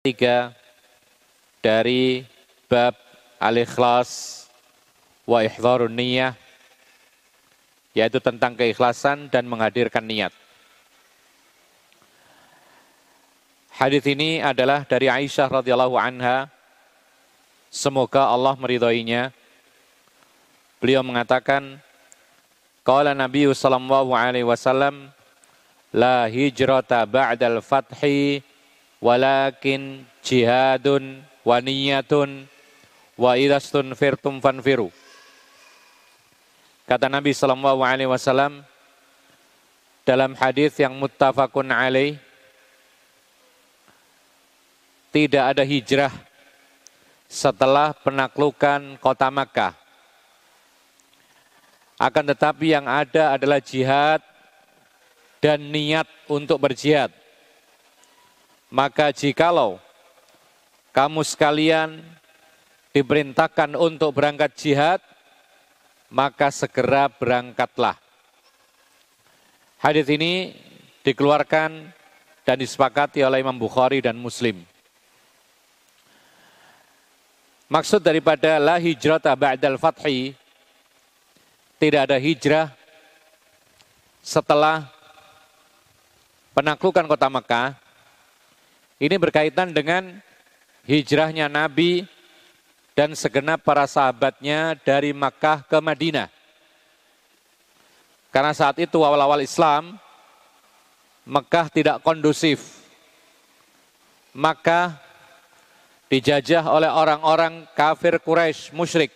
tiga dari bab al-ikhlas wa ihdharun niyah yaitu tentang keikhlasan dan menghadirkan niat. Hadis ini adalah dari Aisyah radhiyallahu anha. Semoga Allah meridhoinya. Beliau mengatakan, Qala Nabi sallallahu alaihi wasallam, la hijrata ba'dal fathi walakin jihadun wa niyatun wa idastun firtum fanfiru. Kata Nabi Sallallahu Alaihi Wasallam dalam hadis yang muttafaqun alaih, tidak ada hijrah setelah penaklukan kota Makkah. Akan tetapi yang ada adalah jihad dan niat untuk berjihad. Maka jikalau kamu sekalian diperintahkan untuk berangkat jihad, maka segera berangkatlah. Hadis ini dikeluarkan dan disepakati oleh Imam Bukhari dan Muslim. Maksud daripada la hijrata ba'dal fathi tidak ada hijrah setelah penaklukan kota Mekah. Ini berkaitan dengan hijrahnya Nabi dan segenap para sahabatnya dari Makkah ke Madinah. Karena saat itu awal-awal Islam, Mekah tidak kondusif. Maka dijajah oleh orang-orang kafir Quraisy musyrik.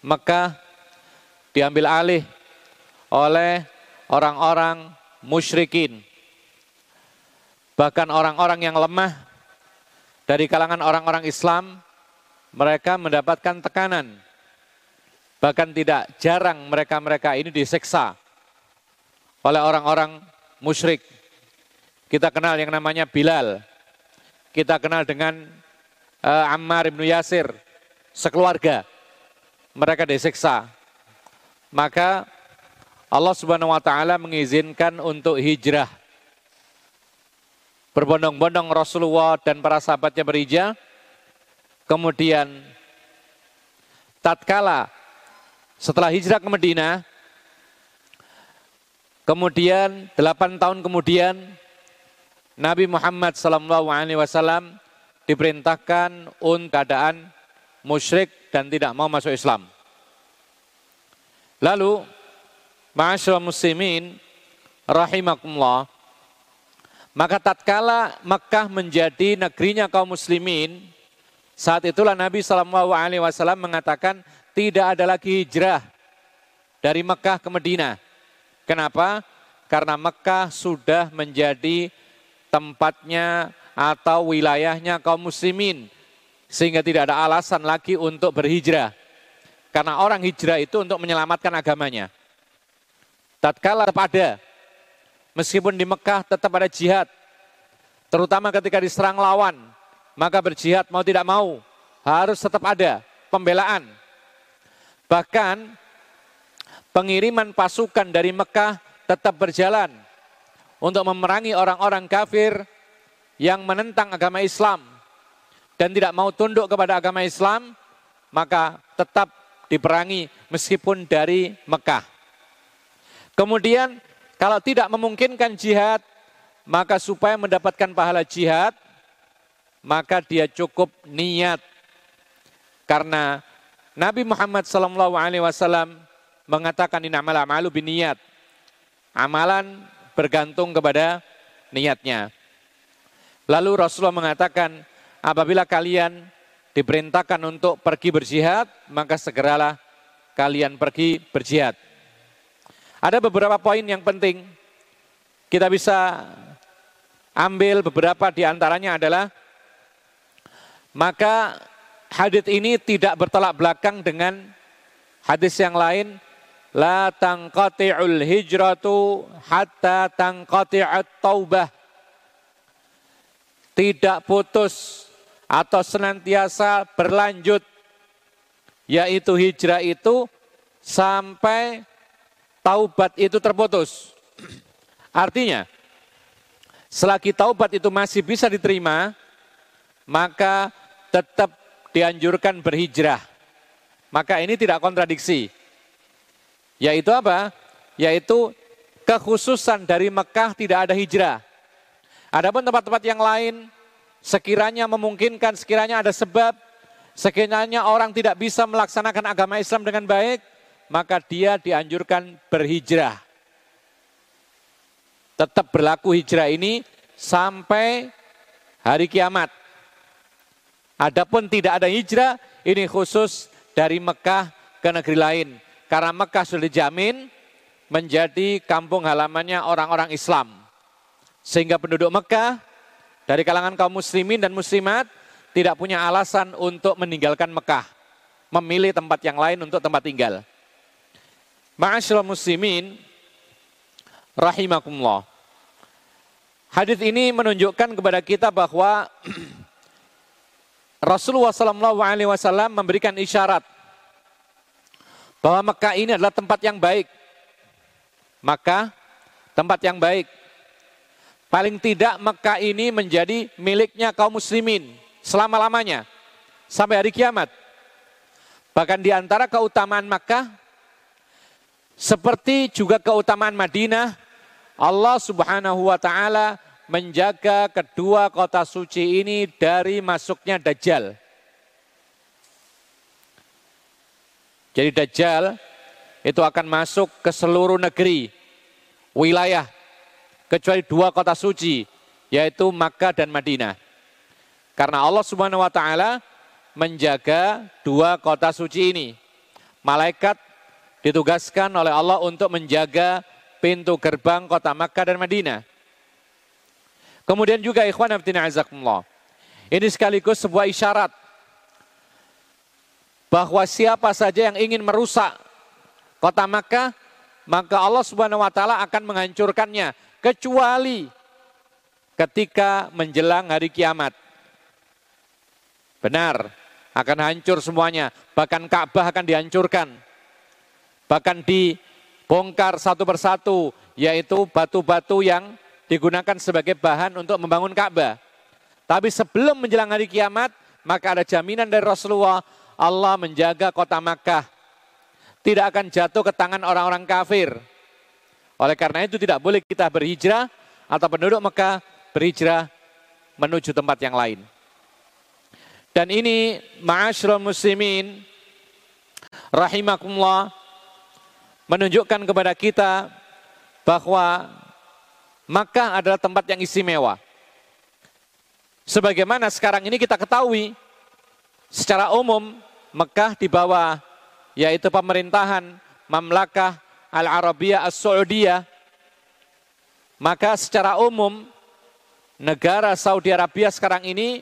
Mekah diambil alih oleh orang-orang musyrikin. Bahkan orang-orang yang lemah dari kalangan orang-orang Islam mereka mendapatkan tekanan. Bahkan tidak jarang mereka-mereka ini diseksa oleh orang-orang musyrik. Kita kenal yang namanya Bilal. Kita kenal dengan uh, Ammar bin Yasir, sekeluarga. Mereka diseksa. Maka Allah Subhanahu wa taala mengizinkan untuk hijrah. Berbondong-bondong Rasulullah dan para sahabatnya berhijrah Kemudian tatkala setelah hijrah ke Medina, kemudian delapan tahun kemudian Nabi Muhammad SAW diperintahkan untuk keadaan musyrik dan tidak mau masuk Islam. Lalu, ma'asyurah muslimin, rahimakumullah, maka tatkala Mekah menjadi negerinya kaum muslimin, saat itulah Nabi Shallallahu Alaihi Wasallam mengatakan tidak ada lagi hijrah dari Mekah ke Medina. Kenapa? Karena Mekah sudah menjadi tempatnya atau wilayahnya kaum muslimin. Sehingga tidak ada alasan lagi untuk berhijrah. Karena orang hijrah itu untuk menyelamatkan agamanya. Tatkala tetap ada, meskipun di Mekah tetap ada jihad. Terutama ketika diserang lawan, maka berjihad mau tidak mau harus tetap ada pembelaan. Bahkan pengiriman pasukan dari Mekah tetap berjalan untuk memerangi orang-orang kafir yang menentang agama Islam dan tidak mau tunduk kepada agama Islam, maka tetap diperangi meskipun dari Mekah. Kemudian kalau tidak memungkinkan jihad, maka supaya mendapatkan pahala jihad, maka dia cukup niat. Karena Nabi Muhammad SAW mengatakan ini amal amalu niat. Amalan bergantung kepada niatnya. Lalu Rasulullah mengatakan, apabila kalian diperintahkan untuk pergi berjihad, maka segeralah kalian pergi berjihad. Ada beberapa poin yang penting. Kita bisa ambil beberapa di antaranya adalah maka hadis ini tidak bertolak belakang dengan hadis yang lain la tangqati'ul hijratu hatta tangqati'at taubah tidak putus atau senantiasa berlanjut yaitu hijrah itu sampai taubat itu terputus artinya selagi taubat itu masih bisa diterima maka tetap dianjurkan berhijrah. Maka ini tidak kontradiksi. Yaitu apa? Yaitu kekhususan dari Mekah tidak ada hijrah. Adapun tempat-tempat yang lain sekiranya memungkinkan, sekiranya ada sebab, sekiranya orang tidak bisa melaksanakan agama Islam dengan baik, maka dia dianjurkan berhijrah. Tetap berlaku hijrah ini sampai hari kiamat. Adapun tidak ada hijrah, ini khusus dari Mekah ke negeri lain. Karena Mekah sudah dijamin menjadi kampung halamannya orang-orang Islam. Sehingga penduduk Mekah dari kalangan kaum muslimin dan muslimat tidak punya alasan untuk meninggalkan Mekah. Memilih tempat yang lain untuk tempat tinggal. Ma'asyil muslimin, rahimakumullah. Hadis ini menunjukkan kepada kita bahwa Rasulullah SAW memberikan isyarat bahwa Mekah ini adalah tempat yang baik. Maka tempat yang baik. Paling tidak Mekah ini menjadi miliknya kaum muslimin selama-lamanya sampai hari kiamat. Bahkan di antara keutamaan Mekah seperti juga keutamaan Madinah, Allah Subhanahu wa taala menjaga kedua kota suci ini dari masuknya Dajjal. Jadi Dajjal itu akan masuk ke seluruh negeri, wilayah, kecuali dua kota suci, yaitu Makkah dan Madinah. Karena Allah Subhanahu wa taala menjaga dua kota suci ini. Malaikat ditugaskan oleh Allah untuk menjaga pintu gerbang kota Makkah dan Madinah. Kemudian juga ikhwan abdina azakumullah. Ini sekaligus sebuah isyarat bahwa siapa saja yang ingin merusak kota Makkah, maka Allah Subhanahu wa taala akan menghancurkannya kecuali ketika menjelang hari kiamat. Benar, akan hancur semuanya, bahkan Ka'bah akan dihancurkan. Bahkan dibongkar satu persatu, yaitu batu-batu yang digunakan sebagai bahan untuk membangun Ka'bah. Tapi sebelum menjelang hari kiamat, maka ada jaminan dari Rasulullah, Allah menjaga kota Makkah. Tidak akan jatuh ke tangan orang-orang kafir. Oleh karena itu tidak boleh kita berhijrah atau penduduk Mekah berhijrah menuju tempat yang lain. Dan ini ma'asyiral muslimin rahimakumullah menunjukkan kepada kita bahwa maka adalah tempat yang istimewa. Sebagaimana sekarang ini kita ketahui, secara umum Mekah di bawah yaitu pemerintahan Mamlakah Al-Arabiyah As-Saudiyah, maka secara umum negara Saudi Arabia sekarang ini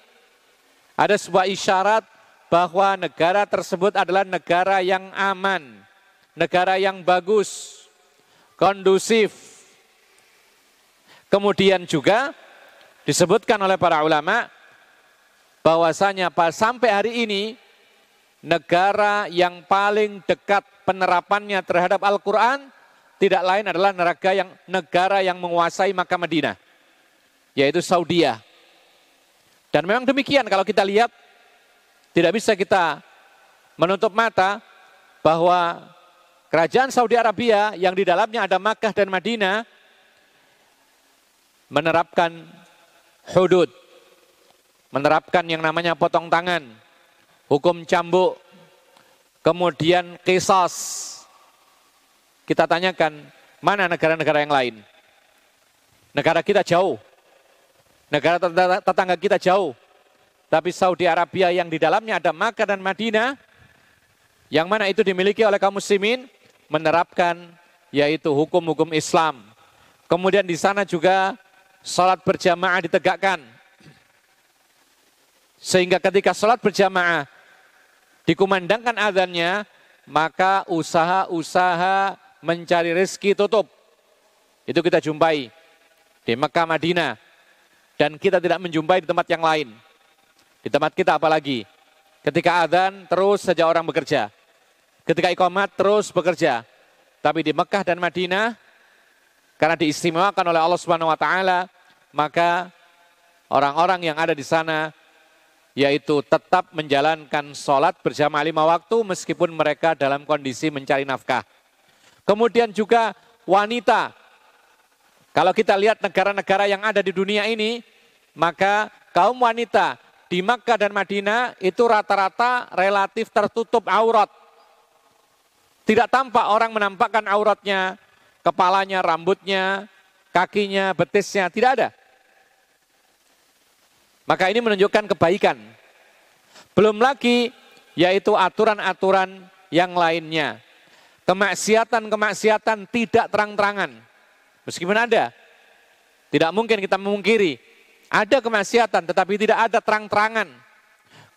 ada sebuah isyarat bahwa negara tersebut adalah negara yang aman, negara yang bagus, kondusif, Kemudian juga disebutkan oleh para ulama bahwasanya sampai hari ini negara yang paling dekat penerapannya terhadap Al-Quran tidak lain adalah negara yang negara yang menguasai Makkah Madinah, yaitu Saudi. Dan memang demikian kalau kita lihat tidak bisa kita menutup mata bahwa kerajaan Saudi Arabia yang di dalamnya ada Makkah dan Madinah menerapkan hudud, menerapkan yang namanya potong tangan, hukum cambuk, kemudian kisas. Kita tanyakan, mana negara-negara yang lain? Negara kita jauh, negara tetangga kita jauh, tapi Saudi Arabia yang di dalamnya ada Makkah dan Madinah, yang mana itu dimiliki oleh kaum muslimin, menerapkan yaitu hukum-hukum Islam. Kemudian di sana juga salat berjamaah ditegakkan. Sehingga ketika salat berjamaah dikumandangkan adanya, maka usaha-usaha mencari rezeki tutup. Itu kita jumpai di Mekah Madinah. Dan kita tidak menjumpai di tempat yang lain. Di tempat kita apalagi. Ketika adzan terus saja orang bekerja. Ketika ikomat terus bekerja. Tapi di Mekah dan Madinah karena diistimewakan oleh Allah Subhanahu wa taala maka orang-orang yang ada di sana yaitu tetap menjalankan sholat berjamaah lima waktu meskipun mereka dalam kondisi mencari nafkah. Kemudian juga wanita. Kalau kita lihat negara-negara yang ada di dunia ini, maka kaum wanita di Makkah dan Madinah itu rata-rata relatif tertutup aurat. Tidak tampak orang menampakkan auratnya, kepalanya, rambutnya, kakinya, betisnya, tidak ada. Maka ini menunjukkan kebaikan. Belum lagi yaitu aturan-aturan yang lainnya. Kemaksiatan-kemaksiatan tidak terang-terangan. Meskipun ada. Tidak mungkin kita memungkiri. Ada kemaksiatan tetapi tidak ada terang-terangan.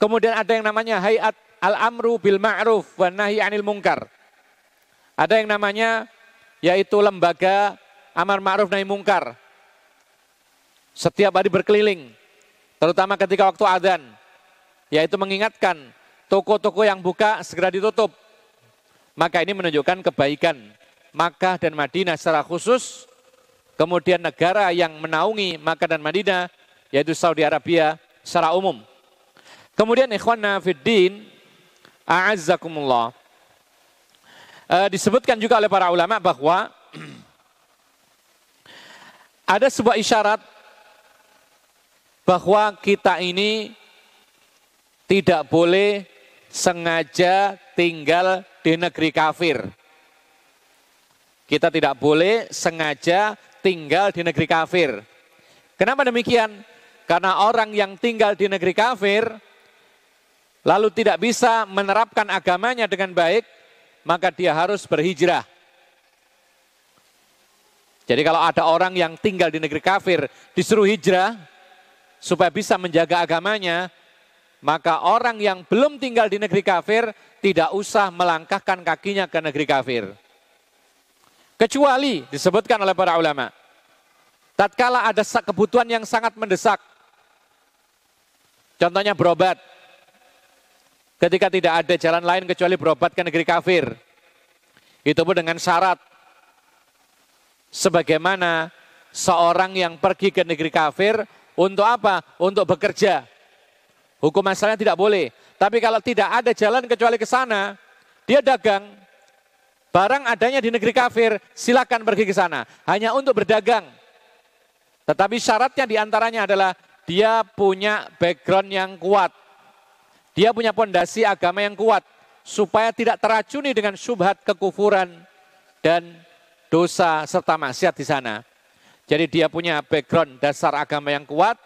Kemudian ada yang namanya hayat al-amru bil ma'ruf wa nahi anil mungkar. Ada yang namanya yaitu lembaga amar ma'ruf nahi mungkar. Setiap hari berkeliling Terutama ketika waktu adzan, yaitu mengingatkan toko-toko yang buka segera ditutup. Maka ini menunjukkan kebaikan Makkah dan Madinah secara khusus, kemudian negara yang menaungi Makkah dan Madinah, yaitu Saudi Arabia secara umum. Kemudian ikhwanna fiddin, a'azzakumullah. E, disebutkan juga oleh para ulama bahwa ada sebuah isyarat bahwa kita ini tidak boleh sengaja tinggal di negeri kafir. Kita tidak boleh sengaja tinggal di negeri kafir. Kenapa demikian? Karena orang yang tinggal di negeri kafir lalu tidak bisa menerapkan agamanya dengan baik, maka dia harus berhijrah. Jadi kalau ada orang yang tinggal di negeri kafir disuruh hijrah, supaya bisa menjaga agamanya, maka orang yang belum tinggal di negeri kafir tidak usah melangkahkan kakinya ke negeri kafir. Kecuali disebutkan oleh para ulama, tatkala ada kebutuhan yang sangat mendesak, contohnya berobat, ketika tidak ada jalan lain kecuali berobat ke negeri kafir, itu pun dengan syarat sebagaimana seorang yang pergi ke negeri kafir untuk apa? Untuk bekerja. Hukum asalnya tidak boleh. Tapi kalau tidak ada jalan kecuali ke sana, dia dagang. Barang adanya di negeri kafir, silakan pergi ke sana. Hanya untuk berdagang. Tetapi syaratnya di antaranya adalah dia punya background yang kuat. Dia punya pondasi agama yang kuat. Supaya tidak teracuni dengan syubhat kekufuran dan dosa serta maksiat di sana. Jadi dia punya background dasar agama yang kuat,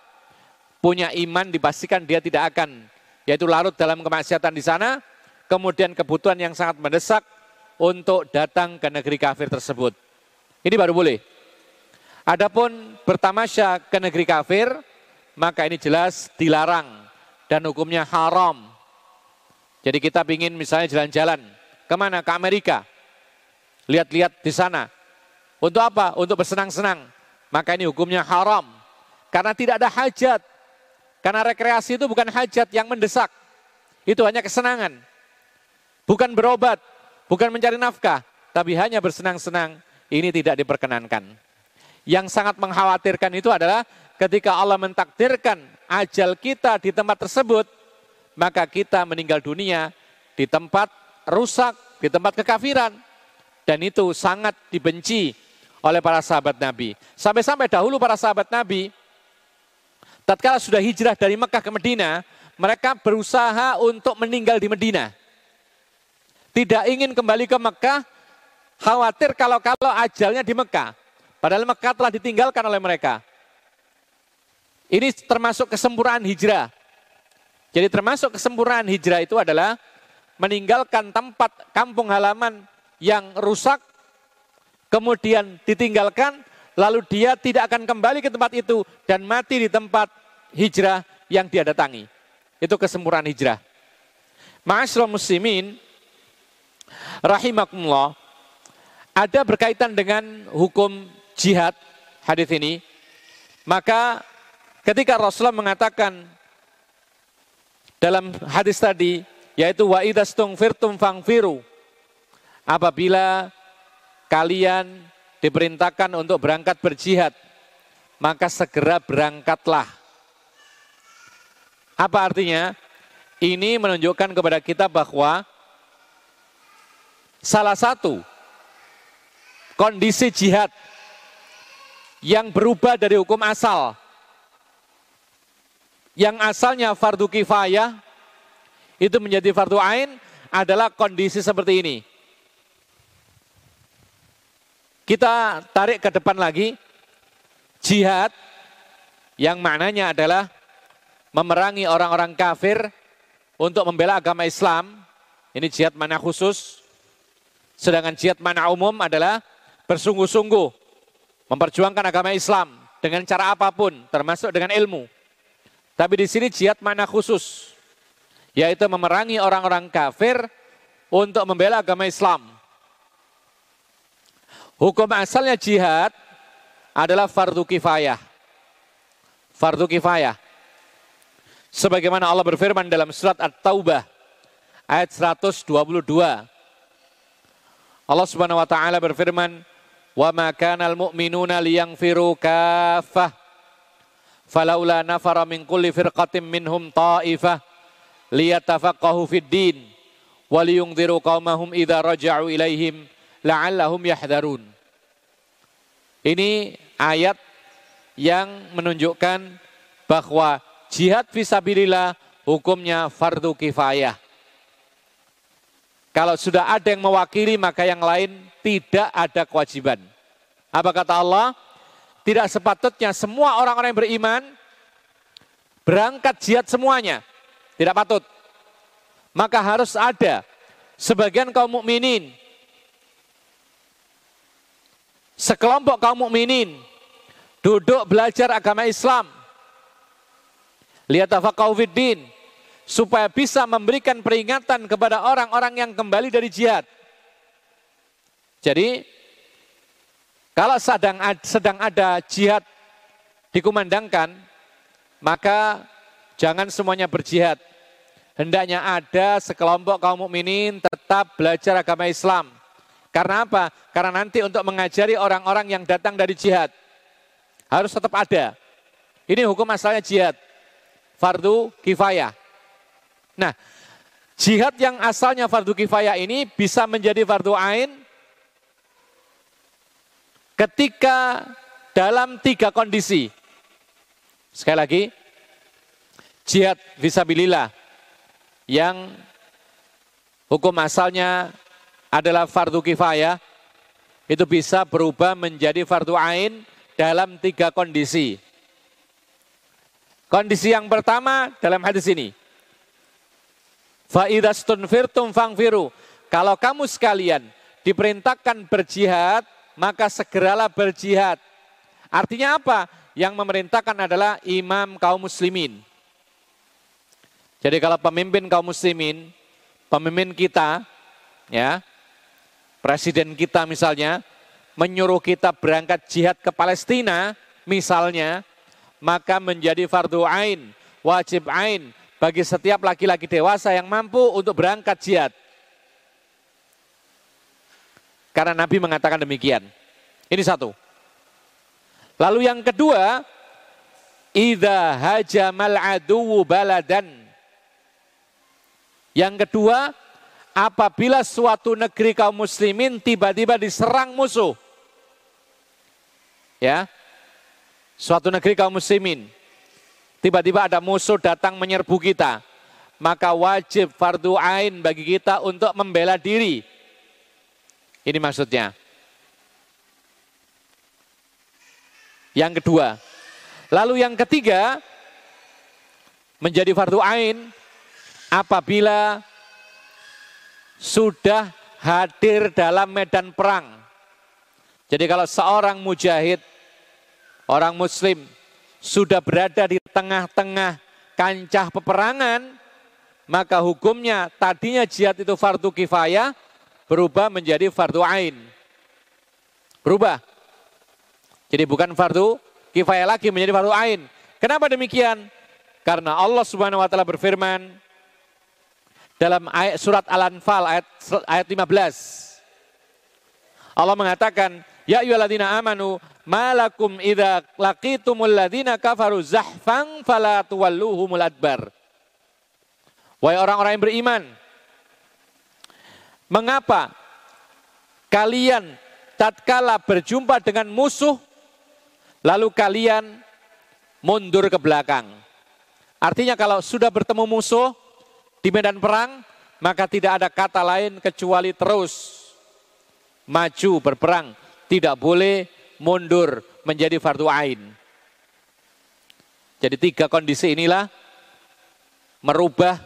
punya iman dipastikan dia tidak akan yaitu larut dalam kemaksiatan di sana, kemudian kebutuhan yang sangat mendesak untuk datang ke negeri kafir tersebut. Ini baru boleh. Adapun bertamasya ke negeri kafir, maka ini jelas dilarang dan hukumnya haram. Jadi kita ingin misalnya jalan-jalan, ke mana? Ke Amerika. Lihat-lihat di sana. Untuk apa? Untuk bersenang-senang maka ini hukumnya haram. Karena tidak ada hajat. Karena rekreasi itu bukan hajat yang mendesak. Itu hanya kesenangan. Bukan berobat, bukan mencari nafkah, tapi hanya bersenang-senang. Ini tidak diperkenankan. Yang sangat mengkhawatirkan itu adalah ketika Allah mentakdirkan ajal kita di tempat tersebut, maka kita meninggal dunia di tempat rusak, di tempat kekafiran. Dan itu sangat dibenci oleh para sahabat Nabi. Sampai-sampai dahulu para sahabat Nabi, tatkala sudah hijrah dari Mekah ke Medina, mereka berusaha untuk meninggal di Medina. Tidak ingin kembali ke Mekah, khawatir kalau-kalau ajalnya di Mekah. Padahal Mekah telah ditinggalkan oleh mereka. Ini termasuk kesempurnaan hijrah. Jadi termasuk kesempurnaan hijrah itu adalah meninggalkan tempat kampung halaman yang rusak kemudian ditinggalkan, lalu dia tidak akan kembali ke tempat itu dan mati di tempat hijrah yang dia datangi. Itu kesempurnaan hijrah. Ma'asyiral muslimin rahimakumullah ada berkaitan dengan hukum jihad hadis ini. Maka ketika Rasulullah mengatakan dalam hadis tadi yaitu wa idastung firtum fangfiru apabila kalian diperintahkan untuk berangkat berjihad, maka segera berangkatlah. Apa artinya? Ini menunjukkan kepada kita bahwa salah satu kondisi jihad yang berubah dari hukum asal yang asalnya fardu kifayah itu menjadi fardu ain adalah kondisi seperti ini. Kita tarik ke depan lagi. Jihad yang maknanya adalah memerangi orang-orang kafir untuk membela agama Islam. Ini jihad mana khusus. Sedangkan jihad mana umum adalah bersungguh-sungguh memperjuangkan agama Islam dengan cara apa pun, termasuk dengan ilmu. Tapi di sini jihad mana khusus, yaitu memerangi orang-orang kafir untuk membela agama Islam. Hukum asalnya jihad adalah fardu kifayah. Fardu kifayah. Sebagaimana Allah berfirman dalam surat At-Taubah ayat 122. Allah Subhanahu wa taala berfirman, "Wa ma kana al-mu'minuna liyanfiru kaffah falaula nafara min kulli firqatin minhum ta'ifah liyatafaqahu fid din wa liyunziru qaumahum idza raja'u ilaihim la'allahum yahdharun." Ini ayat yang menunjukkan bahwa jihad visabilillah hukumnya fardu kifayah. Kalau sudah ada yang mewakili maka yang lain tidak ada kewajiban. Apa kata Allah? Tidak sepatutnya semua orang-orang yang beriman berangkat jihad semuanya. Tidak patut. Maka harus ada sebagian kaum mukminin sekelompok kaum mukminin duduk belajar agama Islam. Lihat fiddin supaya bisa memberikan peringatan kepada orang-orang yang kembali dari jihad. Jadi kalau sedang sedang ada jihad dikumandangkan, maka jangan semuanya berjihad. Hendaknya ada sekelompok kaum mukminin tetap belajar agama Islam karena apa? Karena nanti untuk mengajari orang-orang yang datang dari jihad. Harus tetap ada. Ini hukum asalnya jihad. Fardu kifayah. Nah, jihad yang asalnya fardu kifayah ini bisa menjadi fardu ain ketika dalam tiga kondisi. Sekali lagi, jihad visabilillah yang hukum asalnya adalah fardu kifayah, itu bisa berubah menjadi fardu ain dalam tiga kondisi. Kondisi yang pertama dalam hadis ini. Fangfiru. Kalau kamu sekalian diperintahkan berjihad, maka segeralah berjihad. Artinya apa? Yang memerintahkan adalah imam kaum muslimin. Jadi kalau pemimpin kaum muslimin, pemimpin kita, ya, Presiden kita misalnya menyuruh kita berangkat jihad ke Palestina misalnya, maka menjadi fardu ain, wajib ain bagi setiap laki-laki dewasa yang mampu untuk berangkat jihad. Karena Nabi mengatakan demikian. Ini satu. Lalu yang kedua, idza hajamal aduwu baladan. Yang kedua, apabila suatu negeri kaum muslimin tiba-tiba diserang musuh. Ya. Suatu negeri kaum muslimin tiba-tiba ada musuh datang menyerbu kita, maka wajib fardu ain bagi kita untuk membela diri. Ini maksudnya. Yang kedua. Lalu yang ketiga menjadi fardu ain apabila sudah hadir dalam medan perang. Jadi kalau seorang mujahid, orang muslim sudah berada di tengah-tengah kancah peperangan, maka hukumnya tadinya jihad itu fardu kifayah berubah menjadi fardu ain. Berubah. Jadi bukan fardu kifayah lagi menjadi fardu ain. Kenapa demikian? Karena Allah Subhanahu wa taala berfirman, dalam ayat surat Al-Anfal ayat ayat 15. Allah mengatakan, "Ya ayyuhalladzina amanu, malakum idza laqitumul ladzina kafaru zahfan fala tuwalluhumul adbar." Wahai orang-orang yang beriman, mengapa kalian tatkala berjumpa dengan musuh lalu kalian mundur ke belakang? Artinya kalau sudah bertemu musuh di medan perang, maka tidak ada kata lain kecuali terus maju berperang, tidak boleh mundur menjadi fardu ain. Jadi tiga kondisi inilah merubah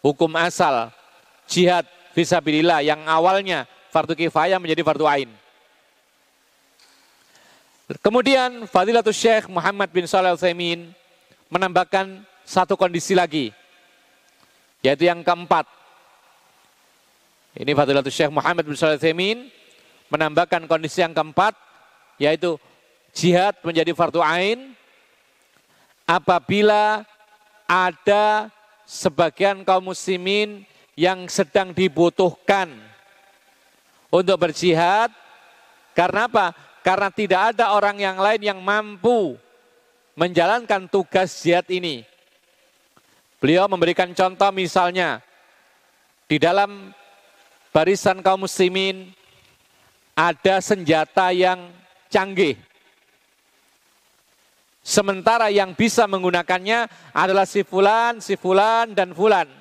hukum asal jihad visabilillah yang awalnya fardu kifayah menjadi fardu ain. Kemudian Fadilatul Syekh Muhammad bin Shalih al menambahkan satu kondisi lagi, yaitu yang keempat. Ini Fadilatul Syekh Muhammad bin Shalih al menambahkan kondisi yang keempat, yaitu jihad menjadi fardu ain apabila ada sebagian kaum muslimin yang sedang dibutuhkan untuk berjihad karena apa? Karena tidak ada orang yang lain yang mampu menjalankan tugas jihad ini. Beliau memberikan contoh misalnya di dalam barisan kaum muslimin ada senjata yang canggih Sementara yang bisa menggunakannya adalah si fulan, si fulan, dan fulan.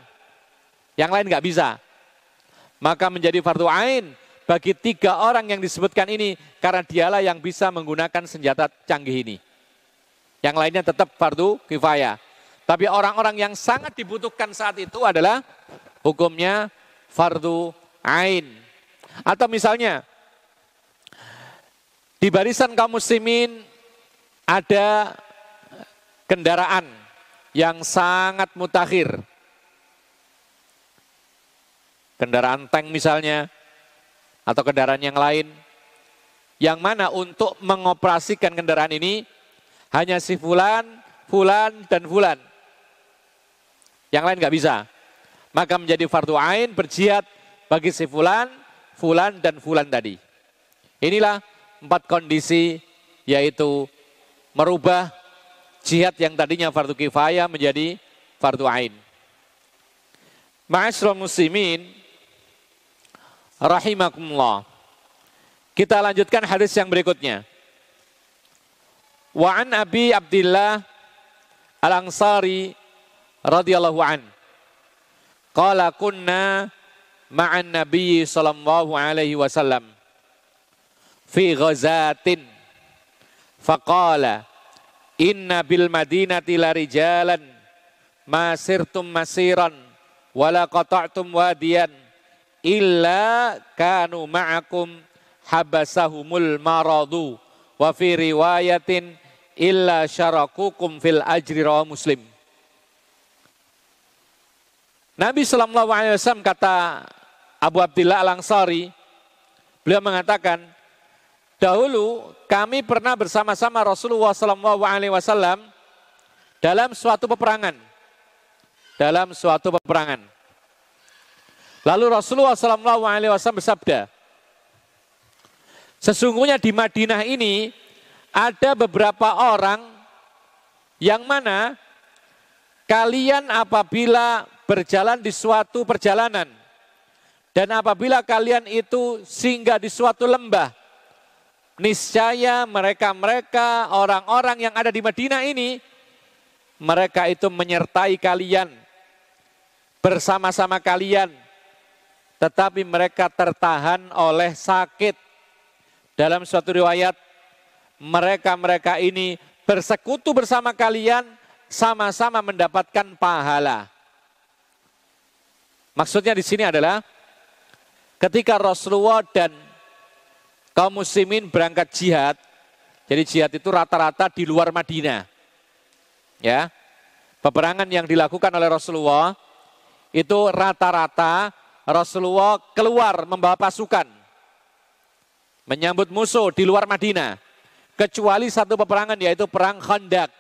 Yang lain nggak bisa. Maka menjadi fardu ain bagi tiga orang yang disebutkan ini karena dialah yang bisa menggunakan senjata canggih ini. Yang lainnya tetap fardu kifayah. Tapi orang-orang yang sangat dibutuhkan saat itu adalah hukumnya fardu ain. Atau misalnya di barisan kaum muslimin ada kendaraan yang sangat mutakhir. Kendaraan tank misalnya, atau kendaraan yang lain, yang mana untuk mengoperasikan kendaraan ini hanya si fulan, fulan, dan fulan. Yang lain nggak bisa. Maka menjadi fardu ain berjihad bagi si fulan, fulan, dan fulan tadi. Inilah empat kondisi yaitu merubah jihad yang tadinya fardu kifayah menjadi fardu ain. Ma'asyiral muslimin rahimakumullah. Kita lanjutkan hadis yang berikutnya. Wa an Abi Abdullah Al-Ansari radhiyallahu an. Qala kunna ma'an Nabi sallallahu alaihi wasallam fi ghazatin Faqala inna bil madinati larijalan masirtum masiran wala qata'tum wadiyan illa kanu ma'akum habasahumul maradu wa fi riwayatin illa syarakukum fil ajri rawa muslim Nabi Sallallahu Alaihi Wasallam kata Abu Abdillah Al-Ansari, beliau mengatakan, Dahulu kami pernah bersama-sama Rasulullah SAW dalam suatu peperangan. Dalam suatu peperangan. Lalu Rasulullah SAW bersabda, sesungguhnya di Madinah ini ada beberapa orang yang mana kalian apabila berjalan di suatu perjalanan dan apabila kalian itu singgah di suatu lembah niscaya mereka-mereka orang-orang yang ada di Madinah ini mereka itu menyertai kalian bersama-sama kalian tetapi mereka tertahan oleh sakit dalam suatu riwayat mereka-mereka ini bersekutu bersama kalian sama-sama mendapatkan pahala maksudnya di sini adalah ketika Rasulullah dan kaum muslimin berangkat jihad. Jadi jihad itu rata-rata di luar Madinah. Ya. Peperangan yang dilakukan oleh Rasulullah itu rata-rata Rasulullah keluar membawa pasukan menyambut musuh di luar Madinah. Kecuali satu peperangan yaitu perang Khandaq.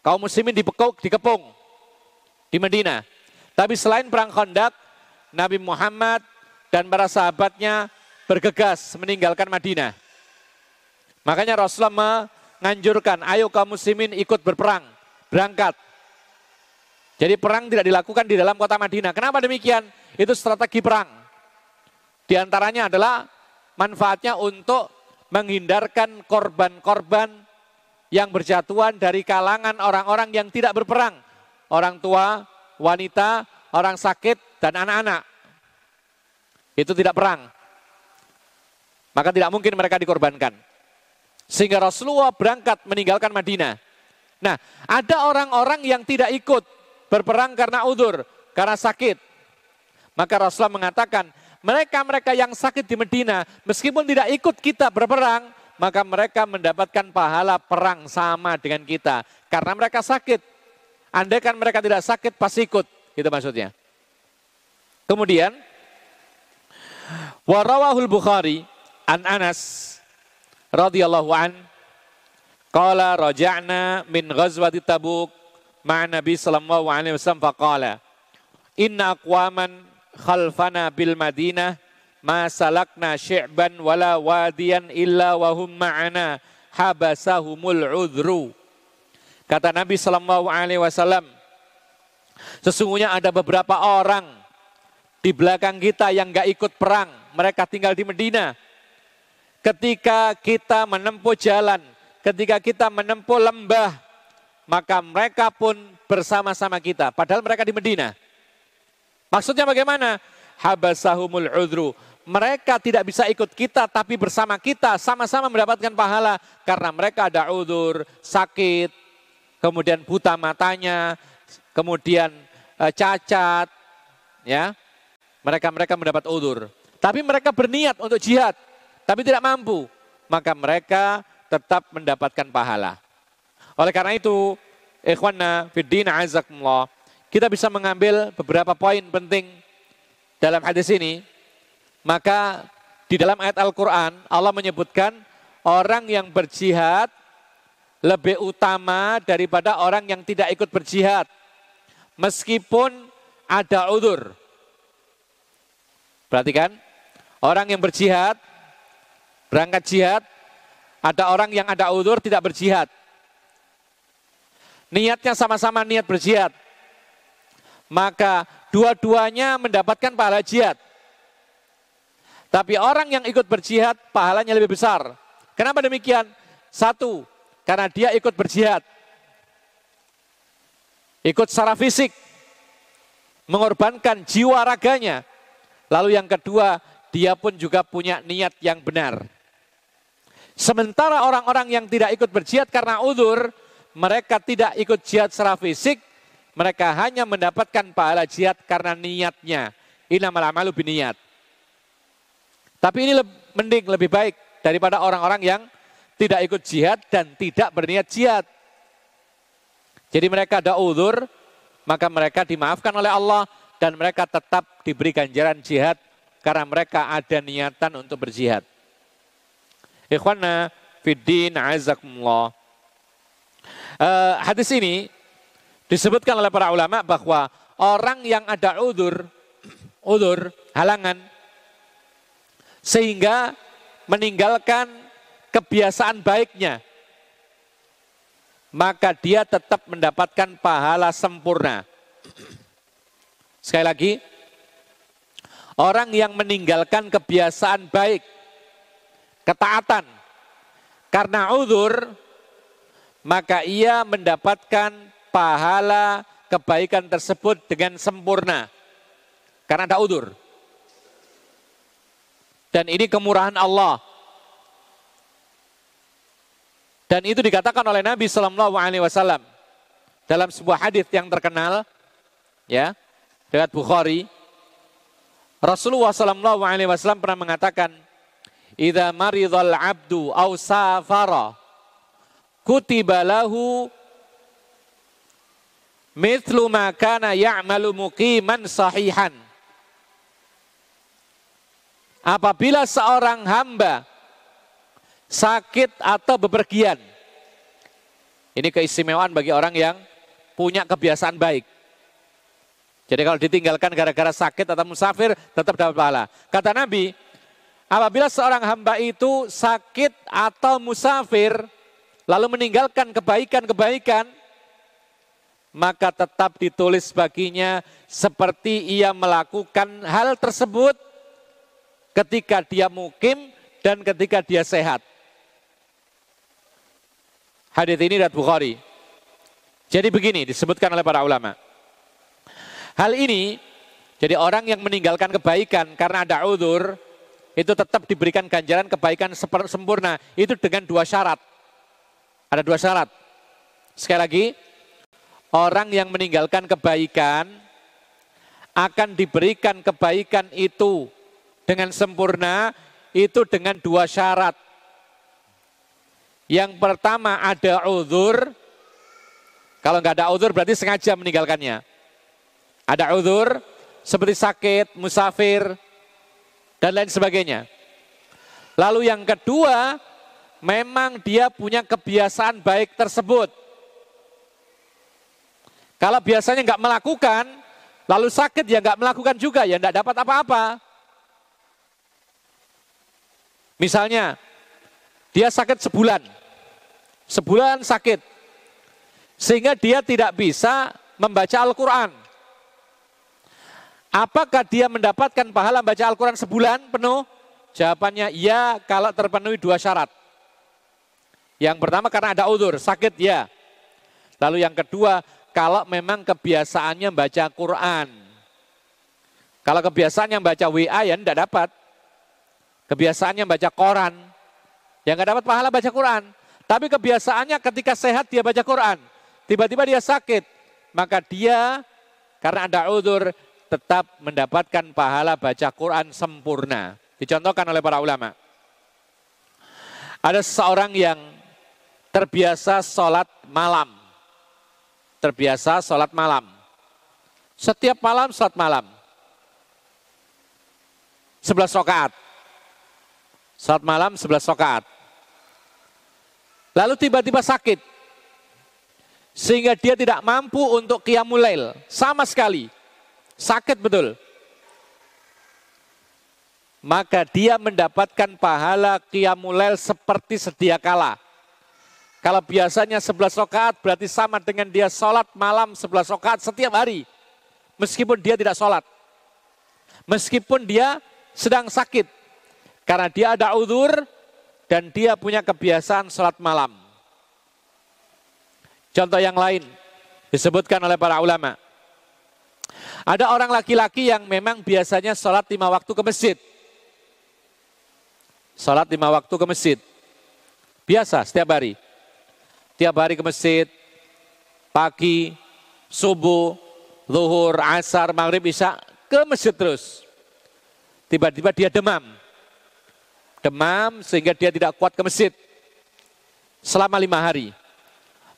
Kaum muslimin dipekuk, dikepung di Madinah. Tapi selain perang Khandaq, Nabi Muhammad dan para sahabatnya bergegas meninggalkan Madinah. Makanya Rasulullah menganjurkan, ayo kaum muslimin ikut berperang, berangkat. Jadi perang tidak dilakukan di dalam kota Madinah. Kenapa demikian? Itu strategi perang. Di antaranya adalah manfaatnya untuk menghindarkan korban-korban yang berjatuhan dari kalangan orang-orang yang tidak berperang. Orang tua, wanita, orang sakit, dan anak-anak. Itu tidak perang. Maka tidak mungkin mereka dikorbankan. Sehingga Rasulullah berangkat meninggalkan Madinah. Nah, ada orang-orang yang tidak ikut berperang karena udur, karena sakit. Maka Rasulullah mengatakan, mereka-mereka yang sakit di Medina, meskipun tidak ikut kita berperang, maka mereka mendapatkan pahala perang sama dengan kita. Karena mereka sakit. Andai kan mereka tidak sakit, pasti ikut. Itu maksudnya. Kemudian, warawahul Bukhari, An Anas radhiyallahu an qala raja'na min ghazwati Tabuk ma'a Nabi sallallahu alaihi wasallam faqala inna aqwaman khalfana bil Madinah ma salakna syi'ban wala wadiyan illa wa hum ma'ana habasahumul udhru kata Nabi sallallahu alaihi wasallam sesungguhnya ada beberapa orang di belakang kita yang gak ikut perang. Mereka tinggal di Medina. Ketika kita menempuh jalan, ketika kita menempuh lembah, maka mereka pun bersama-sama kita. Padahal mereka di Medina. Maksudnya bagaimana? Habasahumul udru. Mereka tidak bisa ikut kita tapi bersama kita sama-sama mendapatkan pahala karena mereka ada udur, sakit, kemudian buta matanya, kemudian e, cacat, ya. Mereka-mereka mendapat udur. Tapi mereka berniat untuk jihad tapi tidak mampu, maka mereka tetap mendapatkan pahala. Oleh karena itu, ikhwanna fiddin azakumullah, kita bisa mengambil beberapa poin penting dalam hadis ini. Maka di dalam ayat Al-Quran, Allah menyebutkan orang yang berjihad lebih utama daripada orang yang tidak ikut berjihad. Meskipun ada udur. Perhatikan, orang yang berjihad Berangkat jihad, ada orang yang ada udur tidak berjihad. Niatnya sama-sama niat berjihad. Maka dua-duanya mendapatkan pahala jihad. Tapi orang yang ikut berjihad pahalanya lebih besar. Kenapa demikian? Satu, karena dia ikut berjihad. Ikut secara fisik. Mengorbankan jiwa raganya. Lalu yang kedua, dia pun juga punya niat yang benar. Sementara orang-orang yang tidak ikut berjihad karena udur, mereka tidak ikut jihad secara fisik, mereka hanya mendapatkan pahala jihad karena niatnya. Innamal amalu biniat. Tapi ini lebih, mending lebih baik daripada orang-orang yang tidak ikut jihad dan tidak berniat jihad. Jadi mereka ada udur, maka mereka dimaafkan oleh Allah dan mereka tetap diberi ganjaran jihad karena mereka ada niatan untuk berjihad. Ikhwana fiddin azakumullah. Uh, hadis ini disebutkan oleh para ulama bahwa orang yang ada udur, udur, halangan, sehingga meninggalkan kebiasaan baiknya, maka dia tetap mendapatkan pahala sempurna. Sekali lagi, orang yang meninggalkan kebiasaan baik, ketaatan karena uzur maka ia mendapatkan pahala kebaikan tersebut dengan sempurna. Karena ada uzur dan ini kemurahan Allah. Dan itu dikatakan oleh Nabi Shallallahu Alaihi Wasallam dalam sebuah hadis yang terkenal ya riwayat Bukhari. Rasulullah Shallallahu Alaihi Wasallam pernah mengatakan idza maridhal abdu aw safara kutiba lahu mithlu ma kana ya'malu muqiman sahihan apabila seorang hamba sakit atau bepergian ini keistimewaan bagi orang yang punya kebiasaan baik jadi kalau ditinggalkan gara-gara sakit atau musafir tetap dapat pahala. Kata Nabi, Apabila seorang hamba itu sakit atau musafir, lalu meninggalkan kebaikan-kebaikan, maka tetap ditulis baginya seperti ia melakukan hal tersebut ketika dia mukim dan ketika dia sehat. Hadis ini dari Bukhari. Jadi begini disebutkan oleh para ulama. Hal ini jadi orang yang meninggalkan kebaikan karena ada udur itu tetap diberikan ganjaran kebaikan sempurna itu dengan dua syarat. Ada dua syarat. Sekali lagi, orang yang meninggalkan kebaikan akan diberikan kebaikan itu dengan sempurna itu dengan dua syarat. Yang pertama ada uzur. Kalau nggak ada uzur berarti sengaja meninggalkannya. Ada uzur seperti sakit, musafir, dan lain sebagainya. Lalu yang kedua, memang dia punya kebiasaan baik tersebut. Kalau biasanya nggak melakukan, lalu sakit ya nggak melakukan juga, ya nggak dapat apa-apa. Misalnya, dia sakit sebulan, sebulan sakit, sehingga dia tidak bisa membaca Al-Quran. Apakah dia mendapatkan pahala baca Al-Quran sebulan penuh? Jawabannya iya kalau terpenuhi dua syarat. Yang pertama karena ada udur, sakit ya. Lalu yang kedua, kalau memang kebiasaannya baca Quran. Kalau kebiasaannya baca WA ya tidak dapat. Kebiasaannya baca koran, ya nggak dapat pahala baca Quran. Tapi kebiasaannya ketika sehat dia baca Quran. Tiba-tiba dia sakit, maka dia karena ada udur tetap mendapatkan pahala baca Quran sempurna. Dicontohkan oleh para ulama. Ada seseorang yang terbiasa sholat malam. Terbiasa sholat malam. Setiap malam sholat malam. Sebelas rakaat. Saat malam 11 rakaat. Lalu tiba-tiba sakit. Sehingga dia tidak mampu untuk qiyamul sama sekali. Sakit betul. Maka dia mendapatkan pahala qiyamul seperti sedia kala. Kalau biasanya 11 rakaat berarti sama dengan dia sholat malam 11 rakaat setiap hari. Meskipun dia tidak sholat. Meskipun dia sedang sakit. Karena dia ada udur dan dia punya kebiasaan sholat malam. Contoh yang lain disebutkan oleh para ulama. Ada orang laki-laki yang memang biasanya sholat lima waktu ke masjid. Sholat lima waktu ke masjid. Biasa setiap hari. Tiap hari ke masjid, pagi, subuh, zuhur, asar, maghrib, isya, ke masjid terus. Tiba-tiba dia demam demam sehingga dia tidak kuat ke masjid selama lima hari.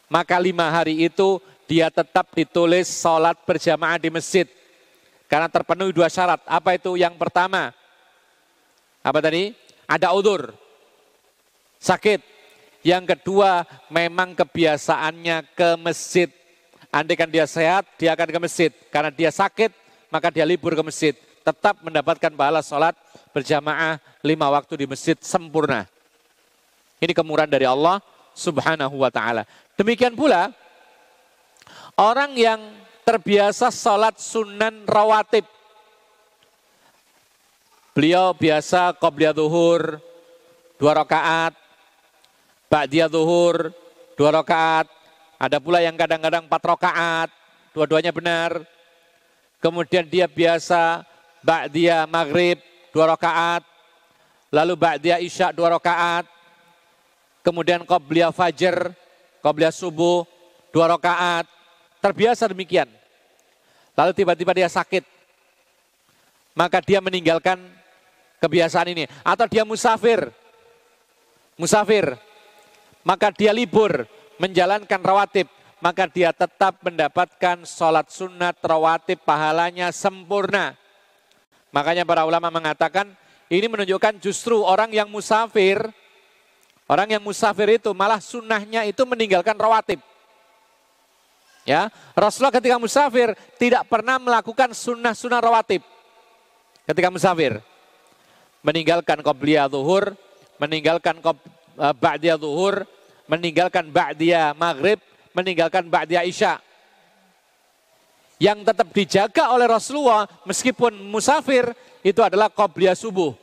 Maka lima hari itu dia tetap ditulis sholat berjamaah di masjid. Karena terpenuhi dua syarat. Apa itu? Yang pertama, apa tadi? Ada udur, sakit. Yang kedua, memang kebiasaannya ke masjid. Andai kan dia sehat, dia akan ke masjid. Karena dia sakit, maka dia libur ke masjid. Tetap mendapatkan pahala sholat berjamaah lima waktu di masjid sempurna. Ini kemurahan dari Allah subhanahu wa ta'ala. Demikian pula, orang yang terbiasa sholat sunan rawatib. Beliau biasa qobliyah zuhur, dua rakaat, ba'diyah zuhur, dua rakaat. Ada pula yang kadang-kadang empat rakaat, dua-duanya benar. Kemudian dia biasa ba'diyah maghrib, dua rakaat, lalu ba'diyah isya dua rakaat, kemudian qobliyah fajar, qobliyah subuh dua rakaat, terbiasa demikian. Lalu tiba-tiba dia sakit, maka dia meninggalkan kebiasaan ini. Atau dia musafir, musafir, maka dia libur menjalankan rawatib, maka dia tetap mendapatkan sholat sunat rawatib pahalanya sempurna. Makanya para ulama mengatakan ini menunjukkan justru orang yang musafir, orang yang musafir itu malah sunnahnya itu meninggalkan rawatib. Ya, Rasulullah ketika musafir tidak pernah melakukan sunnah-sunnah rawatib. Ketika musafir, meninggalkan qobliyah zuhur, meninggalkan qob, uh, ba'diyah zuhur, meninggalkan ba'diyah maghrib, meninggalkan ba'diyah isya. yang tetap dijaga oleh Rasulullah meskipun musafir itu adalah qobliyah subuh.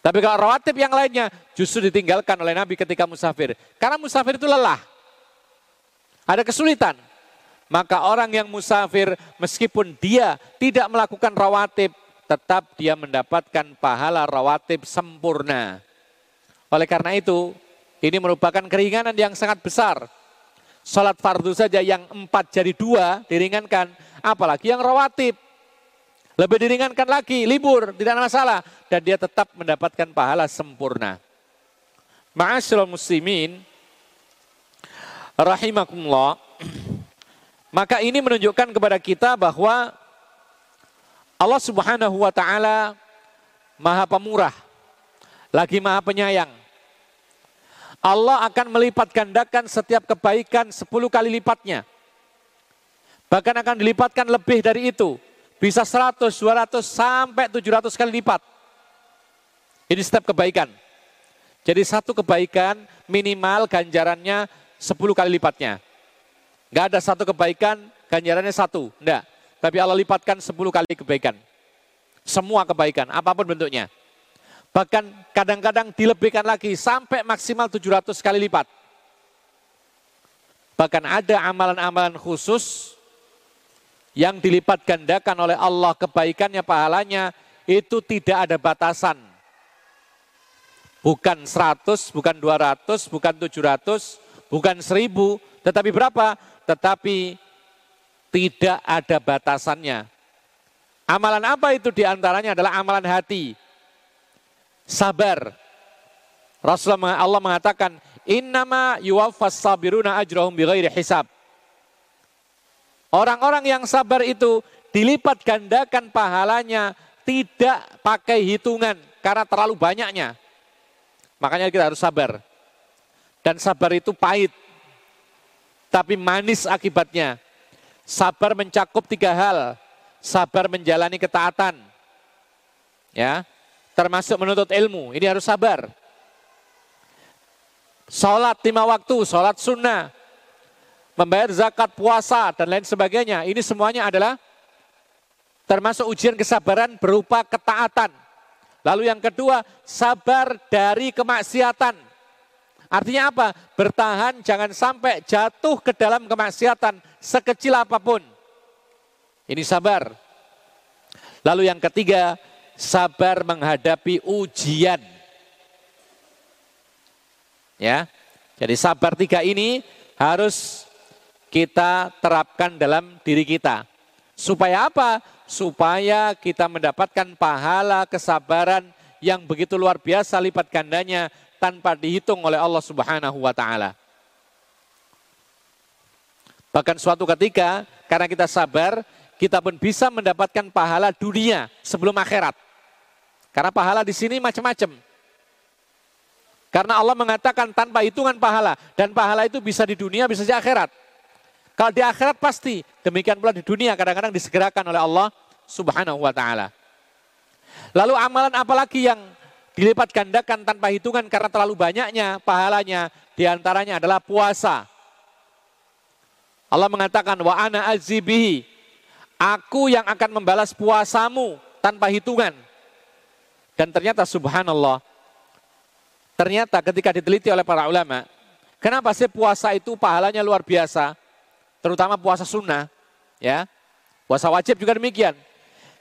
Tapi kalau rawatib yang lainnya justru ditinggalkan oleh Nabi ketika musafir. Karena musafir itu lelah. Ada kesulitan. Maka orang yang musafir meskipun dia tidak melakukan rawatib, tetap dia mendapatkan pahala rawatib sempurna. Oleh karena itu, ini merupakan keringanan yang sangat besar. Salat fardu saja yang empat jadi dua diringankan, apalagi yang rawatib. Lebih diringankan lagi, libur, tidak ada masalah. Dan dia tetap mendapatkan pahala sempurna. Ma'asyurul muslimin, rahimakumullah. Maka ini menunjukkan kepada kita bahwa Allah subhanahu wa ta'ala maha pemurah. Lagi maha penyayang. Allah akan melipat gandakan setiap kebaikan 10 kali lipatnya. Bahkan akan dilipatkan lebih dari itu bisa 100, 200, sampai 700 kali lipat. Ini setiap kebaikan. Jadi satu kebaikan minimal ganjarannya 10 kali lipatnya. Enggak ada satu kebaikan ganjarannya satu. Enggak. Tapi Allah lipatkan 10 kali kebaikan. Semua kebaikan, apa pun bentuknya. Bahkan kadang-kadang dilebihkan lagi sampai maksimal 700 kali lipat. Bahkan ada amalan-amalan khusus yang dilipat gandakan oleh Allah kebaikannya pahalanya itu tidak ada batasan. Bukan 100, bukan 200, bukan 700, bukan 1000, tetapi berapa? Tetapi tidak ada batasannya. Amalan apa itu di antaranya adalah amalan hati. Sabar. Rasulullah Allah mengatakan, Innama yuwaffas sabiruna ajrahum bighairi hisab. Orang-orang yang sabar itu dilipat gandakan pahalanya tidak pakai hitungan karena terlalu banyaknya. Makanya kita harus sabar. Dan sabar itu pahit. Tapi manis akibatnya. Sabar mencakup tiga hal. Sabar menjalani ketaatan. Ya, termasuk menuntut ilmu. Ini harus sabar. Sholat lima waktu, sholat sunnah, membayar zakat, puasa, dan lain sebagainya. Ini semuanya adalah termasuk ujian kesabaran berupa ketaatan. Lalu yang kedua, sabar dari kemaksiatan. Artinya apa? Bertahan jangan sampai jatuh ke dalam kemaksiatan sekecil apa pun. Ini sabar. Lalu yang ketiga, sabar menghadapi ujian. Ya. Jadi sabar tiga ini harus kita terapkan dalam diri kita. Supaya apa? Supaya kita mendapatkan pahala kesabaran yang begitu luar biasa lipat gandanya tanpa dihitung oleh Allah Subhanahu wa taala. Bahkan suatu ketika karena kita sabar, kita pun bisa mendapatkan pahala dunia sebelum akhirat. Karena pahala di sini macam-macam. Karena Allah mengatakan tanpa hitungan pahala dan pahala itu bisa di dunia bisa di akhirat. Kalau di akhirat pasti, demikian pula di dunia kadang-kadang disegerakan oleh Allah subhanahu wa ta'ala. Lalu amalan apalagi yang dilipat gandakan tanpa hitungan karena terlalu banyaknya pahalanya, di antaranya adalah puasa. Allah mengatakan, wa ana azibihi, aku yang akan membalas puasamu tanpa hitungan. Dan ternyata subhanallah, ternyata ketika diteliti oleh para ulama, kenapa sih puasa itu pahalanya luar biasa? terutama puasa sunnah, ya. Puasa wajib juga demikian.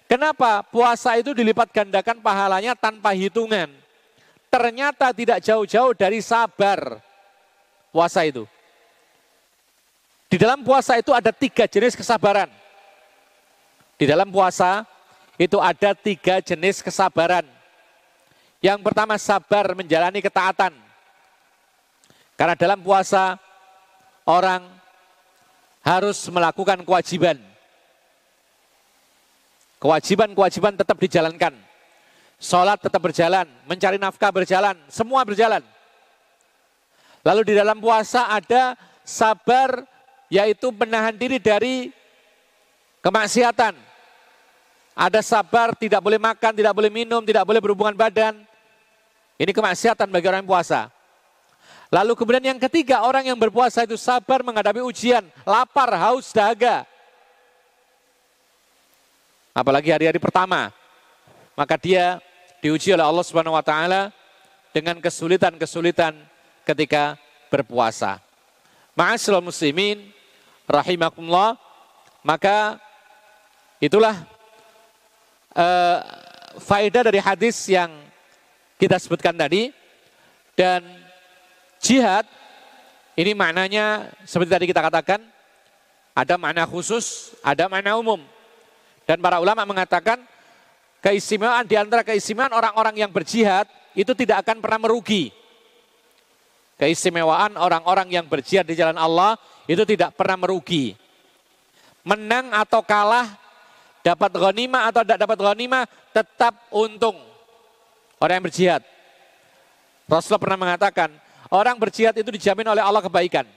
Kenapa puasa itu dilipat gandakan pahalanya tanpa hitungan? Ternyata tidak jauh-jauh dari sabar puasa itu. Di dalam puasa itu ada tiga jenis kesabaran. Di dalam puasa itu ada tiga jenis kesabaran. Yang pertama sabar menjalani ketaatan. Karena dalam puasa orang harus melakukan kewajiban. Kewajiban-kewajiban tetap dijalankan. Sholat tetap berjalan, mencari nafkah berjalan, semua berjalan. Lalu di dalam puasa ada sabar, yaitu menahan diri dari kemaksiatan. Ada sabar, tidak boleh makan, tidak boleh minum, tidak boleh berhubungan badan. Ini kemaksiatan bagi orang yang puasa. Lalu kemudian yang ketiga, orang yang berpuasa itu sabar menghadapi ujian, lapar, haus, dahaga. apalagi hari-hari pertama. Maka dia diuji oleh Allah Subhanahu wa taala dengan kesulitan-kesulitan ketika berpuasa. Ma'asyiral muslimin rahimakumullah, maka itulah uh, faedah dari hadis yang kita sebutkan tadi dan jihad ini maknanya seperti tadi kita katakan ada makna khusus, ada makna umum. Dan para ulama mengatakan keistimewaan di antara keistimewaan orang-orang yang berjihad itu tidak akan pernah merugi. Keistimewaan orang-orang yang berjihad di jalan Allah itu tidak pernah merugi. Menang atau kalah, dapat ghanimah atau tidak dapat ghanimah, tetap untung. Orang yang berjihad. Rasulullah pernah mengatakan, orang berjihad itu dijamin oleh Allah kebaikan.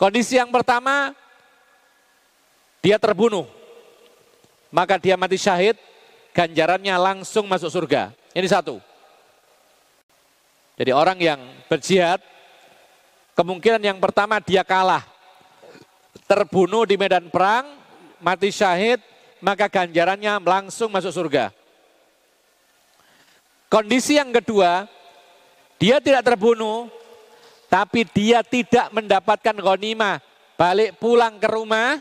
Kondisi yang pertama, dia terbunuh. Maka dia mati syahid, ganjarannya langsung masuk surga. Ini satu. Jadi orang yang berjihad, kemungkinan yang pertama dia kalah. Terbunuh di medan perang, mati syahid, maka ganjarannya langsung masuk surga. Kondisi yang kedua, dia tidak terbunuh, tapi dia tidak mendapatkan ghanimah. Balik pulang ke rumah,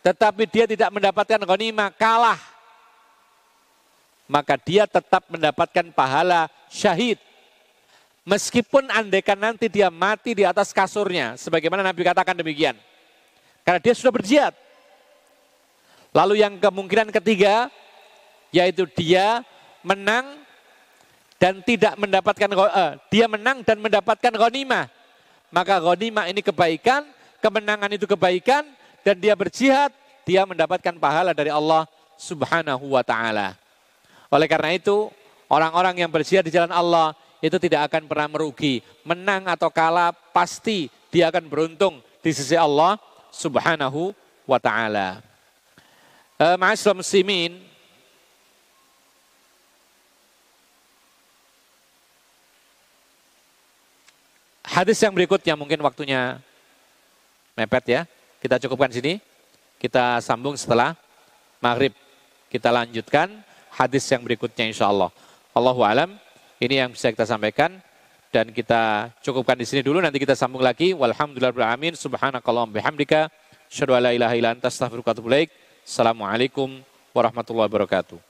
tetapi dia tidak mendapatkan ghanimah, kalah. Maka dia tetap mendapatkan pahala syahid. Meskipun andekan nanti dia mati di atas kasurnya, sebagaimana Nabi katakan demikian. Karena dia sudah berjihad. Lalu yang kemungkinan ketiga, yaitu dia menang dan tidak mendapatkan, uh, dia menang dan mendapatkan ghanimah. Maka ghanimah ini kebaikan, kemenangan itu kebaikan, dan dia berjihad, dia mendapatkan pahala dari Allah subhanahu wa ta'ala. Oleh karena itu, orang-orang yang berjihad di jalan Allah, itu tidak akan pernah merugi. Menang atau kalah pasti dia akan beruntung di sisi Allah Subhanahu wa taala. Uh, muslimin, Hadis yang berikutnya mungkin waktunya mepet ya. Kita cukupkan sini. Kita sambung setelah maghrib. Kita lanjutkan hadis yang berikutnya insya Allah. Allahu alam. Ini yang bisa kita sampaikan dan kita cukupkan di sini dulu nanti kita sambung lagi walhamdulillahirabbil subhanakallahumma bihamdika asyhadu an assalamualaikum warahmatullahi wabarakatuh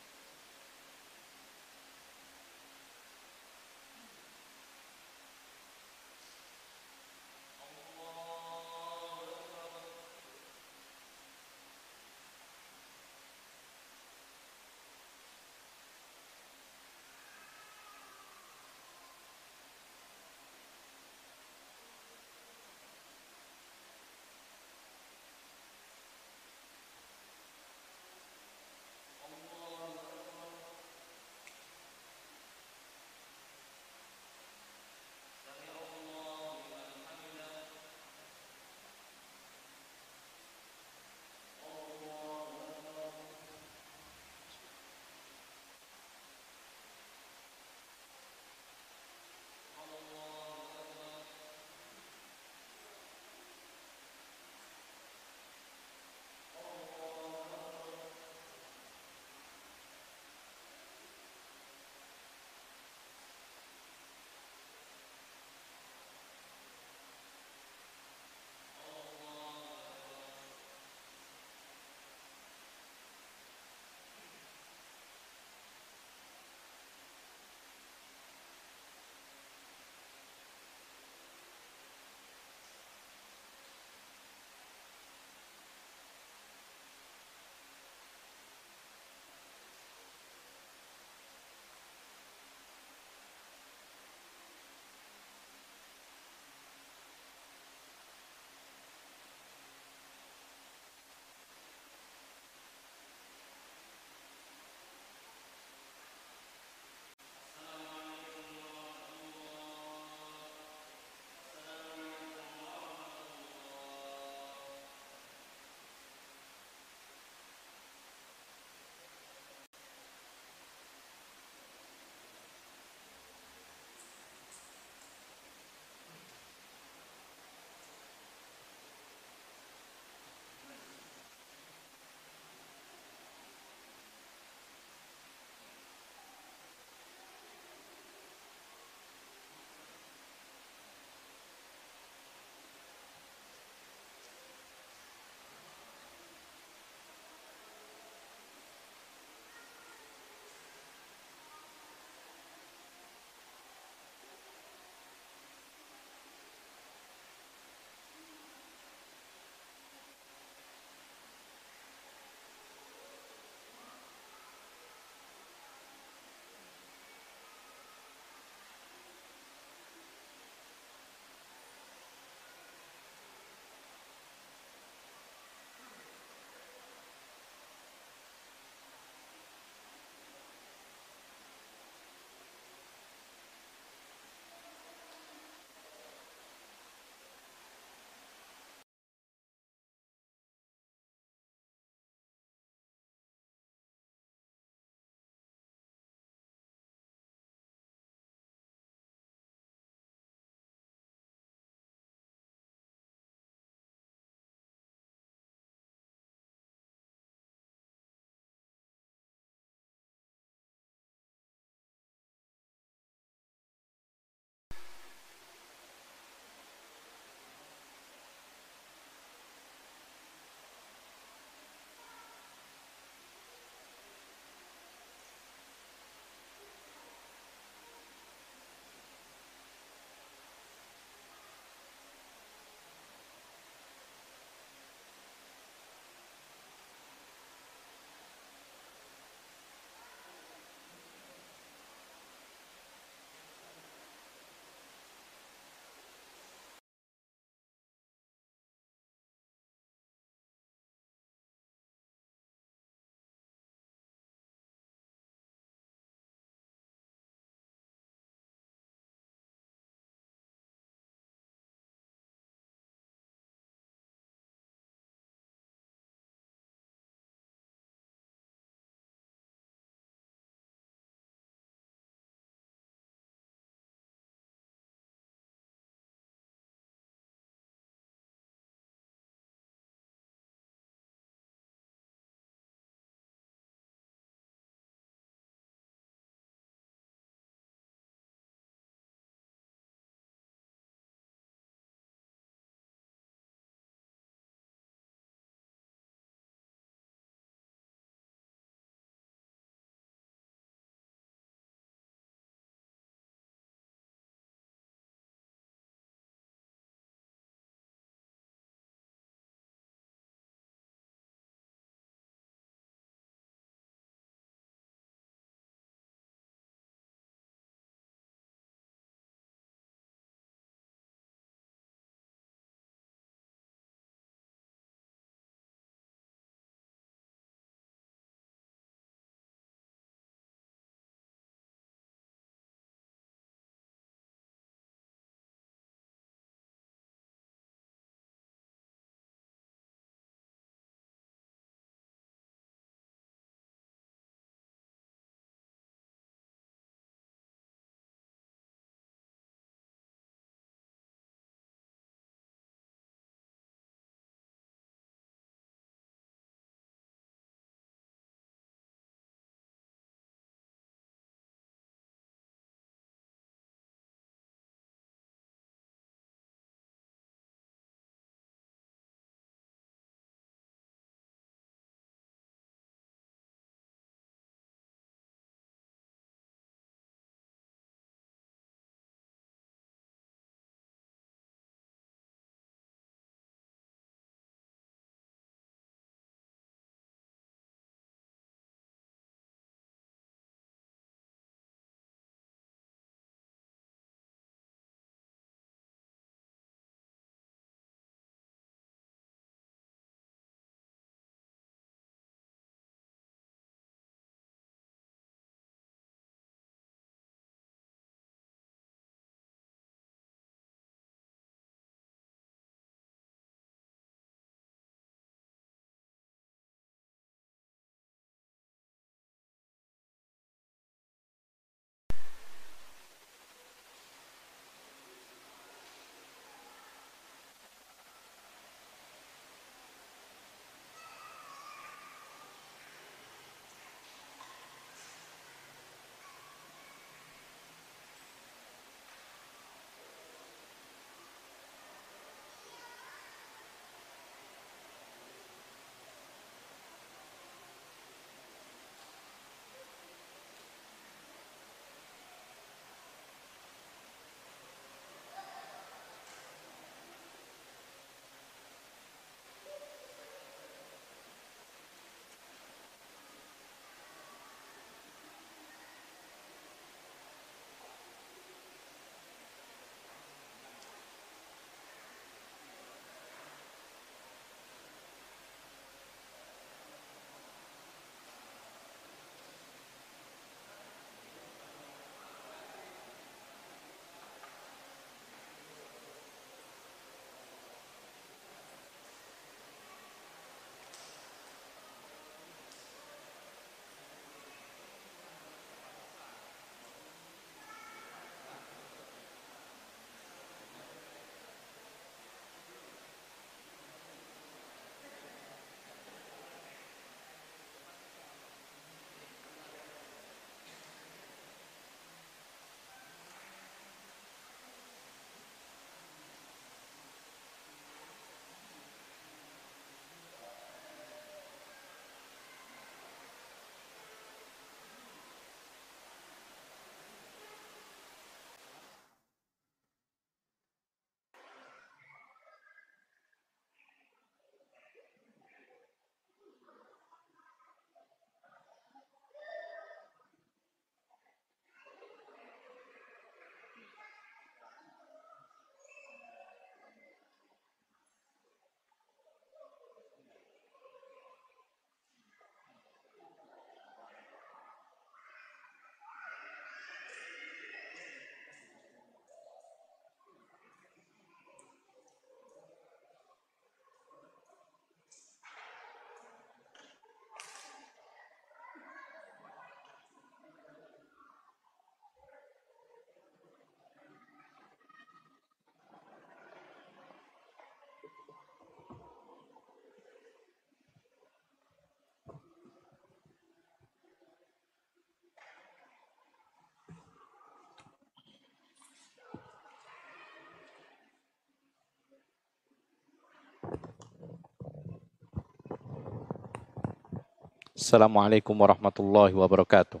Assalamualaikum warahmatullahi wabarakatuh.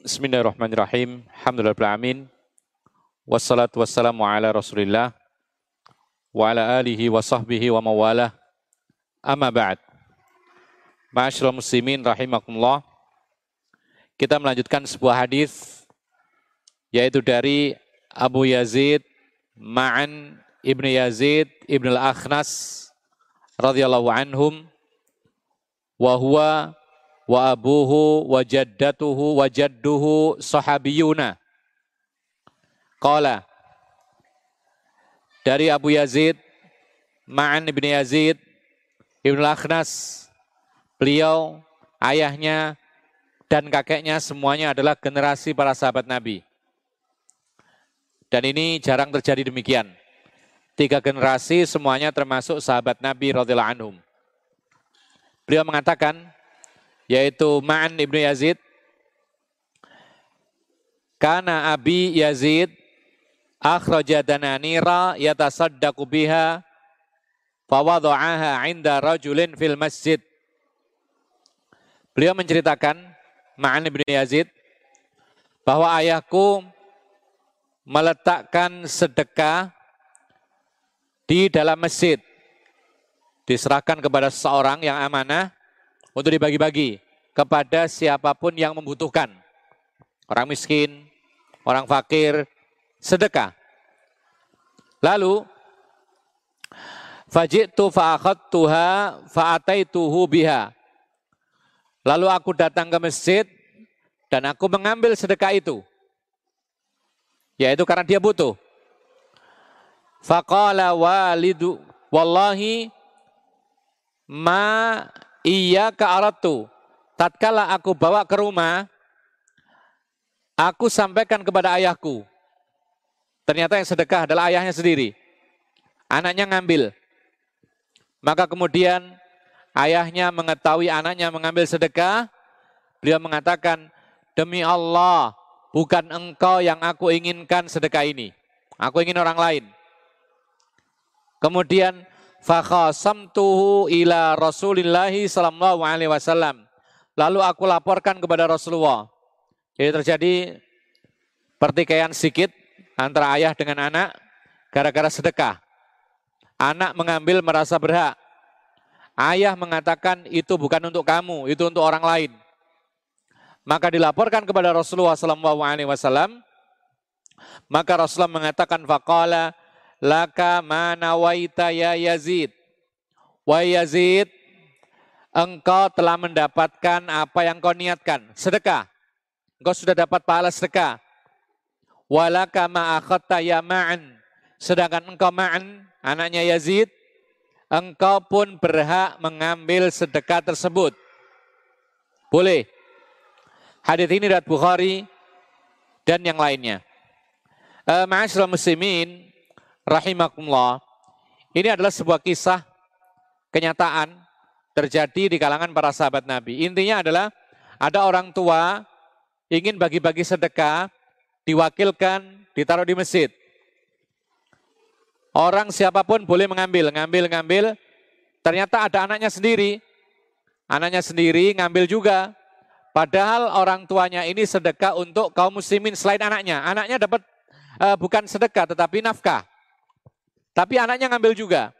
Bismillahirrahmanirrahim. Alhamdulillahirrahmanirrahim. Wassalatu wassalamu ala rasulillah wa ala alihi wa sahbihi wa mawalah. Amma ba'd. Ma'asyiral muslimin rahimakumullah. Kita melanjutkan sebuah hadis yaitu dari Abu Yazid Ma'an Ibn Yazid Ibn Al-Akhnas radhiyallahu anhum wa huwa wa abuhu wa jaddatuhu wa jadduhu sahabiyuna qala dari Abu Yazid Ma'an Ibn Yazid Ibn Al-Akhnas beliau ayahnya dan kakeknya semuanya adalah generasi para sahabat Nabi dan ini jarang terjadi demikian. Tiga generasi semuanya termasuk sahabat Nabi radhiyallahu anhum. Beliau mengatakan, yaitu Ma'an ibnu Yazid, Kana Abi Yazid akhraja dananira yatasaddaqu biha fawadha'aha 'inda rajulin fil masjid. Beliau menceritakan Ma'an ibnu Yazid bahwa ayahku meletakkan sedekah di dalam masjid. Diserahkan kepada seseorang yang amanah untuk dibagi-bagi kepada siapa pun yang membutuhkan. Orang miskin, orang fakir, sedekah. Lalu fajitu fa'akhadtuha fa'ataituhu biha. Lalu aku datang ke masjid dan aku mengambil sedekah itu. Yaitu karena dia butuh. Faqala walidu wallahi ma iya ke aratu. Tatkala aku bawa ke rumah, aku sampaikan kepada ayahku. Ternyata yang sedekah adalah ayahnya sendiri. Anaknya ngambil. Maka kemudian ayahnya mengetahui anaknya mengambil sedekah. Beliau mengatakan, demi Allah, bukan engkau yang aku inginkan sedekah ini. Aku ingin orang lain. Kemudian fakhasamtuhu ila Rasulillah sallallahu alaihi wasallam. Lalu aku laporkan kepada Rasulullah. Jadi terjadi pertikaian sedikit antara ayah dengan anak gara-gara sedekah. Anak mengambil merasa berhak. Ayah mengatakan itu bukan untuk kamu, itu untuk orang lain. Maka dilaporkan kepada Rasulullah Sallallahu Alaihi Wasallam. Maka Rasulullah mengatakan faqala laka manawaita ya Yazid. Wa Yazid, engkau telah mendapatkan apa yang kau niatkan, sedekah. Engkau sudah dapat pahala sedekah. Walaka ma'akhatta ya ma'an. Sedangkan engkau ma'an, anaknya Yazid, engkau pun berhak mengambil sedekah tersebut. Boleh. Hadis ini dari Bukhari dan yang lainnya. Ma'asyiral muslimin rahimakumullah. Ini adalah sebuah kisah kenyataan terjadi di kalangan para sahabat Nabi. Intinya adalah ada orang tua ingin bagi-bagi sedekah, diwakilkan, ditaruh di masjid. Orang siapa pun boleh mengambil, ngambil, ngambil. Ternyata ada anaknya sendiri. Anaknya sendiri ngambil juga. Padahal orang tuanya ini sedekah untuk kaum muslimin selain anaknya. Anaknya dapat uh, bukan sedekah tetapi nafkah. Tapi anaknya ngambil juga.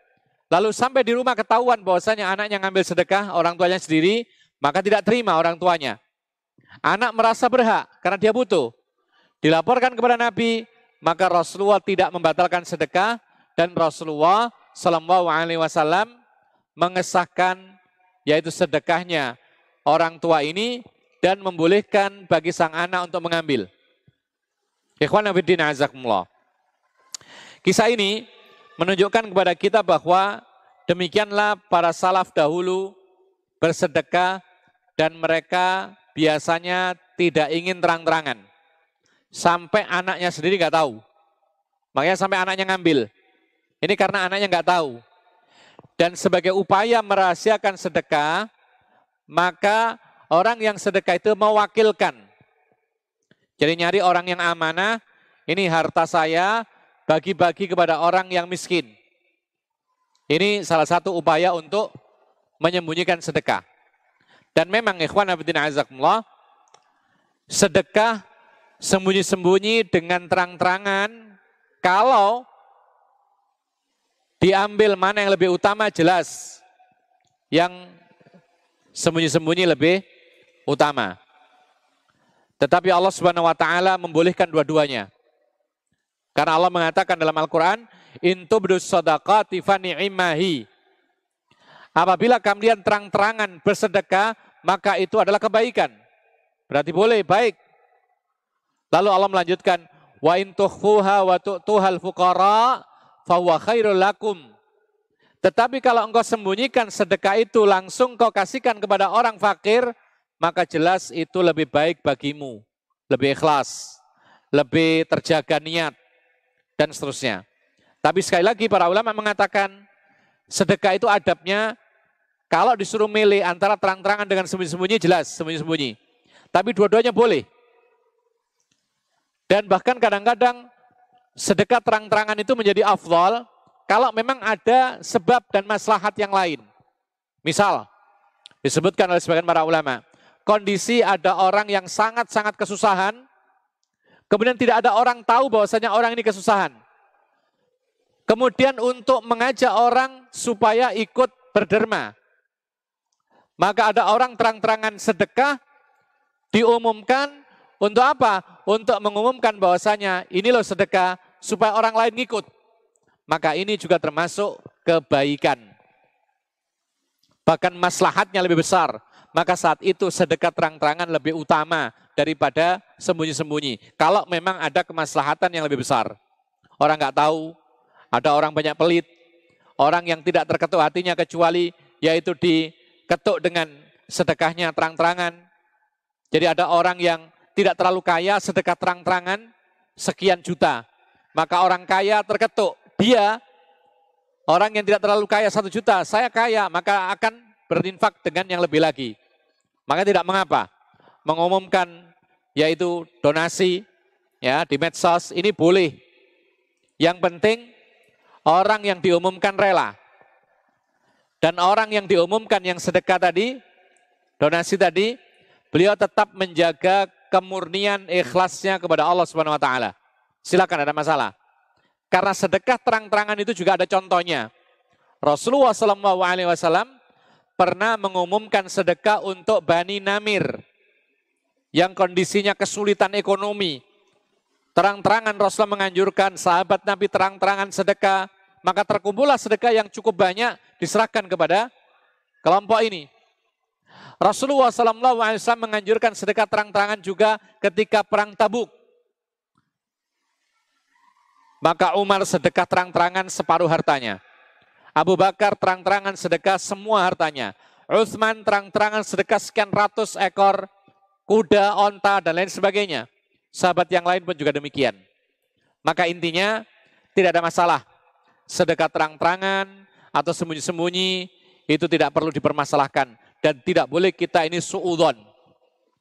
Lalu sampai di rumah ketahuan bahwasanya anaknya ngambil sedekah orang tuanya sendiri, maka tidak terima orang tuanya. Anak merasa berhak karena dia butuh. Dilaporkan kepada Nabi, maka Rasulullah tidak membatalkan sedekah dan Rasulullah Shallallahu Alaihi Wasallam mengesahkan yaitu sedekahnya orang tua ini dan membolehkan bagi sang anak untuk mengambil. Ikhwan Abidin Azakumullah. Kisah ini menunjukkan kepada kita bahwa demikianlah para salaf dahulu bersedekah dan mereka biasanya tidak ingin terang-terangan. Sampai anaknya sendiri nggak tahu. Makanya sampai anaknya ngambil. Ini karena anaknya nggak tahu. Dan sebagai upaya merahasiakan sedekah, maka Orang yang sedekah itu mewakilkan. Jadi nyari orang yang amanah, ini harta saya bagi-bagi kepada orang yang miskin. Ini salah satu upaya untuk menyembunyikan sedekah. Dan memang ikhwan abidin azakumullah, sedekah sembunyi-sembunyi dengan terang-terangan, kalau diambil mana yang lebih utama jelas. Yang sembunyi-sembunyi lebih utama. Tetapi Allah Subhanahu wa taala membolehkan dua-duanya. Karena Allah mengatakan dalam Al-Qur'an, "Intubdus shadaqati fani'imahi." Apabila kalian terang-terangan bersedekah, maka itu adalah kebaikan. Berarti boleh, baik. Lalu Allah melanjutkan, wa in tukhfuha wa tu'tuhal fuqara fahuwa khairul lakum. Tetapi kalau engkau sembunyikan sedekah itu langsung kau kasihkan kepada orang fakir, maka jelas itu lebih baik bagimu. Lebih ikhlas, lebih terjaga niat, dan seterusnya. Tapi sekali lagi para ulama mengatakan, sedekah itu adabnya kalau disuruh milih antara terang-terangan dengan sembunyi-sembunyi jelas sembunyi-sembunyi. Tapi dua-duanya boleh. Dan bahkan kadang-kadang sedekah terang-terangan itu menjadi afdol kalau memang ada sebab dan maslahat yang lain. Misal, disebutkan oleh sebagian para ulama, kondisi ada orang yang sangat-sangat kesusahan, kemudian tidak ada orang tahu bahwasanya orang ini kesusahan. Kemudian untuk mengajak orang supaya ikut berderma, maka ada orang terang-terangan sedekah diumumkan untuk apa? Untuk mengumumkan bahwasanya ini loh sedekah supaya orang lain ngikut. Maka ini juga termasuk kebaikan. Bahkan maslahatnya lebih besar. Maka saat itu sedekah terang-terangan lebih utama daripada sembunyi-sembunyi. Kalau memang ada kemaslahatan yang lebih besar. Orang nggak tahu, ada orang banyak pelit, orang yang tidak terketuk hatinya kecuali yaitu di ketuk dengan sedekahnya terang-terangan. Jadi ada orang yang tidak terlalu kaya sedekah terang-terangan sekian juta. Maka orang kaya terketuk. Dia orang yang tidak terlalu kaya satu juta, saya kaya, maka akan berinfak dengan yang lebih lagi. Maka tidak mengapa mengumumkan yaitu donasi ya di medsos ini boleh. Yang penting orang yang diumumkan rela. Dan orang yang diumumkan yang sedekah tadi, donasi tadi, beliau tetap menjaga kemurnian ikhlasnya kepada Allah Subhanahu wa taala. Silakan ada masalah. Karena sedekah terang-terangan itu juga ada contohnya. Rasulullah wasallam pernah mengumumkan sedekah untuk Bani Namir yang kondisinya kesulitan ekonomi. Terang-terangan Rasulullah menganjurkan sahabat Nabi terang-terangan sedekah maka terkumpullah sedekah yang cukup banyak diserahkan kepada kelompok ini. Rasulullah SAW menganjurkan sedekah terang-terangan juga ketika perang Tabuk. Maka Umar sedekah terang-terangan separuh hartanya. Abu Bakar terang-terangan sedekah semua hartanya. Utsman terang-terangan sedekah sekian ratus ekor kuda, onta, dan lain sebagainya. Sahabat yang lain pun juga demikian. Maka intinya tidak ada masalah sedekah terang-terangan atau sembunyi-sembunyi itu tidak perlu dipermasalahkan dan tidak boleh kita ini suudon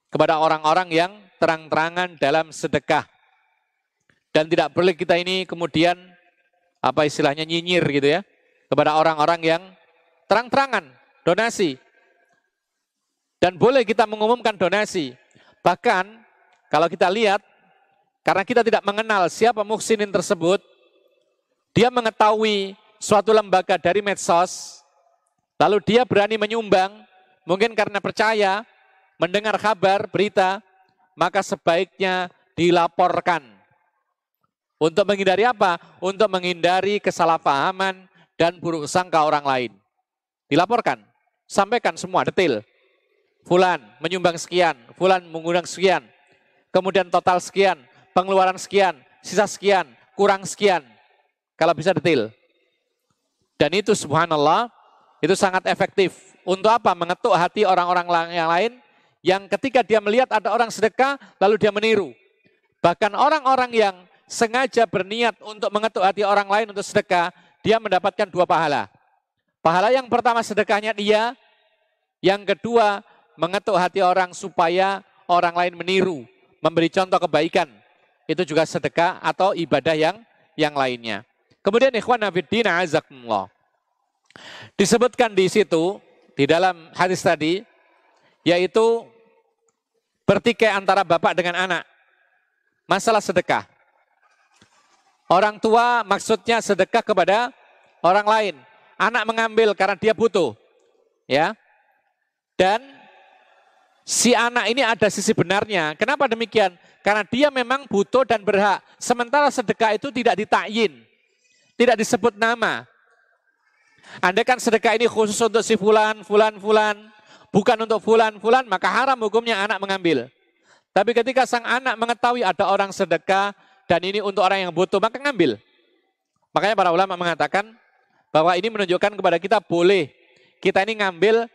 kepada orang-orang yang terang-terangan dalam sedekah dan tidak boleh kita ini kemudian apa istilahnya nyinyir gitu ya kepada orang-orang yang terang-terangan donasi dan boleh kita mengumumkan donasi bahkan kalau kita lihat karena kita tidak mengenal siapa muksinin tersebut dia mengetahui suatu lembaga dari medsos, lalu dia berani menyumbang, mungkin karena percaya, mendengar kabar, berita, maka sebaiknya dilaporkan. Untuk menghindari apa? Untuk menghindari kesalahpahaman dan buruk sangka orang lain. Dilaporkan, sampaikan semua detail. Fulan menyumbang sekian, Fulan mengundang sekian, kemudian total sekian, pengeluaran sekian, sisa sekian, kurang sekian. Kalau bisa detail. Dan itu subhanallah, itu sangat efektif. Untuk apa? Mengetuk hati orang-orang yang lain yang ketika dia melihat ada orang sedekah, lalu dia meniru. Bahkan orang-orang yang sengaja berniat untuk mengetuk hati orang lain untuk sedekah, dia mendapatkan dua pahala. Pahala yang pertama sedekahnya dia, yang kedua mengetuk hati orang supaya orang lain meniru, memberi contoh kebaikan. Itu juga sedekah atau ibadah yang yang lainnya. Kemudian ikhwan nafiddin azakumullah. Disebutkan di situ, di dalam hadis tadi, yaitu bertikai antara bapak dengan anak. Masalah sedekah. Orang tua maksudnya sedekah kepada orang lain. Anak mengambil karena dia butuh. Ya. Dan si anak ini ada sisi benarnya. Kenapa demikian? Karena dia memang butuh dan berhak. Sementara sedekah itu tidak ditakyin. Tidak disebut nama. Andai kan sedekah ini khusus untuk si fulan, fulan, fulan. Bukan untuk fulan, fulan, maka haram hukumnya anak mengambil. Tapi ketika sang anak mengetahui ada orang sedekah dan ini untuk orang yang butuh, maka ngambil. Makanya para ulama mengatakan bahwa ini menunjukkan kepada kita boleh kita ini ngambil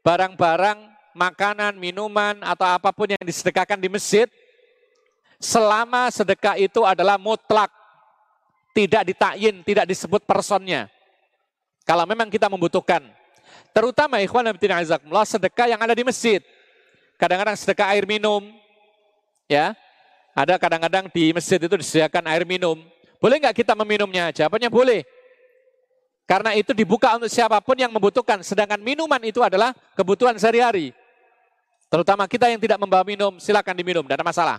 barang-barang, makanan, minuman, atau apa pun yang disedekahkan di masjid, selama sedekah itu adalah mutlak, tidak ditakyin, tidak disebut personnya. Kalau memang kita membutuhkan. Terutama ikhwan dan sedekah yang ada di masjid. Kadang-kadang sedekah air minum, ya. Ada kadang-kadang di masjid itu disediakan air minum. Boleh nggak kita meminumnya? Jawabannya boleh. Karena itu dibuka untuk siapa pun yang membutuhkan. Sedangkan minuman itu adalah kebutuhan sehari-hari. Terutama kita yang tidak membawa minum, silakan diminum, tidak ada masalah.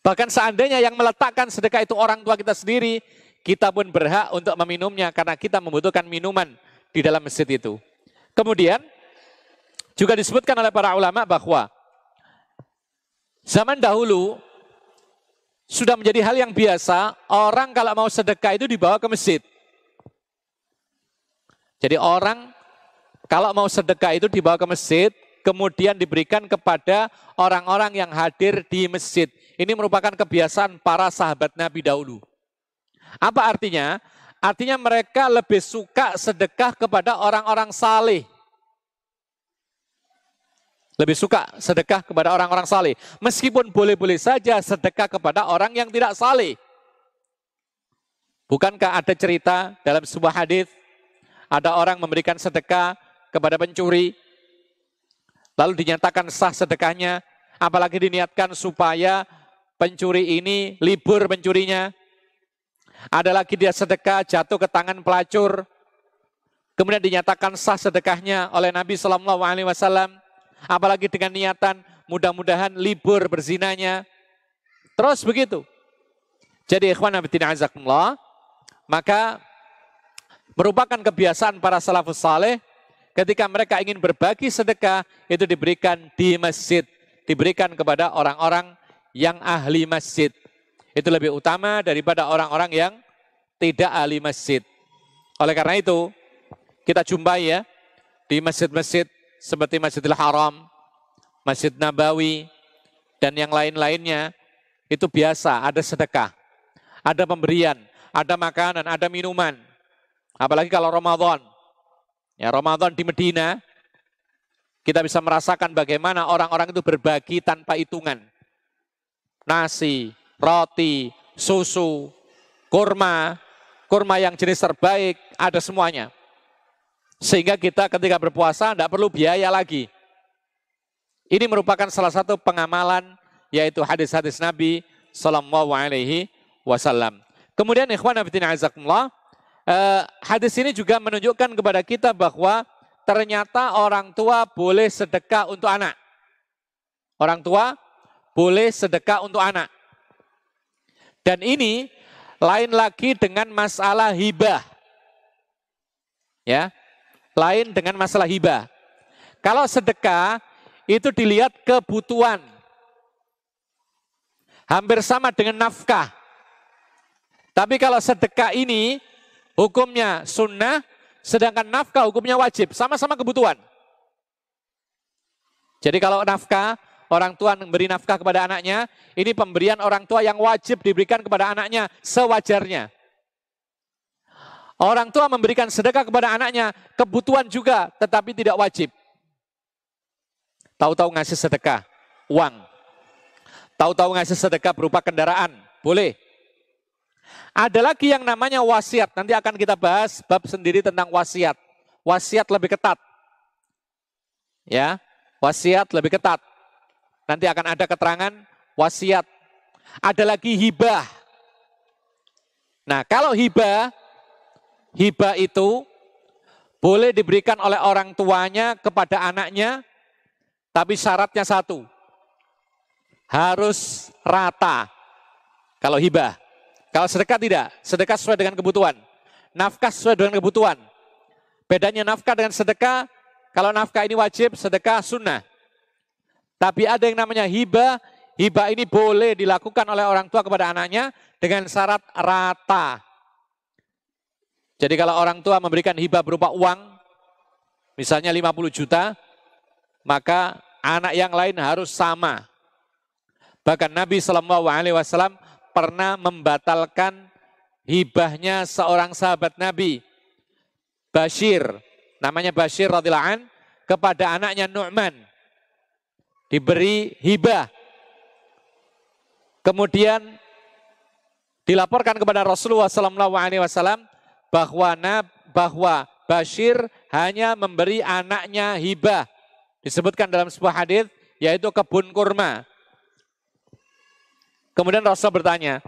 Bahkan seandainya yang meletakkan sedekah itu orang tua kita sendiri, kita pun berhak untuk meminumnya karena kita membutuhkan minuman di dalam masjid itu. Kemudian juga disebutkan oleh para ulama bahwa zaman dahulu sudah menjadi hal yang biasa orang kalau mau sedekah itu dibawa ke masjid. Jadi orang kalau mau sedekah itu dibawa ke masjid, kemudian diberikan kepada orang-orang yang hadir di masjid. Ini merupakan kebiasaan para sahabat Nabi dahulu. Apa artinya? Artinya mereka lebih suka sedekah kepada orang-orang saleh. Lebih suka sedekah kepada orang-orang saleh. Meskipun boleh-boleh saja sedekah kepada orang yang tidak saleh. Bukankah ada cerita dalam sebuah hadis ada orang memberikan sedekah kepada pencuri, lalu dinyatakan sah sedekahnya, apalagi diniatkan supaya pencuri ini libur pencurinya. Ada lagi dia sedekah jatuh ke tangan pelacur, kemudian dinyatakan sah sedekahnya oleh Nabi Shallallahu Alaihi Wasallam. Apalagi dengan niatan mudah-mudahan libur berzinanya. Terus begitu. Jadi ikhwan Nabi azakumullah, maka merupakan kebiasaan para salafus saleh ketika mereka ingin berbagi sedekah itu diberikan di masjid, diberikan kepada orang-orang yang ahli masjid. Itu lebih utama daripada orang-orang yang tidak ahli masjid. Oleh karena itu, kita jumpai ya di masjid-masjid seperti Masjidil Haram, Masjid Nabawi, dan yang lain-lainnya, itu biasa, ada sedekah, ada pemberian, ada makanan, ada minuman, Apalagi kalau Ramadan. Ya, Ramadan di Medina, kita bisa merasakan bagaimana orang-orang itu berbagi tanpa hitungan. Nasi, roti, susu, kurma, kurma yang jenis terbaik, ada semuanya. Sehingga kita ketika berpuasa tidak perlu biaya lagi. Ini merupakan salah satu pengamalan yaitu hadis-hadis Nabi Sallallahu Alaihi Wasallam. Kemudian ikhwan abidin azakumullah, eh, hadis ini juga menunjukkan kepada kita bahwa ternyata orang tua boleh sedekah untuk anak. Orang tua boleh sedekah untuk anak. Dan ini lain lagi dengan masalah hibah. Ya. Lain dengan masalah hibah. Kalau sedekah itu dilihat kebutuhan. Hampir sama dengan nafkah. Tapi kalau sedekah ini hukumnya sunnah, sedangkan nafkah hukumnya wajib, sama-sama kebutuhan. Jadi kalau nafkah, orang tua memberi nafkah kepada anaknya, ini pemberian orang tua yang wajib diberikan kepada anaknya sewajarnya. Orang tua memberikan sedekah kepada anaknya, kebutuhan juga, tetapi tidak wajib. Tahu-tahu ngasih sedekah, uang. Tahu-tahu ngasih sedekah berupa kendaraan, boleh. Ada lagi yang namanya wasiat. Nanti akan kita bahas bab sendiri tentang wasiat. Wasiat lebih ketat. Ya, wasiat lebih ketat. Nanti akan ada keterangan wasiat. Ada lagi hibah. Nah, kalau hibah, hibah itu boleh diberikan oleh orang tuanya kepada anaknya, tapi syaratnya satu, harus rata. Kalau hibah, kalau sedekah tidak, sedekah sesuai dengan kebutuhan, nafkah sesuai dengan kebutuhan. Bedanya nafkah dengan sedekah, kalau nafkah ini wajib, sedekah sunnah. Tapi ada yang namanya hibah, hibah ini boleh dilakukan oleh orang tua kepada anaknya dengan syarat rata. Jadi kalau orang tua memberikan hibah berupa uang, misalnya 50 juta, maka anak yang lain harus sama. Bahkan Nabi Shallallahu Alaihi Wasallam pernah membatalkan hibahnya seorang sahabat Nabi, Bashir, namanya Bashir radhiyallahu an, kepada anaknya Nu'man diberi hibah. Kemudian dilaporkan kepada Rasulullah Sallallahu Alaihi Wasallam bahwa bahwa Bashir hanya memberi anaknya hibah. Disebutkan dalam sebuah hadis yaitu kebun kurma. Kemudian Rasul bertanya,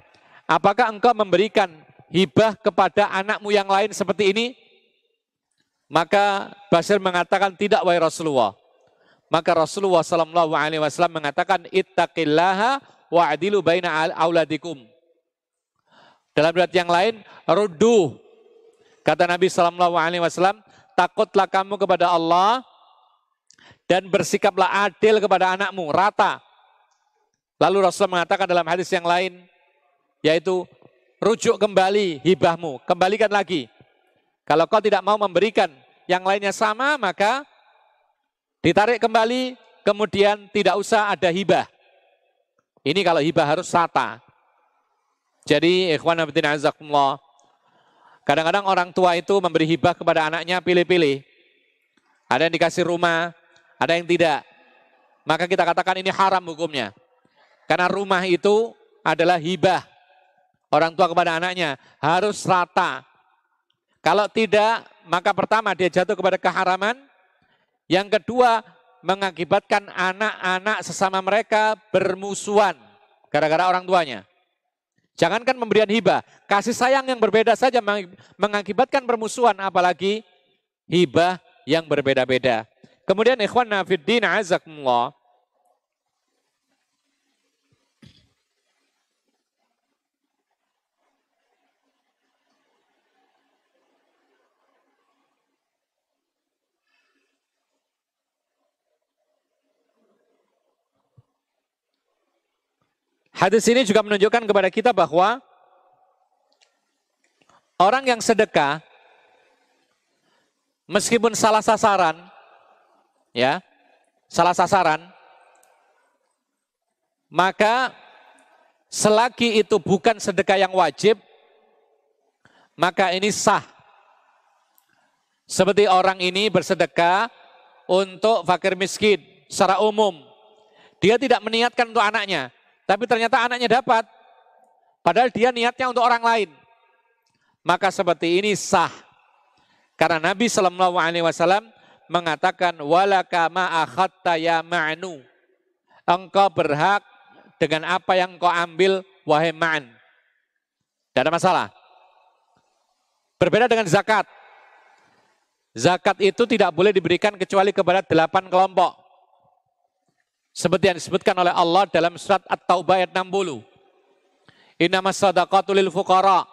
apakah engkau memberikan hibah kepada anakmu yang lain seperti ini? Maka Bashir mengatakan tidak wahai Rasulullah. Maka Rasulullah Sallallahu Alaihi Wasallam mengatakan ittaqillaha wa adilu baina auladikum. Dalam riwayat yang lain, rudu. Kata Nabi Sallallahu Alaihi Wasallam, takutlah kamu kepada Allah dan bersikaplah adil kepada anakmu, rata. Lalu Rasul mengatakan dalam hadis yang lain, yaitu rujuk kembali hibahmu, kembalikan lagi. Kalau kau tidak mau memberikan yang lainnya sama, maka Ditarik kembali, kemudian tidak usah ada hibah. Ini kalau hibah harus sata. Jadi ikhwan abidin azakumullah. Kadang-kadang orang tua itu memberi hibah kepada anaknya pilih-pilih. Ada yang dikasih rumah, ada yang tidak. Maka kita katakan ini haram hukumnya. Karena rumah itu adalah hibah. Orang tua kepada anaknya harus rata. Kalau tidak, maka pertama dia jatuh kepada keharaman, yang kedua, mengakibatkan anak-anak sesama mereka bermusuhan gara-gara orang tuanya. Jangankan pemberian hibah, kasih sayang yang berbeda saja mengakibatkan permusuhan, apalagi hibah yang berbeda-beda. Kemudian ikhwan nafiddin azakumullah, Hadis ini juga menunjukkan kepada kita bahwa orang yang sedekah meskipun salah sasaran ya, salah sasaran maka selagi itu bukan sedekah yang wajib maka ini sah. Seperti orang ini bersedekah untuk fakir miskin secara umum. Dia tidak meniatkan untuk anaknya, tapi ternyata anaknya dapat. Padahal dia niatnya untuk orang lain. Maka seperti ini sah. Karena Nabi Shallallahu Alaihi Wasallam mengatakan walaka ma'akhatta ya ma'nu. Engkau berhak dengan apa yang kau ambil wahai ma'an. Tidak ada masalah. Berbeda dengan zakat. Zakat itu tidak boleh diberikan kecuali kepada delapan kelompok. Seperti yang disebutkan oleh Allah dalam surat At-Taubah ayat 60. Innama sadaqatu lil fuqara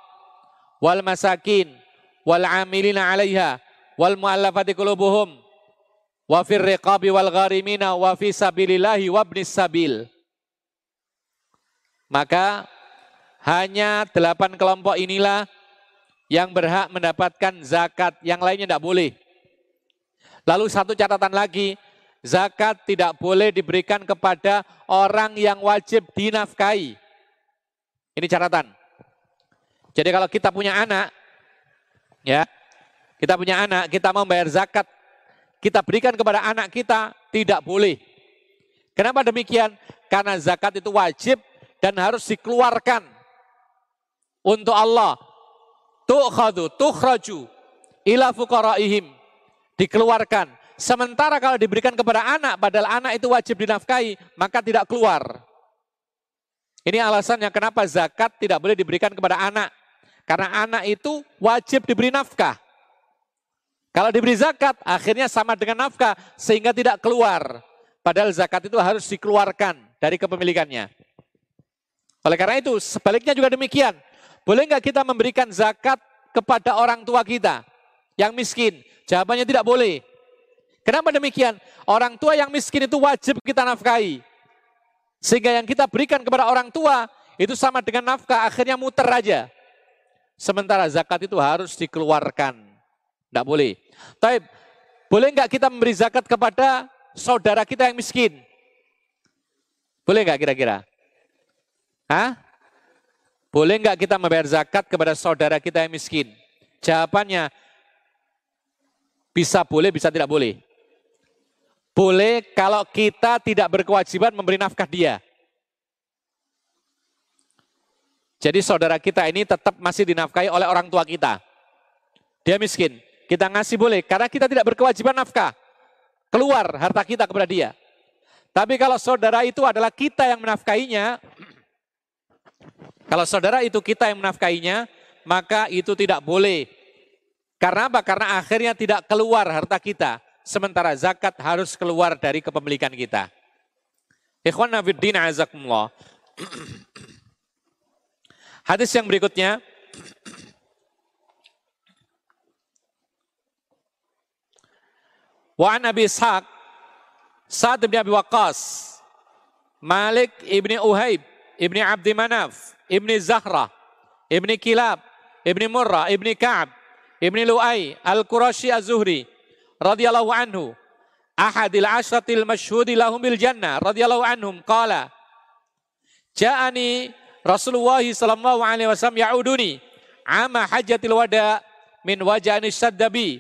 wal masakin wal amilina 'alaiha wal mu'allafati qulubuhum wa fir riqabi wal gharimina wa fi sabilillahi wa ibnis sabil. Maka hanya delapan kelompok inilah yang berhak mendapatkan zakat, yang lainnya tidak boleh. Lalu satu catatan lagi, zakat tidak boleh diberikan kepada orang yang wajib dinafkahi. Ini catatan. Jadi kalau kita punya anak, ya, kita punya anak, kita mau bayar zakat, kita berikan kepada anak kita, tidak boleh. Kenapa demikian? Karena zakat itu wajib dan harus dikeluarkan untuk Allah. Tu'khadu, tukhraju, ila fuqaraihim. Dikeluarkan Sementara kalau diberikan kepada anak, padahal anak itu wajib dinafkahi, maka tidak keluar. Ini alasannya kenapa zakat tidak boleh diberikan kepada anak. Karena anak itu wajib diberi nafkah. Kalau diberi zakat, akhirnya sama dengan nafkah, sehingga tidak keluar. Padahal zakat itu harus dikeluarkan dari kepemilikannya. Oleh karena itu, sebaliknya juga demikian. Boleh nggak kita memberikan zakat kepada orang tua kita yang miskin? Jawabannya tidak boleh. Kenapa demikian? Orang tua yang miskin itu wajib kita nafkahi. Sehingga yang kita berikan kepada orang tua itu sama dengan nafkah, akhirnya muter aja. Sementara zakat itu harus dikeluarkan. Tidak boleh. Tapi boleh nggak kita memberi zakat kepada saudara kita yang miskin? Boleh nggak kira-kira? Hah? Boleh nggak kita membayar zakat kepada saudara kita yang miskin? Jawabannya bisa boleh, bisa tidak boleh. Boleh kalau kita tidak berkewajiban memberi nafkah dia. Jadi saudara kita ini tetap masih dinafkahi oleh orang tua kita. Dia miskin. Kita ngasih boleh, karena kita tidak berkewajiban nafkah. Keluar harta kita kepada dia. Tapi kalau saudara itu adalah kita yang menafkahinya, kalau saudara itu kita yang menafkahinya, maka itu tidak boleh. Karena apa? Karena akhirnya tidak keluar harta kita. Sementara zakat harus keluar dari kepemilikan kita. Ikhwan Nafiddin azakumullah. Hadis yang berikutnya, Wa an Abi Ishaq Sa'ad bin Abi Waqqas Malik ibni Uhaib ibni Abdi Manaf ibni Zahra ibni Kilab ibni Murrah ibni Ka'ab ibni Lu'ay al-Qurashi az-Zuhri radhiyallahu anhu ahadil ashratil masyhudi lahum bil jannah radhiyallahu anhum qala ja'ani Rasulullah sallallahu alaihi wasallam ya'uduni ama hajjatil wada min wajani saddabi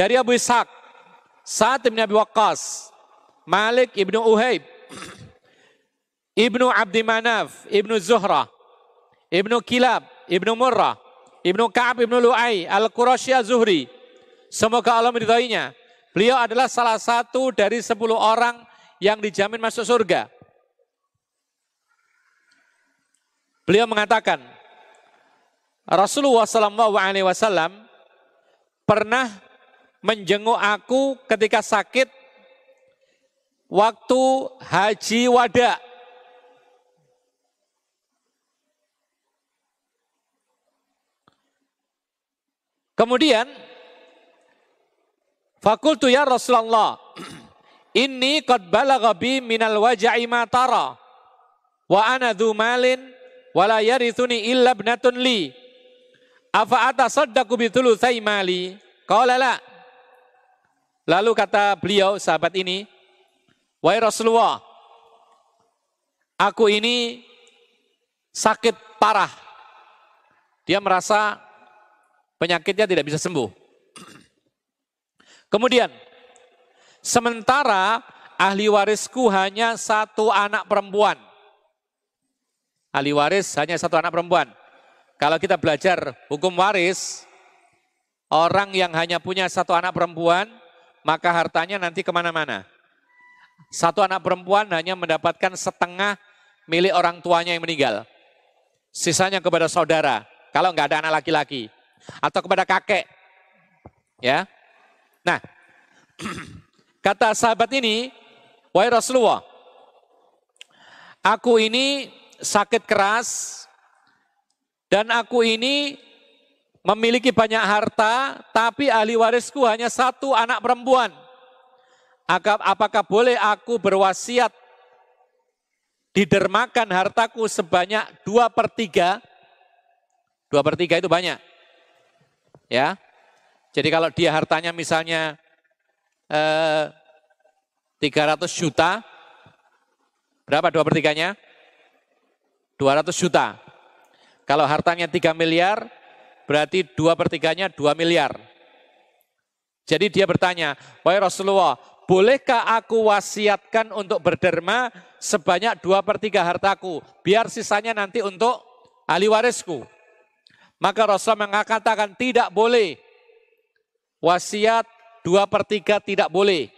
dari Abu Ishaq, Sa'ad bin Abi Waqqas, Malik ibnu Uhaib, ibnu Abdi Manaf, ibnu Zuhra, ibnu Kilab, ibnu Murrah, ibnu Ka'ab ibnu Lu'ay, Al-Qurashi zuhri Semoga Allah meridhoinya. Beliau adalah salah satu dari sepuluh orang yang dijamin masuk surga. Beliau mengatakan, Rasulullah SAW pernah menjenguk aku ketika sakit waktu haji wada. Kemudian Fakultu ya Rasulullah, ini qad balagha bi minal waja'i ma tara wa ana dhu malin wa la yarithuni illa ibnatun li. Afa atasaddaqu bi thulutsai mali? Qala la. Lalu kata beliau, sahabat ini, Wahai Rasulullah, aku ini sakit parah. Dia merasa penyakitnya tidak bisa sembuh. Kemudian, sementara ahli warisku hanya satu anak perempuan. Ahli waris hanya satu anak perempuan. Kalau kita belajar hukum waris, orang yang hanya punya satu anak perempuan, maka hartanya nanti ke mana-mana. Satu anak perempuan hanya mendapatkan setengah milik orang tuanya yang meninggal. Sisanya kepada saudara, kalau nggak ada anak laki-laki. Atau kepada kakek. Ya. Nah, kata sahabat ini, Wahai Rasulullah, aku ini sakit keras dan aku ini memiliki banyak harta, tapi ahli warisku hanya satu anak perempuan. Apakah boleh aku berwasiat didermakan hartaku sebanyak dua per tiga? Dua per tiga itu banyak. Ya, jadi kalau dia hartanya misalnya eh, 300 juta, berapa dua per tiganya? 200 juta. Kalau hartanya 3 miliar, berarti dua pertiganya dua miliar. Jadi dia bertanya, wahai Rasulullah, bolehkah aku wasiatkan untuk berderma sebanyak dua per tiga hartaku, biar sisanya nanti untuk ahli warisku. Maka Rasul mengatakan tidak boleh. Wasiat dua per tiga tidak boleh.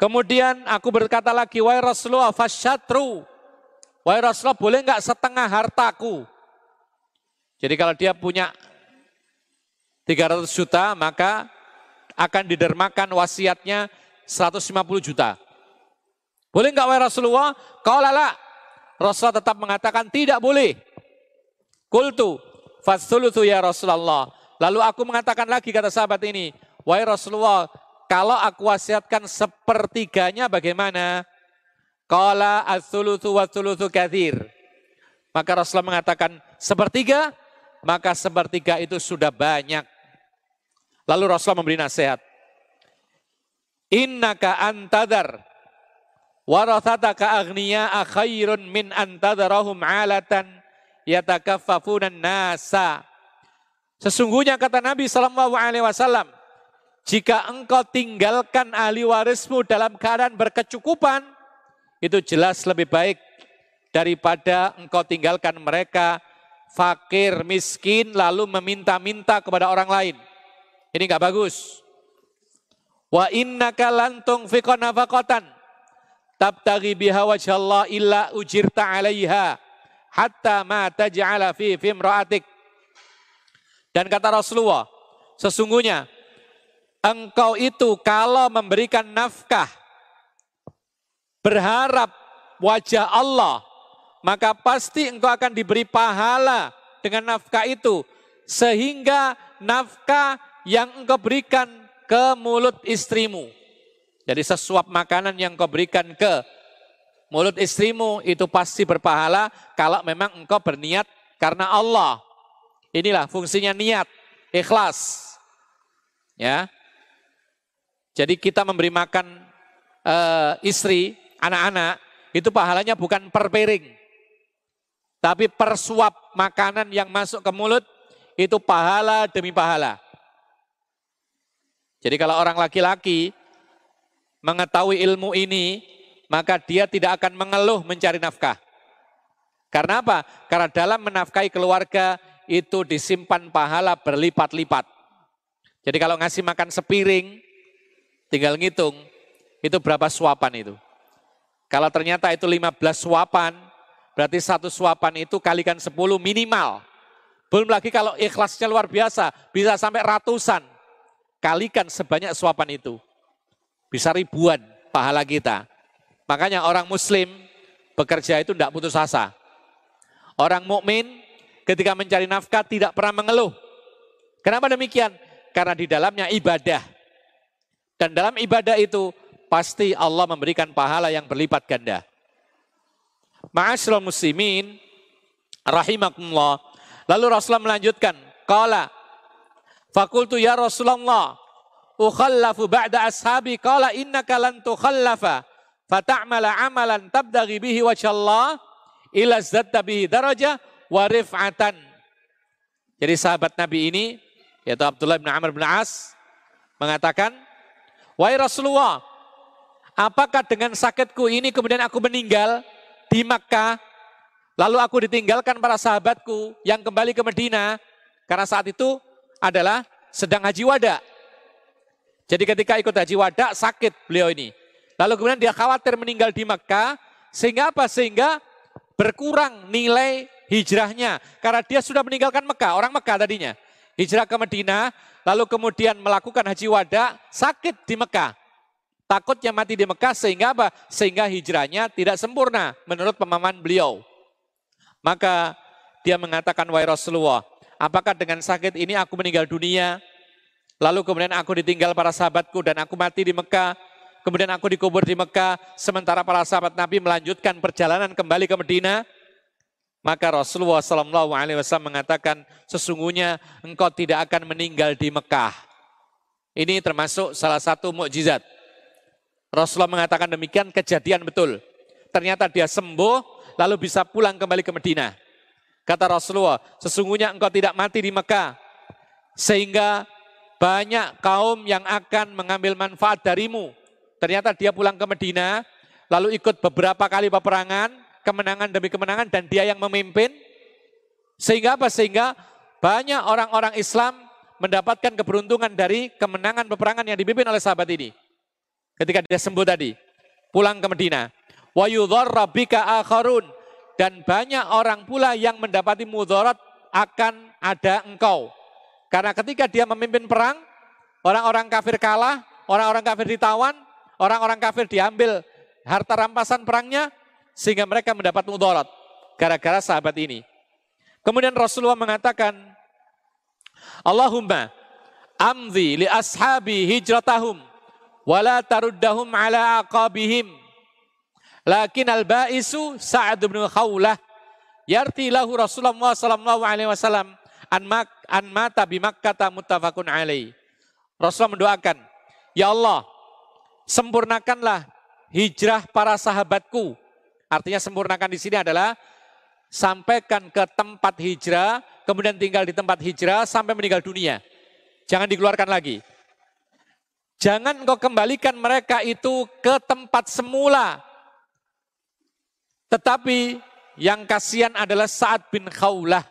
Kemudian aku berkata lagi, wahai Rasulullah, fasyatru. Wahai Rasulullah, boleh enggak setengah hartaku? Jadi kalau dia punya 300 juta, maka akan didermakan wasiatnya 150 juta. Boleh nggak wahai Rasulullah? Kau lala. Rasulullah tetap mengatakan tidak boleh. Kultu fasulutu ya Rasulullah. Lalu aku mengatakan lagi kata sahabat ini, wahai Rasulullah, kalau aku wasiatkan sepertiganya bagaimana? Kala sulutu kathir. Maka Rasulullah mengatakan sepertiga, maka sepertiga itu sudah banyak. Lalu Rasulullah memberi nasihat. Innaka antadar warathataka aghniya khairun min antadarahum alatan yatakaffafunan nasa. Sesungguhnya kata Nabi Sallallahu Alaihi Wasallam, jika engkau tinggalkan ahli warismu dalam keadaan berkecukupan, itu jelas lebih baik daripada engkau tinggalkan mereka fakir, miskin, lalu meminta-minta kepada orang lain. Ini nggak bagus. Wa inna kalantung fikon nafaqatan tabtaghi biha wajhallah illa ujirta 'alaiha hatta ma taj'ala fi fimra'atik. Dan kata Rasulullah, sesungguhnya engkau itu kalau memberikan nafkah berharap wajah Allah, maka pasti engkau akan diberi pahala dengan nafkah itu. Sehingga nafkah yang engkau berikan ke mulut istrimu. Jadi sesuap makanan yang engkau berikan ke mulut istrimu itu pasti berpahala kalau memang engkau berniat karena Allah. Inilah fungsinya niat, ikhlas. Ya. Jadi kita memberi makan uh, istri anak-anak, itu pahalanya bukan per piring. Tapi per suap makanan yang masuk ke mulut, itu pahala demi pahala. Jadi kalau orang laki-laki mengetahui ilmu ini, maka dia tidak akan mengeluh mencari nafkah. Karena apa? Karena dalam menafkahi keluarga itu disimpan pahala berlipat-lipat. Jadi kalau ngasih makan sepiring, tinggal ngitung, itu berapa suapan itu. Kalau ternyata itu 15 suapan, berarti satu suapan itu kalikan 10 minimal. Belum lagi kalau ikhlasnya luar biasa, bisa sampai ratusan. Kalikan sebanyak suapan itu. Bisa ribuan pahala kita. Makanya orang muslim bekerja itu tidak putus asa. Orang mukmin ketika mencari nafkah tidak pernah mengeluh. Kenapa demikian? Karena di dalamnya ibadah. Dan dalam ibadah itu pasti Allah memberikan pahala yang berlipat ganda. Ma'asyiral muslimin rahimakumullah. Lalu Rasulullah melanjutkan, qala Fakultu ya Rasulullah, ukhallafu ba'da ashabi qala innaka lan tukhallafa fata'mala amalan tabdaghi bihi wajhallah ila zadda bihi daraja wa rif'atan. Jadi sahabat Nabi ini yaitu Abdullah bin Amr bin As mengatakan, "Wahai Rasulullah, Apakah dengan sakitku ini kemudian aku meninggal di Makkah, lalu aku ditinggalkan para sahabatku yang kembali ke Medina, karena saat itu adalah sedang haji wada. Jadi ketika ikut haji wada sakit beliau ini. Lalu kemudian dia khawatir meninggal di Makkah, sehingga apa? Sehingga berkurang nilai hijrahnya. Karena dia sudah meninggalkan Mekah, orang Mekah tadinya. Hijrah ke Medina, lalu kemudian melakukan haji wada, sakit di Mekah. Takutnya mati di Mekah sehingga apa? Sehingga hijrahnya tidak sempurna menurut pemahaman beliau. Maka dia mengatakan, wahai Rasulullah, apakah dengan sakit ini aku meninggal dunia? Lalu kemudian aku ditinggal para sahabatku dan aku mati di Mekah. Kemudian aku dikubur di Mekah, sementara para sahabat Nabi melanjutkan perjalanan kembali ke Medina. Maka Rasulullah Sallallahu Alaihi Wasallam mengatakan, sesungguhnya engkau tidak akan meninggal di Mekah. Ini termasuk salah satu mukjizat Rasulullah mengatakan demikian, kejadian betul. Ternyata dia sembuh, lalu bisa pulang kembali ke Medina. Kata Rasulullah, sesungguhnya engkau tidak mati di Mekah. Sehingga banyak kaum yang akan mengambil manfaat darimu. Ternyata dia pulang ke Medina, lalu ikut beberapa kali peperangan, kemenangan demi kemenangan, dan dia yang memimpin. Sehingga apa? Sehingga banyak orang-orang Islam mendapatkan keberuntungan dari kemenangan peperangan yang dipimpin oleh sahabat ini ketika dia sembuh tadi, pulang ke Medina. Wa akharun dan banyak orang pula yang mendapati mudarat akan ada engkau. Karena ketika dia memimpin perang, orang-orang kafir kalah, orang-orang kafir ditawan, orang-orang kafir diambil harta rampasan perangnya, sehingga mereka mendapat mudarat gara-gara sahabat ini. Kemudian Rasulullah mengatakan, Allahumma amzi li ashabi hijratahum wala taruddahum ala aqabihim. Lakin al-ba'isu Sa'ad bin Khawlah yarti lahu Rasulullah sallallahu alaihi wasallam an mak an mata bi Makkah muttafaqun alaih. Rasulullah mendoakan, "Ya Allah, sempurnakanlah hijrah para sahabatku." Artinya sempurnakan di sini adalah sampaikan ke tempat hijrah, kemudian tinggal di tempat hijrah sampai meninggal dunia. Jangan dikeluarkan lagi. Jangan engkau kembalikan mereka itu ke tempat semula. Tetapi yang kasihan adalah Sa'ad bin Khawlah.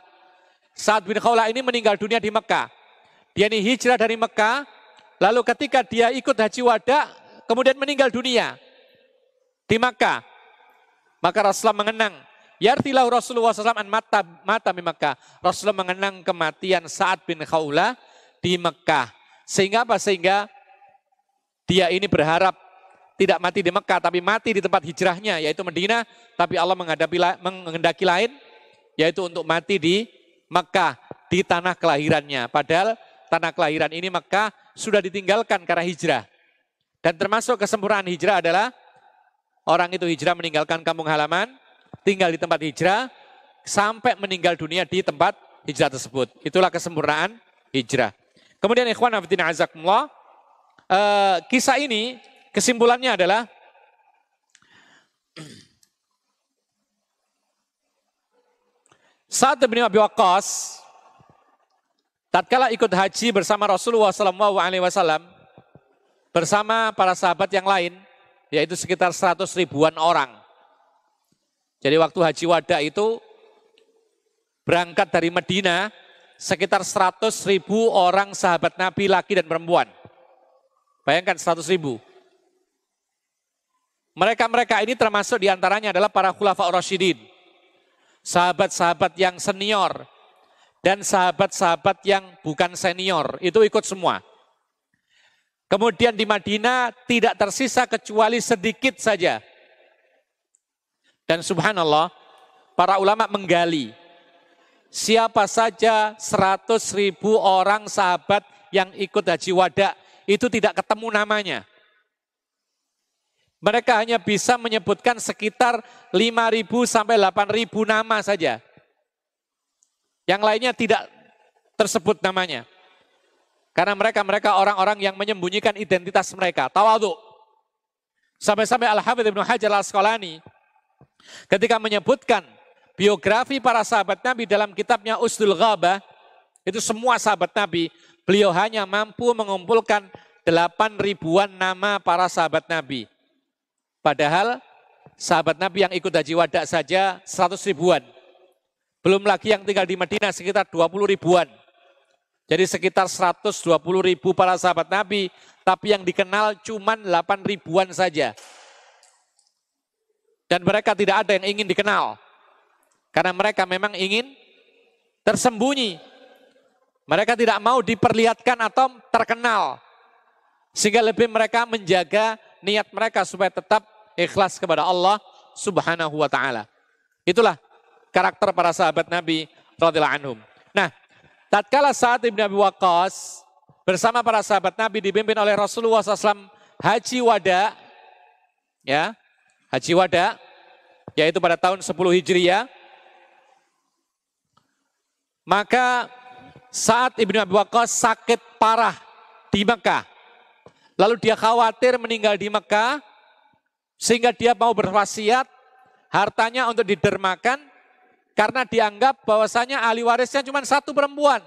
Sa'ad bin Khawlah ini meninggal dunia di Mekah. Dia ini hijrah dari Mekah, lalu ketika dia ikut haji wada, kemudian meninggal dunia di Mekah. Maka Rasulullah mengenang, Yartilah Rasulullah SAW an mata, mata di Mekah. Rasulullah mengenang kematian Sa'ad bin Khawlah di Mekah. Sehingga apa? Sehingga dia ini berharap tidak mati di Mekah, tapi mati di tempat hijrahnya, yaitu Medina. Tapi Allah menghadapi, menghendaki lain, yaitu untuk mati di Mekah, di tanah kelahirannya. Padahal tanah kelahiran ini Mekah sudah ditinggalkan karena hijrah. Dan termasuk kesempurnaan hijrah adalah orang itu hijrah meninggalkan kampung halaman, tinggal di tempat hijrah sampai meninggal dunia di tempat hijrah tersebut. Itulah kesempurnaan hijrah. Kemudian ikhwan abdina azakumullah, uh, kisah ini kesimpulannya adalah saat bin Abi Waqqas tatkala ikut haji bersama Rasulullah SAW bersama para sahabat yang lain yaitu sekitar 100 ribuan orang. Jadi waktu haji wada itu berangkat dari Medina sekitar 100 ribu orang sahabat Nabi laki dan perempuan. Bayangkan 100 ribu. Mereka-mereka ini termasuk di antaranya adalah para khulafa Rasyidin. Sahabat-sahabat yang senior dan sahabat-sahabat yang bukan senior. Itu ikut semua. Kemudian di Madinah tidak tersisa kecuali sedikit saja dan subhanallah, para ulama menggali siapa saja 100 ribu orang sahabat yang ikut haji wada itu tidak ketemu namanya. Mereka hanya bisa menyebutkan sekitar 5 ribu sampai 8 ribu nama saja. Yang lainnya tidak tersebut namanya. Karena mereka mereka orang-orang yang menyembunyikan identitas mereka. Tawadu. Sampai-sampai Al-Hafidh Ibn Hajar Al-Asqalani Ketika menyebutkan biografi para sahabat Nabi dalam kitabnya Usdul Ghabah, itu semua sahabat Nabi, beliau hanya mampu mengumpulkan delapan ribuan nama para sahabat Nabi. Padahal sahabat Nabi yang ikut haji wada saja 100 ribuan. Belum lagi yang tinggal di Madinah sekitar 20 ribuan. Jadi sekitar 120 ribu para sahabat Nabi, tapi yang dikenal cuma 8 ribuan saja. Dan mereka tidak ada yang ingin dikenal. Karena mereka memang ingin tersembunyi. Mereka tidak mau diperlihatkan atau terkenal. Sehingga lebih mereka menjaga niat mereka supaya tetap ikhlas kepada Allah subhanahu wa ta'ala. Itulah karakter para sahabat Nabi radhiyallahu anhum. Nah, tatkala saat Ibnu Abi Waqqas bersama para sahabat Nabi dipimpin oleh Rasulullah SAW haji wada, ya, Haji Wada, yaitu pada tahun 10 Hijriah. Maka saat Ibnu Abi Waqqas sakit parah di Mekah. Lalu dia khawatir meninggal di Mekah, sehingga dia mau berwasiat hartanya untuk didermakan, karena dianggap bahwasanya ahli warisnya cuma satu perempuan.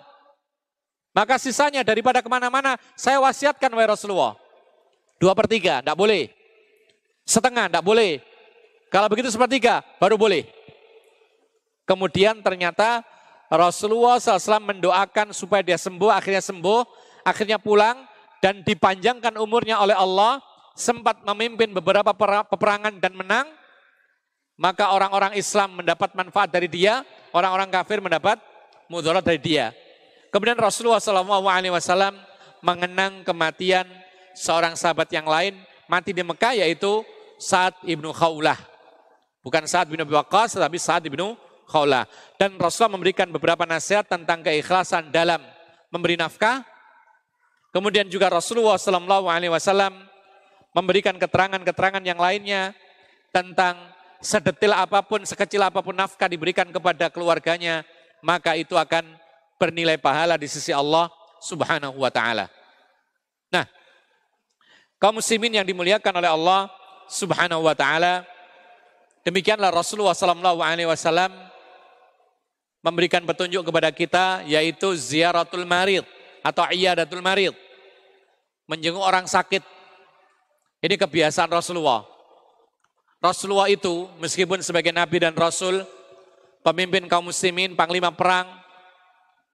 Maka sisanya daripada ke mana-mana, saya wasiatkan wahai Rasulullah. Dua per tiga, tidak boleh. Setengah, tidak boleh. Kalau begitu sepertiga, baru boleh. Kemudian ternyata Rasulullah SAW mendoakan supaya dia sembuh, akhirnya sembuh, akhirnya pulang, dan dipanjangkan umurnya oleh Allah, sempat memimpin beberapa peperangan dan menang, maka orang-orang Islam mendapat manfaat dari dia, orang-orang kafir mendapat mudarat dari dia. Kemudian Rasulullah SAW mengenang kematian seorang sahabat yang lain mati di Mekah yaitu Sa'ad ibnu Khawlah. Bukan Sa'ad bin Abi Waqqas tetapi Sa'ad ibnu Khawlah. Dan Rasulullah memberikan beberapa nasihat tentang keikhlasan dalam memberi nafkah. Kemudian juga Rasulullah SAW memberikan keterangan-keterangan yang lainnya tentang sedetil apa pun, sekecil apa pun nafkah diberikan kepada keluarganya, maka itu akan bernilai pahala di sisi Allah Subhanahu wa taala. Nah, kaum muslimin yang dimuliakan oleh Allah Subhanahu wa taala, demikianlah Rasulullah wasallam memberikan petunjuk kepada kita yaitu ziaratul marid atau iyadatul marid. Menjenguk orang sakit. Ini kebiasaan Rasulullah. Rasulullah itu meskipun sebagai nabi dan rasul, pemimpin kaum muslimin, panglima perang,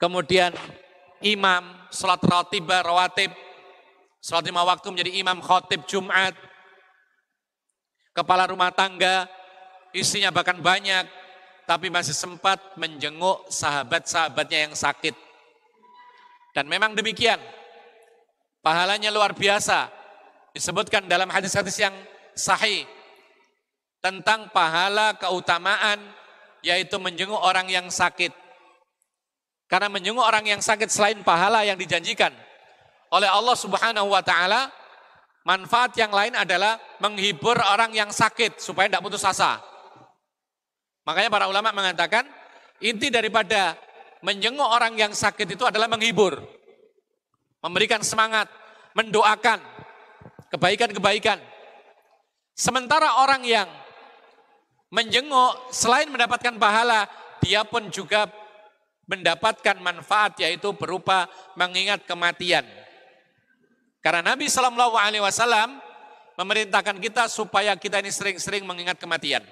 kemudian imam, salat ratibah, rawatib, salat lima waktu menjadi imam khotib Jumat, kepala rumah tangga, istrinya bahkan banyak, tapi masih sempat menjenguk sahabat-sahabatnya yang sakit. Dan memang demikian, pahalanya luar biasa, disebutkan dalam hadis-hadis yang sahih, tentang pahala keutamaan yaitu menjenguk orang yang sakit. Karena menjenguk orang yang sakit selain pahala yang dijanjikan oleh Allah Subhanahu wa taala, manfaat yang lain adalah menghibur orang yang sakit supaya tidak putus asa. Makanya para ulama mengatakan inti daripada menjenguk orang yang sakit itu adalah menghibur. Memberikan semangat, mendoakan kebaikan-kebaikan. Sementara orang yang menjenguk selain mendapatkan pahala, dia pun juga mendapatkan manfaat yaitu berupa mengingat kematian. Karena Nabi Shallallahu Alaihi Wasallam memerintahkan kita supaya kita ini sering-sering mengingat kematian.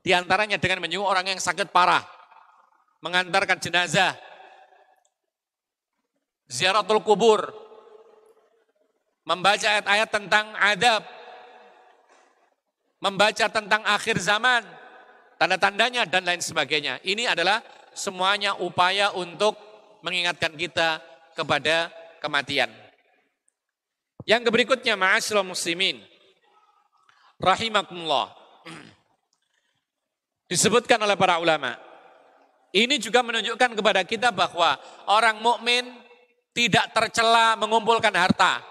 Di antaranya dengan menjenguk orang yang sakit parah, mengantarkan jenazah, ziaratul kubur, membaca ayat-ayat tentang adab, membaca tentang akhir zaman, tanda-tandanya dan lain sebagainya. Ini adalah semuanya upaya untuk mengingatkan kita kepada kematian. Yang berikutnya ma'asyiral muslimin rahimakumullah. Disebutkan oleh para ulama. Ini juga menunjukkan kepada kita bahwa orang mukmin tidak tercela mengumpulkan harta.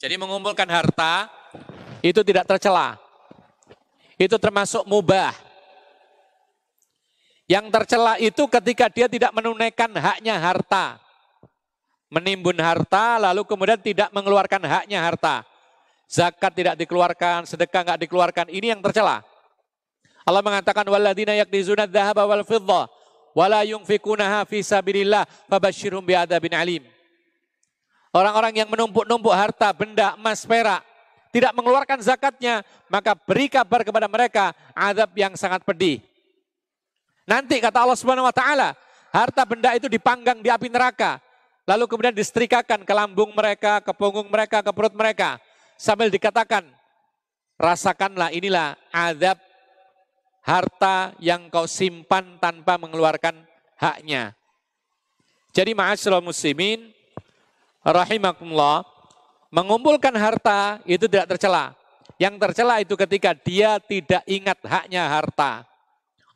Jadi mengumpulkan harta itu tidak tercela. Itu termasuk mubah. Yang tercela itu ketika dia tidak menunaikan haknya harta. Menimbun harta lalu kemudian tidak mengeluarkan haknya harta. Zakat tidak dikeluarkan, sedekah nggak dikeluarkan. Ini yang tercela. Allah mengatakan waladina yaknizuna dzahaba wal fidda wala yunfikunaha fi sabilillah fabashshirhum bi'adzabin alim. Orang-orang yang menumpuk-numpuk harta, benda, emas, perak tidak mengeluarkan zakatnya, maka beri kabar kepada mereka azab yang sangat pedih. Nanti kata Allah Subhanahu wa taala, harta benda itu dipanggang di api neraka, lalu kemudian disetrikakan ke lambung mereka, ke punggung mereka, ke perut mereka, sambil dikatakan, rasakanlah inilah azab harta yang kau simpan tanpa mengeluarkan haknya. Jadi ma'asyiral muslimin rahimakumullah Mengumpulkan harta itu tidak tercela. Yang tercela itu ketika dia tidak ingat haknya harta.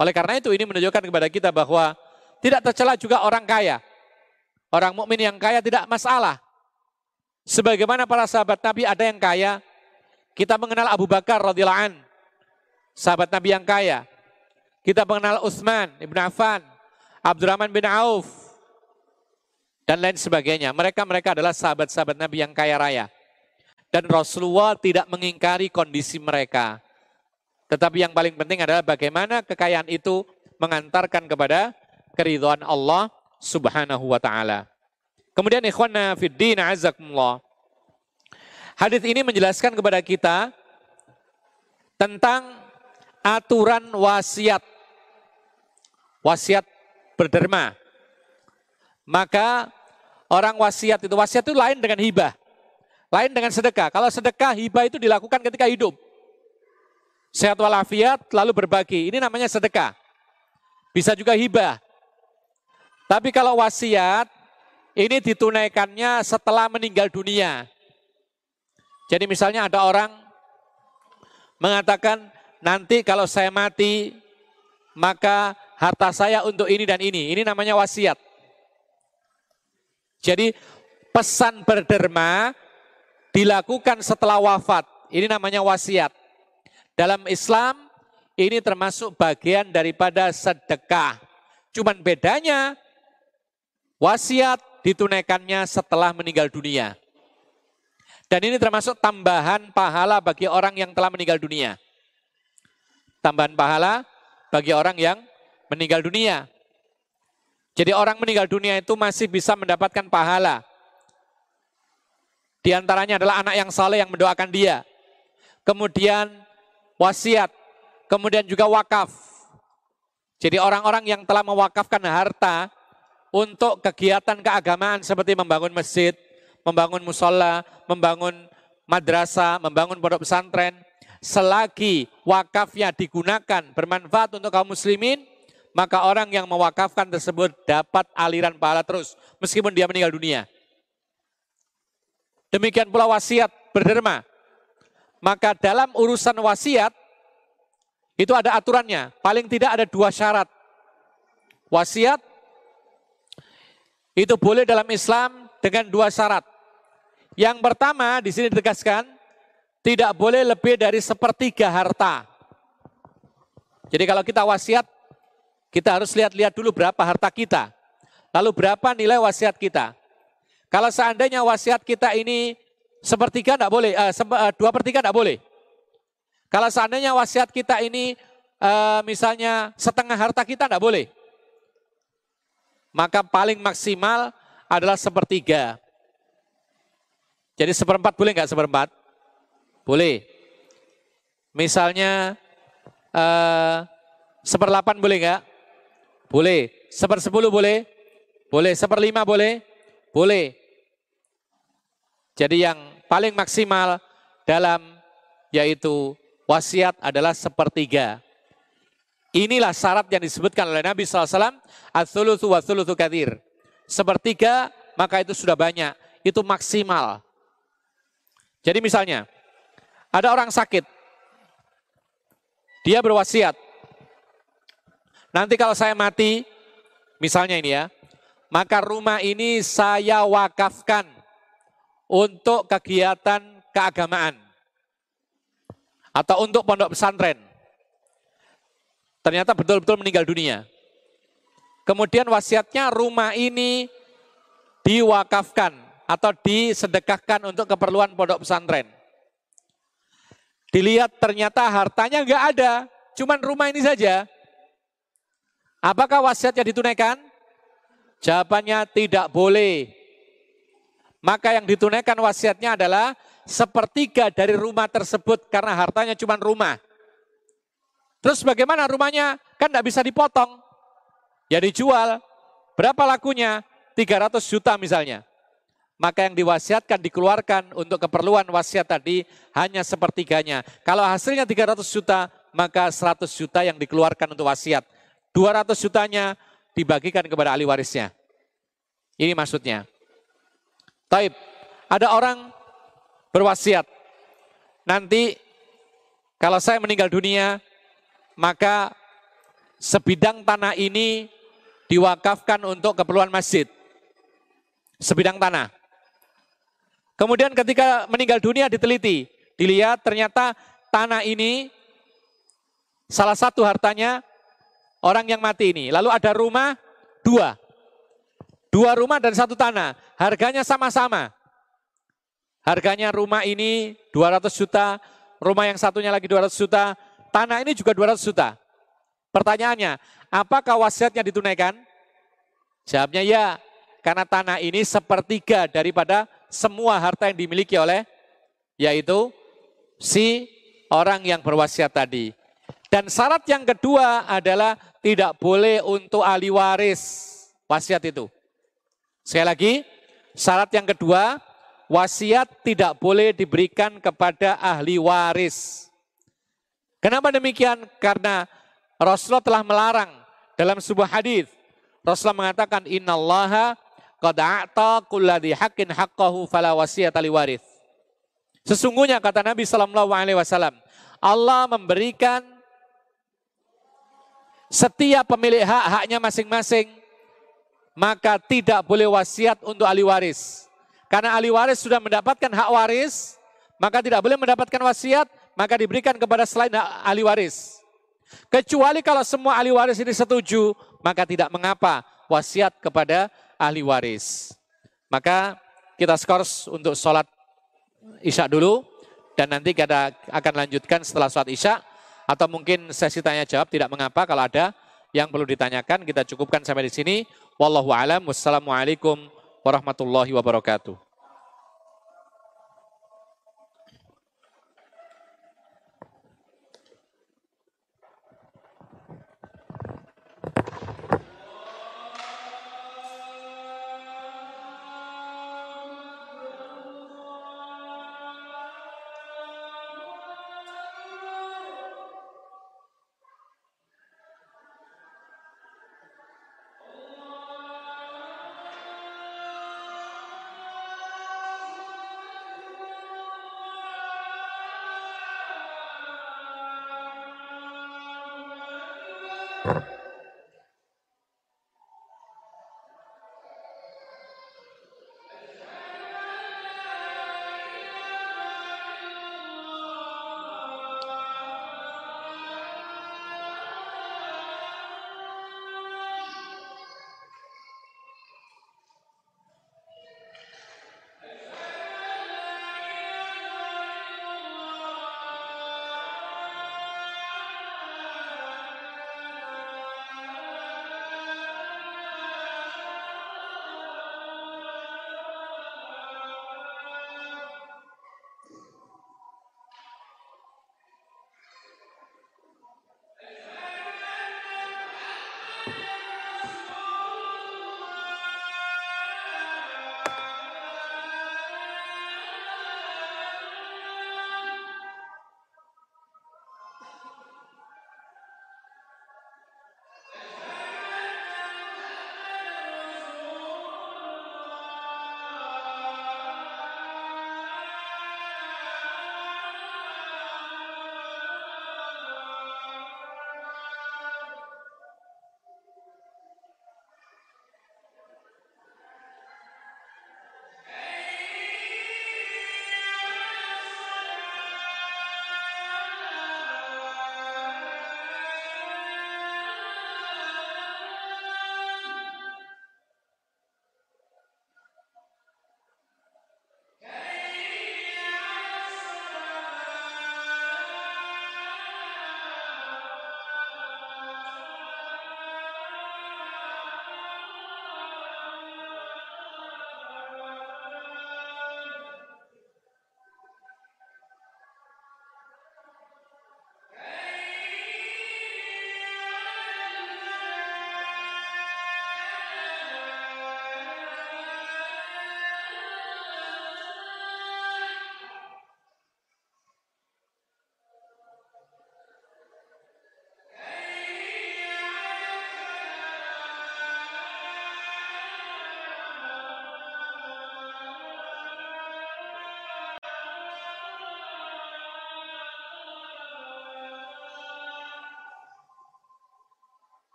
Oleh karena itu ini menunjukkan kepada kita bahwa tidak tercela juga orang kaya. Orang mukmin yang kaya tidak masalah. Sebagaimana para sahabat Nabi ada yang kaya, kita mengenal Abu Bakar radhiyallahu an, sahabat Nabi yang kaya. Kita mengenal Utsman ibn Affan, Abdurrahman bin Auf, dan lain sebagainya. Mereka-mereka adalah sahabat-sahabat Nabi yang kaya raya. Dan Rasulullah tidak mengingkari kondisi mereka. Tetapi yang paling penting adalah bagaimana kekayaan itu mengantarkan kepada keridhaan Allah Subhanahu wa taala. Kemudian ikhwanna fiddin azakumullah. Hadis ini menjelaskan kepada kita tentang aturan wasiat. Wasiat berderma. Maka orang wasiat itu, wasiat itu lain dengan hibah. Lain dengan sedekah. Kalau sedekah, hibah itu dilakukan ketika hidup. Sehat walafiat, lalu berbagi. Ini namanya sedekah. Bisa juga hibah. Tapi kalau wasiat ini ditunaikannya setelah meninggal dunia. Jadi misalnya ada orang mengatakan nanti kalau saya mati maka harta saya untuk ini dan ini. Ini namanya wasiat. Jadi pesan berderma dilakukan setelah wafat. Ini namanya wasiat. Dalam Islam ini termasuk bagian daripada sedekah. Cuman bedanya wasiat ditunaikannya setelah meninggal dunia. Dan ini termasuk tambahan pahala bagi orang yang telah meninggal dunia. Tambahan pahala bagi orang yang meninggal dunia. Jadi orang meninggal dunia itu masih bisa mendapatkan pahala. Di antaranya adalah anak yang saleh yang mendoakan dia. Kemudian wasiat, kemudian juga wakaf. Jadi orang-orang yang telah mewakafkan harta untuk kegiatan keagamaan seperti membangun masjid, membangun musola, membangun madrasah, membangun pondok pesantren, selagi wakafnya digunakan bermanfaat untuk kaum muslimin, maka orang yang mewakafkan tersebut dapat aliran pahala terus meskipun dia meninggal dunia. Demikian pula wasiat berderma. Maka dalam urusan wasiat itu ada aturannya. Paling tidak ada dua syarat. Wasiat itu boleh dalam Islam dengan dua syarat. Yang pertama di sini ditegaskan tidak boleh lebih dari sepertiga harta. Jadi kalau kita wasiat, kita harus lihat-lihat dulu berapa harta kita. Lalu berapa nilai wasiat kita. Kalau seandainya wasiat kita ini sepertiga tidak boleh, uh, dua per tiga tidak boleh. Kalau seandainya wasiat kita ini uh, misalnya setengah harta kita tidak boleh. Maka paling maksimal adalah sepertiga. Jadi seperempat boleh nggak seperempat? Boleh. Misalnya uh, seperdelapan boleh nggak? Boleh. Sepersepuluh boleh? Boleh. Seperlima boleh? Boleh. Jadi yang paling maksimal dalam yaitu wasiat adalah sepertiga. Inilah syarat yang disebutkan oleh Nabi SAW, Al-thuluthu wa thuluthu kathir. Sepertiga, maka itu sudah banyak. Itu maksimal. Jadi misalnya, ada orang sakit. Dia berwasiat. Nanti kalau saya mati, misalnya ini ya, maka rumah ini saya wakafkan untuk kegiatan keagamaan atau untuk pondok pesantren. Ternyata betul-betul meninggal dunia. Kemudian wasiatnya rumah ini diwakafkan atau disedekahkan untuk keperluan pondok pesantren. Dilihat ternyata hartanya enggak ada, cuman rumah ini saja. Apakah wasiatnya ditunaikan? Jawabannya tidak boleh. Maka yang ditunaikan wasiatnya adalah sepertiga dari rumah tersebut karena hartanya cuma rumah. Terus bagaimana rumahnya? Kan tidak bisa dipotong. Ya dijual. Berapa lakunya? 300 juta misalnya maka yang diwasiatkan dikeluarkan untuk keperluan wasiat tadi hanya sepertiganya. Kalau hasilnya 300 juta, maka 100 juta yang dikeluarkan untuk wasiat. 200 jutanya dibagikan kepada ahli warisnya. Ini maksudnya. Taib, ada orang berwasiat. Nanti kalau saya meninggal dunia, maka sebidang tanah ini diwakafkan untuk keperluan masjid. Sebidang tanah. Kemudian ketika meninggal dunia diteliti, dilihat ternyata tanah ini salah satu hartanya orang yang mati ini. Lalu ada rumah dua. Dua rumah dan satu tanah. Harganya sama-sama. Harganya rumah ini 200 juta, rumah yang satunya lagi 200 juta, tanah ini juga 200 juta. Pertanyaannya, apakah wasiatnya ditunaikan? Jawabnya ya, karena tanah ini sepertiga daripada semua harta yang dimiliki oleh yaitu si orang yang berwasiat tadi. Dan syarat yang kedua adalah tidak boleh untuk ahli waris wasiat itu. Sekali lagi, syarat yang kedua, wasiat tidak boleh diberikan kepada ahli waris. Kenapa demikian? Karena Rasulullah telah melarang dalam sebuah hadis, Rasulullah mengatakan innallaha qad a'ta kulladhi haqqin haqqahu fala wasiyata liwarith. Sesungguhnya kata Nabi sallallahu alaihi wasallam, Allah memberikan setiap pemilik hak haknya masing-masing, maka tidak boleh wasiat untuk ahli waris. Karena ahli waris sudah mendapatkan hak waris, maka tidak boleh mendapatkan wasiat, maka diberikan kepada selain ahli waris. Kecuali kalau semua ahli waris ini setuju, maka tidak mengapa wasiat kepada ahli waris. Maka kita skors untuk sholat isya dulu, dan nanti kita akan lanjutkan setelah sholat isya, atau mungkin sesi tanya jawab tidak mengapa kalau ada yang perlu ditanyakan, kita cukupkan sampai di sini. Wallahu alam, wassalamualaikum warahmatullahi wabarakatuh.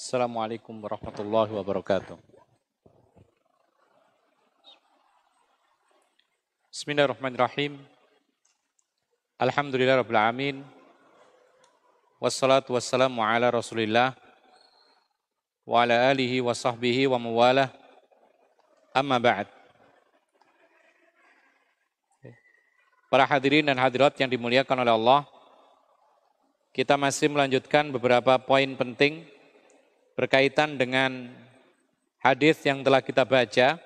Assalamualaikum warahmatullahi wabarakatuh. Bismillahirrahmanirrahim. Alhamdulillah Rabbil Alamin. Wassalatu wassalamu ala rasulillah wa ala alihi wa sahbihi wa mawalah. Amma ba'd. Para hadirin dan hadirat yang dimuliakan oleh Allah, kita masih melanjutkan beberapa poin penting berkaitan dengan hadis yang telah kita baca,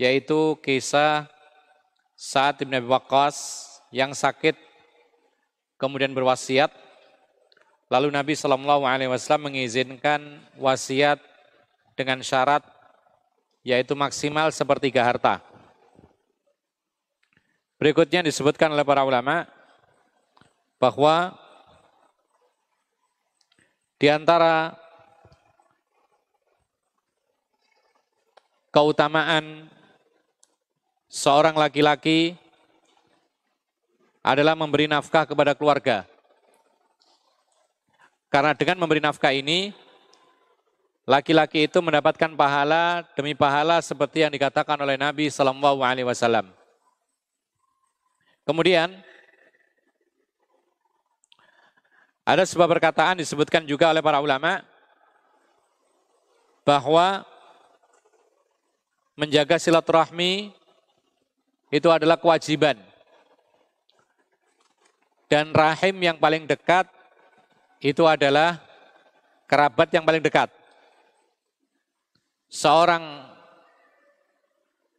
yaitu kisah saat Ibn Abi Waqqas yang sakit kemudian berwasiat, lalu Nabi Shallallahu Alaihi Wasallam mengizinkan wasiat dengan syarat yaitu maksimal sepertiga harta. Berikutnya disebutkan oleh para ulama bahwa di antara keutamaan seorang laki-laki adalah memberi nafkah kepada keluarga. Karena dengan memberi nafkah ini, laki-laki itu mendapatkan pahala demi pahala seperti yang dikatakan oleh Nabi Sallallahu Alaihi Wasallam. Kemudian ada sebuah perkataan disebutkan juga oleh para ulama bahwa menjaga silaturahmi itu adalah kewajiban. Dan rahim yang paling dekat itu adalah kerabat yang paling dekat. Seorang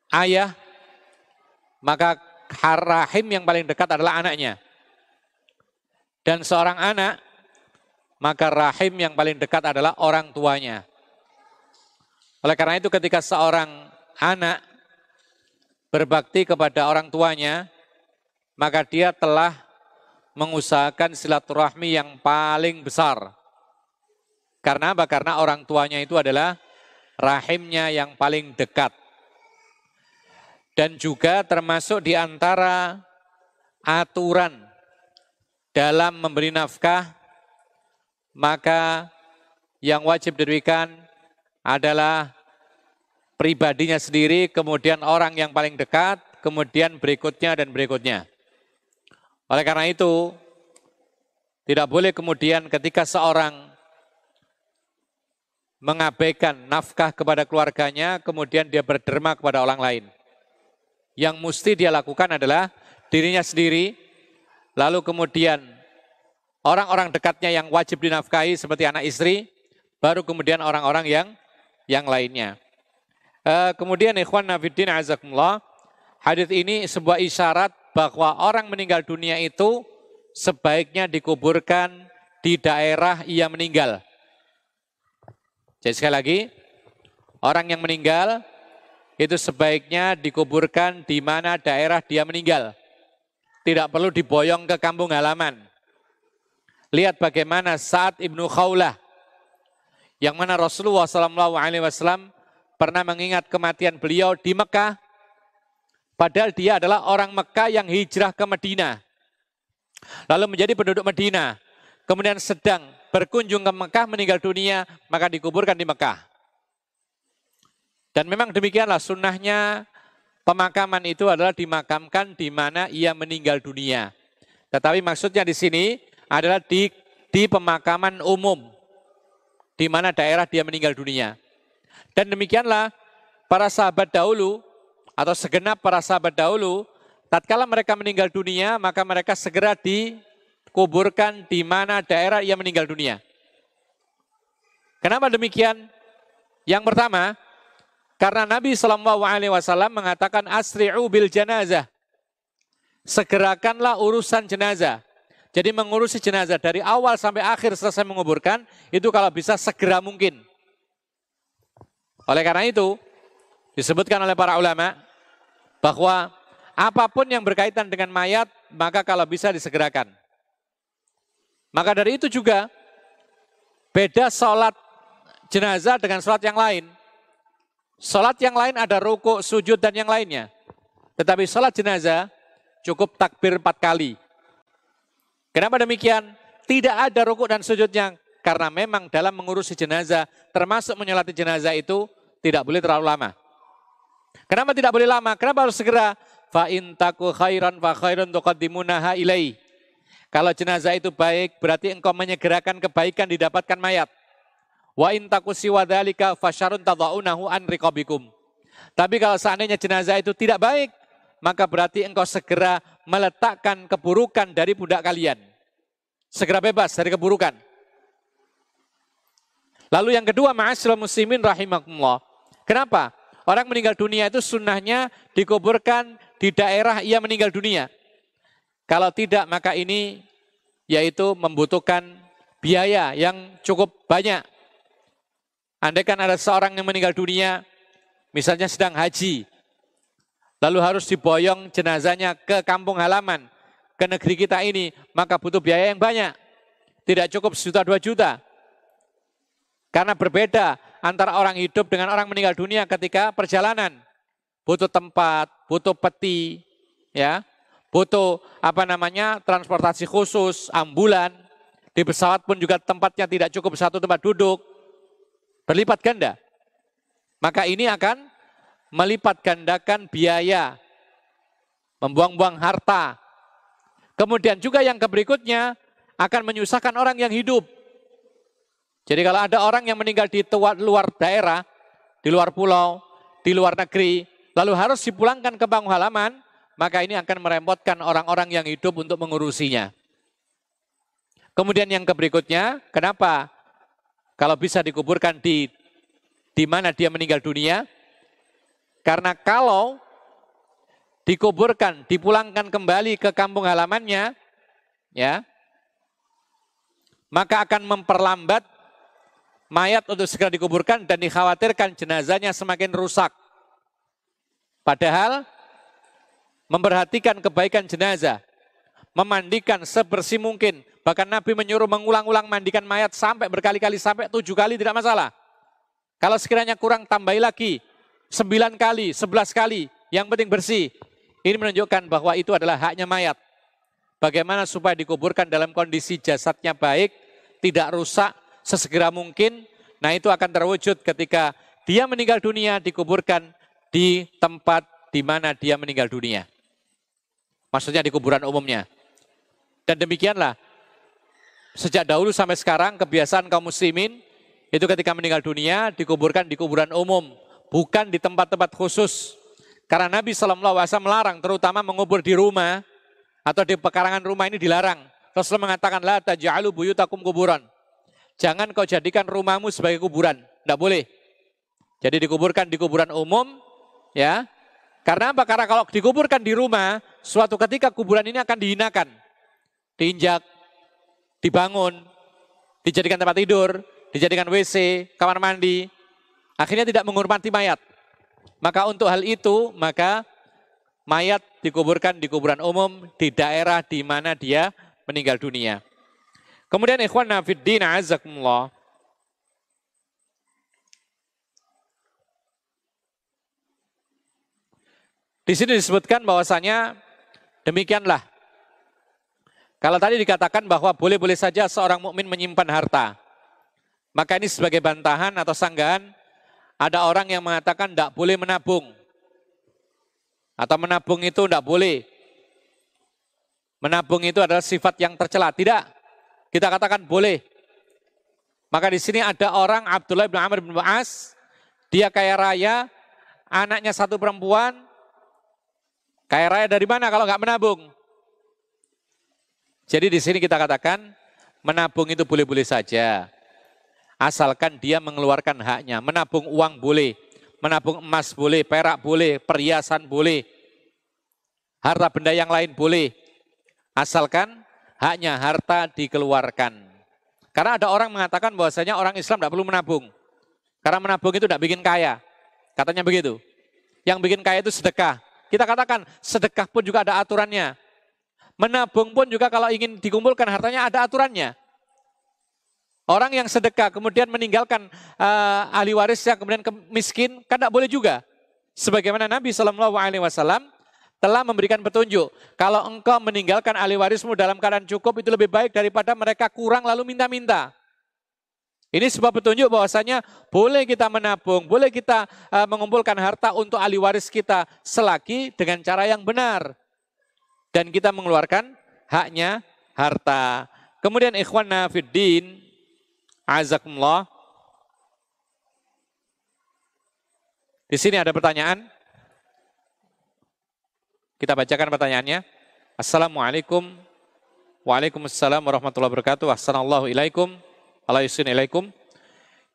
ayah, maka rahim yang paling dekat adalah anaknya. Dan seorang anak, maka rahim yang paling dekat adalah orang tuanya. Oleh karena itu ketika seorang anak berbakti kepada orang tuanya, maka dia telah mengusahakan silaturahmi yang paling besar. Karena apa? Karena orang tuanya itu adalah rahimnya yang paling dekat. Dan juga termasuk di antara aturan dalam memberi nafkah, maka yang wajib diberikan adalah pribadinya sendiri, kemudian orang yang paling dekat, kemudian berikutnya dan berikutnya. Oleh karena itu, tidak boleh kemudian ketika seorang mengabaikan nafkah kepada keluarganya, kemudian dia berderma kepada orang lain. Yang mesti dia lakukan adalah dirinya sendiri, lalu kemudian orang-orang dekatnya yang wajib dinafkahi seperti anak istri, baru kemudian orang-orang yang yang lainnya. Uh, kemudian ikhwan nafiddin azakumullah, hadis ini sebuah isyarat bahwa orang meninggal dunia itu sebaiknya dikuburkan di daerah ia meninggal. Jadi sekali lagi, orang yang meninggal itu sebaiknya dikuburkan di mana daerah dia meninggal. Tidak perlu diboyong ke kampung halaman. Lihat bagaimana saat Ibnu Khawlah yang mana Rasulullah SAW pernah mengingat kematian beliau di Mekah, padahal dia adalah orang Mekah yang hijrah ke Medina. Lalu menjadi penduduk Medina, kemudian sedang berkunjung ke Mekah meninggal dunia, maka dikuburkan di Mekah. Dan memang demikianlah sunnahnya pemakaman itu adalah dimakamkan di mana ia meninggal dunia. Tetapi maksudnya di sini adalah di, di pemakaman umum, di mana daerah dia meninggal dunia. Dan demikianlah para sahabat dahulu atau segenap para sahabat dahulu, tatkala mereka meninggal dunia, maka mereka segera dikuburkan di mana daerah ia meninggal dunia. Kenapa demikian? Yang pertama, karena Nabi Wasallam mengatakan asri'u bil janazah, segerakanlah urusan jenazah. Jadi mengurusi jenazah dari awal sampai akhir selesai menguburkan itu kalau bisa segera mungkin. Oleh karena itu, disebutkan oleh para ulama bahwa apa pun yang berkaitan dengan mayat, maka kalau bisa disegerakan. Maka dari itu juga, beda sholat jenazah dengan sholat yang lain. Sholat yang lain ada ruku, sujud, dan yang lainnya. Tetapi sholat jenazah cukup takbir empat kali. Kenapa demikian? Tidak ada ruku dan sujudnya karena memang dalam mengurusi jenazah, termasuk menyolati jenazah itu tidak boleh terlalu lama. Kenapa tidak boleh lama? Kenapa harus segera? Fa in taku khairan fa khairun tuqaddimunaha ilai. Kalau jenazah itu baik, berarti engkau menyegerakan kebaikan didapatkan mayat. Wa in taku siwadhalika fasyarun tadaunahu an riqabikum. Tapi kalau seandainya jenazah itu tidak baik, maka berarti engkau segera meletakkan keburukan dari budak kalian. Segera bebas dari keburukan. Lalu yang kedua, ma'asyiral muslimin rahimakumullah. Kenapa? Orang meninggal dunia itu sunnahnya dikuburkan di daerah ia meninggal dunia. Kalau tidak, maka ini yaitu membutuhkan biaya yang cukup banyak. Andai kan ada seorang yang meninggal dunia, misalnya sedang haji, lalu harus diboyong jenazahnya ke kampung halaman, ke negeri kita ini, maka butuh biaya yang banyak. Tidak cukup sejuta dua juta. Karena berbeda antara orang hidup dengan orang meninggal dunia ketika perjalanan. Butuh tempat, butuh peti, ya, butuh apa namanya transportasi khusus, ambulan. Di pesawat pun juga tempatnya tidak cukup satu tempat duduk. Berlipat ganda. Maka ini akan melipat gandakan biaya, membuang-buang harta. Kemudian juga yang berikutnya akan menyusahkan orang yang hidup. Jadi kalau ada orang yang meninggal di luar daerah, di luar pulau, di luar negeri, lalu harus dipulangkan ke bangku halaman, maka ini akan merepotkan orang-orang yang hidup untuk mengurusinya. Kemudian yang berikutnya, kenapa kalau bisa dikuburkan di di mana dia meninggal dunia? Karena kalau dikuburkan, dipulangkan kembali ke kampung halamannya, ya, maka akan memperlambat mayat untuk segera dikuburkan dan dikhawatirkan jenazahnya semakin rusak. Padahal memperhatikan kebaikan jenazah, memandikan sebersih mungkin. Bahkan Nabi menyuruh mengulang-ulang mandikan mayat sampai berkali-kali, sampai tujuh kali tidak masalah. Kalau sekiranya kurang tambahi lagi, sembilan kali, sebelas kali, yang penting bersih. Ini menunjukkan bahwa itu adalah haknya mayat. Bagaimana supaya dikuburkan dalam kondisi jasadnya baik, tidak rusak, sesegera mungkin. Nah itu akan terwujud ketika dia meninggal dunia dikuburkan di tempat di mana dia meninggal dunia. Maksudnya di kuburan umumnya. Dan demikianlah sejak dahulu sampai sekarang kebiasaan kaum muslimin itu ketika meninggal dunia dikuburkan di kuburan umum, bukan di tempat-tempat khusus. Karena Nabi SAW melarang terutama mengubur di rumah atau di pekarangan rumah ini dilarang. Rasulullah mengatakan la taj'alu buyutakum kuburan. Jangan kau jadikan rumahmu sebagai kuburan. Tidak boleh. Jadi dikuburkan di kuburan umum, ya. Karena apa? Karena kalau dikuburkan di rumah, suatu ketika kuburan ini akan dihinakan. Diinjak, dibangun, dijadikan tempat tidur, dijadikan WC, kamar mandi. Akhirnya tidak menghormati mayat. Maka untuk hal itu, maka mayat dikuburkan di kuburan umum di daerah di mana dia meninggal dunia. Kemudian ikhwan nafiddin azakumullah. Di sini disebutkan bahwasanya demikianlah. Kalau tadi dikatakan bahwa boleh-boleh saja seorang mukmin menyimpan harta. Maka ini sebagai bantahan atau sanggahan ada orang yang mengatakan tidak boleh menabung. Atau menabung itu tidak boleh. Menabung itu adalah sifat yang tercela. Tidak. Kita katakan boleh. Maka di sini ada orang Abdullah bin Amr bin Ba'as, dia kaya raya, anaknya satu perempuan, kaya raya dari mana kalau nggak menabung? Jadi di sini kita katakan menabung itu boleh-boleh saja. Asalkan dia mengeluarkan haknya. Menabung uang boleh, menabung emas boleh, perak boleh, perhiasan boleh, harta benda yang lain boleh. Asalkan haknya harta dikeluarkan. Karena ada orang mengatakan bahwasanya orang Islam tidak perlu menabung. Karena menabung itu tidak bikin kaya. Katanya begitu. Yang bikin kaya itu sedekah. Kita katakan sedekah pun juga ada aturannya. Menabung pun juga kalau ingin dikumpulkan hartanya ada aturannya. Orang yang sedekah kemudian meninggalkan uh, ahli warisnya kemudian ke miskin kan tidak boleh juga. Sebagaimana Nabi Wasallam telah memberikan petunjuk. Kalau engkau meninggalkan ahli warismu dalam keadaan cukup itu lebih baik daripada mereka kurang lalu minta-minta. Ini sebuah petunjuk bahwasanya boleh kita menabung, boleh kita uh, mengumpulkan harta untuk ahli waris kita selagi dengan cara yang benar. Dan kita mengeluarkan haknya harta. Kemudian ikhwan nafiddin, azakumullah. Di sini ada pertanyaan. Kita bacakan pertanyaannya. Assalamualaikum. Waalaikumsalam warahmatullahi wabarakatuh. Assalamualaikum alaikum.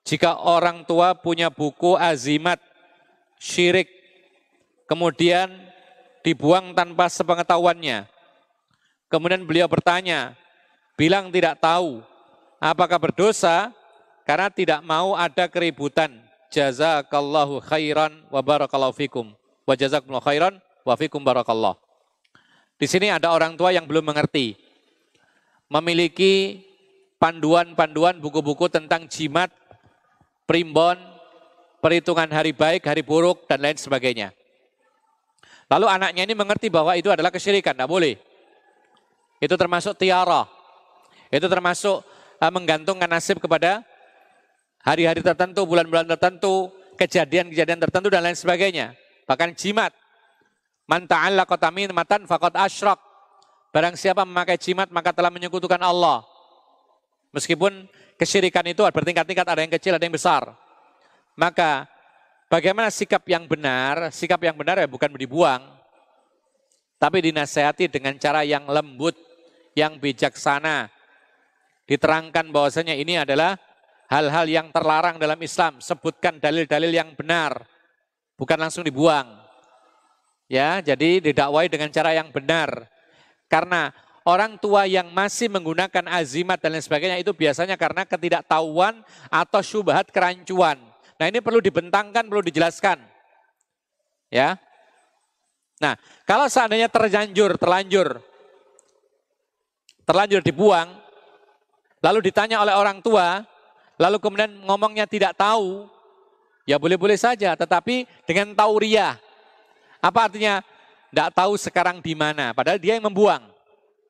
Jika orang tua punya buku azimat syirik, kemudian dibuang tanpa sepengetahuannya. Kemudian beliau bertanya, bilang tidak tahu, apakah berdosa karena tidak mau ada keributan. Jazakallahu khairan wa barakallahu fikum. Wa jazakumullahu khairan wa fikum barakallah. Di sini ada orang tua yang belum mengerti. Memiliki panduan-panduan buku-buku tentang jimat, primbon, perhitungan hari baik, hari buruk, dan lain sebagainya. Lalu anaknya ini mengerti bahwa itu adalah kesyirikan, tidak boleh. Itu termasuk tiara. Itu termasuk uh, menggantungkan nasib kepada hari-hari tertentu, bulan-bulan tertentu, kejadian-kejadian tertentu, dan lain sebagainya. Bahkan jimat. Man ta'allaqa matan faqad asyrak. Barang siapa memakai jimat maka telah menyekutukan Allah. Meskipun kesyirikan itu bertingkat-tingkat, ada yang kecil, ada yang besar. Maka bagaimana sikap yang benar? Sikap yang benar ya bukan dibuang, tapi dinasehati dengan cara yang lembut, yang bijaksana. Diterangkan bahwasanya ini adalah hal-hal yang terlarang dalam Islam. Sebutkan dalil-dalil yang benar, bukan langsung dibuang. Ya, jadi didakwai dengan cara yang benar. Karena orang tua yang masih menggunakan azimat dan lain sebagainya itu biasanya karena ketidaktahuan atau syubhat kerancuan. Nah ini perlu dibentangkan, perlu dijelaskan. Ya. Nah, kalau seandainya terlanjur, terlanjur, terlanjur dibuang, lalu ditanya oleh orang tua, lalu kemudian ngomongnya tidak tahu, ya boleh-boleh saja, tetapi dengan tauriah. Apa artinya? Tidak tahu sekarang di mana, padahal dia yang membuang.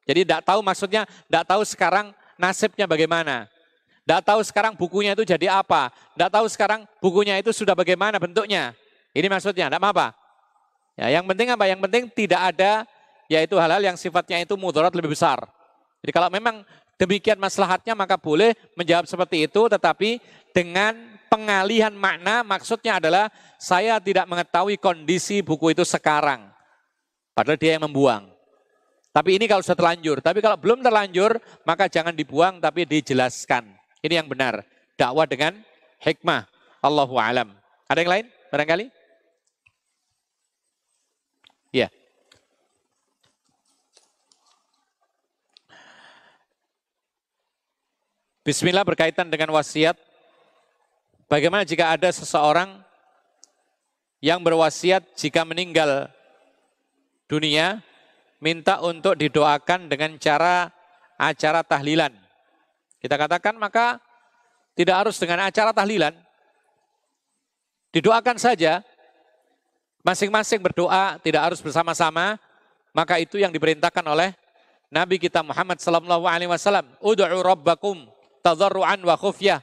Jadi tidak tahu maksudnya, tidak tahu sekarang nasibnya bagaimana. Tidak tahu sekarang bukunya itu jadi apa. Tidak tahu sekarang bukunya itu sudah bagaimana bentuknya. Ini maksudnya, tidak apa-apa. Ya, yang penting apa? Yang penting tidak ada, yaitu hal-hal yang sifatnya itu mudarat lebih besar. Jadi kalau memang demikian maslahatnya maka boleh menjawab seperti itu, tetapi dengan pengalihan makna maksudnya adalah saya tidak mengetahui kondisi buku itu sekarang. Padahal dia yang membuang. Tapi ini kalau sudah terlanjur. Tapi kalau belum terlanjur, maka jangan dibuang tapi dijelaskan. Ini yang benar. Dakwah dengan hikmah. Allahu alam. Ada yang lain? Barangkali? Ya. Bismillah berkaitan dengan wasiat. Bagaimana jika ada seseorang yang berwasiat jika meninggal dunia minta untuk didoakan dengan cara acara tahlilan. Kita katakan maka tidak harus dengan acara tahlilan. Didoakan saja, masing-masing berdoa, tidak harus bersama-sama, maka itu yang diperintahkan oleh Nabi kita Muhammad sallallahu alaihi wasallam, "Ud'u rabbakum tadarruan wa khufyah.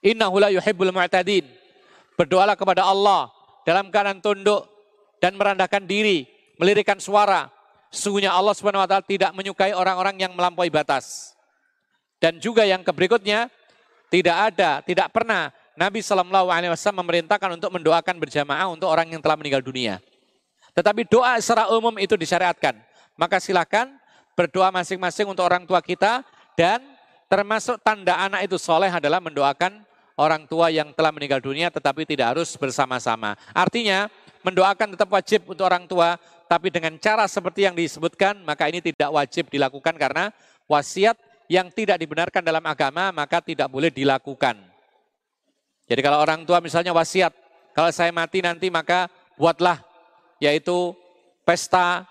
Innahu la yuhibbul mu'tadin." Berdoalah kepada Allah dalam keadaan tunduk dan merendahkan diri melirikan suara. Sesungguhnya Allah Subhanahu wa taala tidak menyukai orang-orang yang melampaui batas. Dan juga yang berikutnya tidak ada, tidak pernah Nabi Shallallahu Alaihi Wasallam memerintahkan untuk mendoakan berjamaah untuk orang yang telah meninggal dunia. Tetapi doa secara umum itu disyariatkan. Maka silakan berdoa masing-masing untuk orang tua kita dan termasuk tanda anak itu soleh adalah mendoakan orang tua yang telah meninggal dunia tetapi tidak harus bersama-sama. Artinya mendoakan tetap wajib untuk orang tua tapi dengan cara seperti yang disebutkan, maka ini tidak wajib dilakukan karena wasiat yang tidak dibenarkan dalam agama, maka tidak boleh dilakukan. Jadi kalau orang tua misalnya wasiat, kalau saya mati nanti maka buatlah yaitu pesta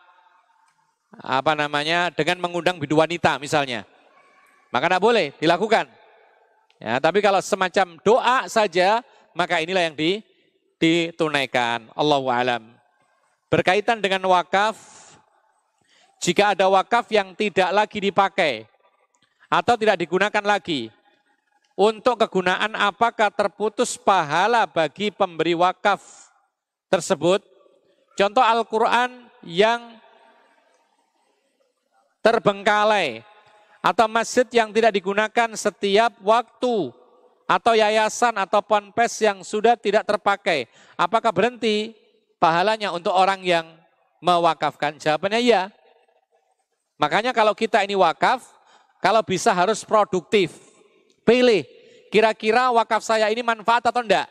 apa namanya dengan mengundang bidu wanita misalnya. Maka tidak boleh dilakukan. Ya, tapi kalau semacam doa saja, maka inilah yang ditunaikan. Allahu alam. Berkaitan dengan wakaf, jika ada wakaf yang tidak lagi dipakai atau tidak digunakan lagi untuk kegunaan apakah terputus pahala bagi pemberi wakaf tersebut? Contoh Al-Quran yang terbengkalai atau masjid yang tidak digunakan setiap waktu atau yayasan atau ponpes yang sudah tidak terpakai. Apakah berhenti pahalanya untuk orang yang mewakafkan? Jawabannya iya. Makanya kalau kita ini wakaf, kalau bisa harus produktif. Pilih, kira-kira wakaf saya ini manfaat atau enggak?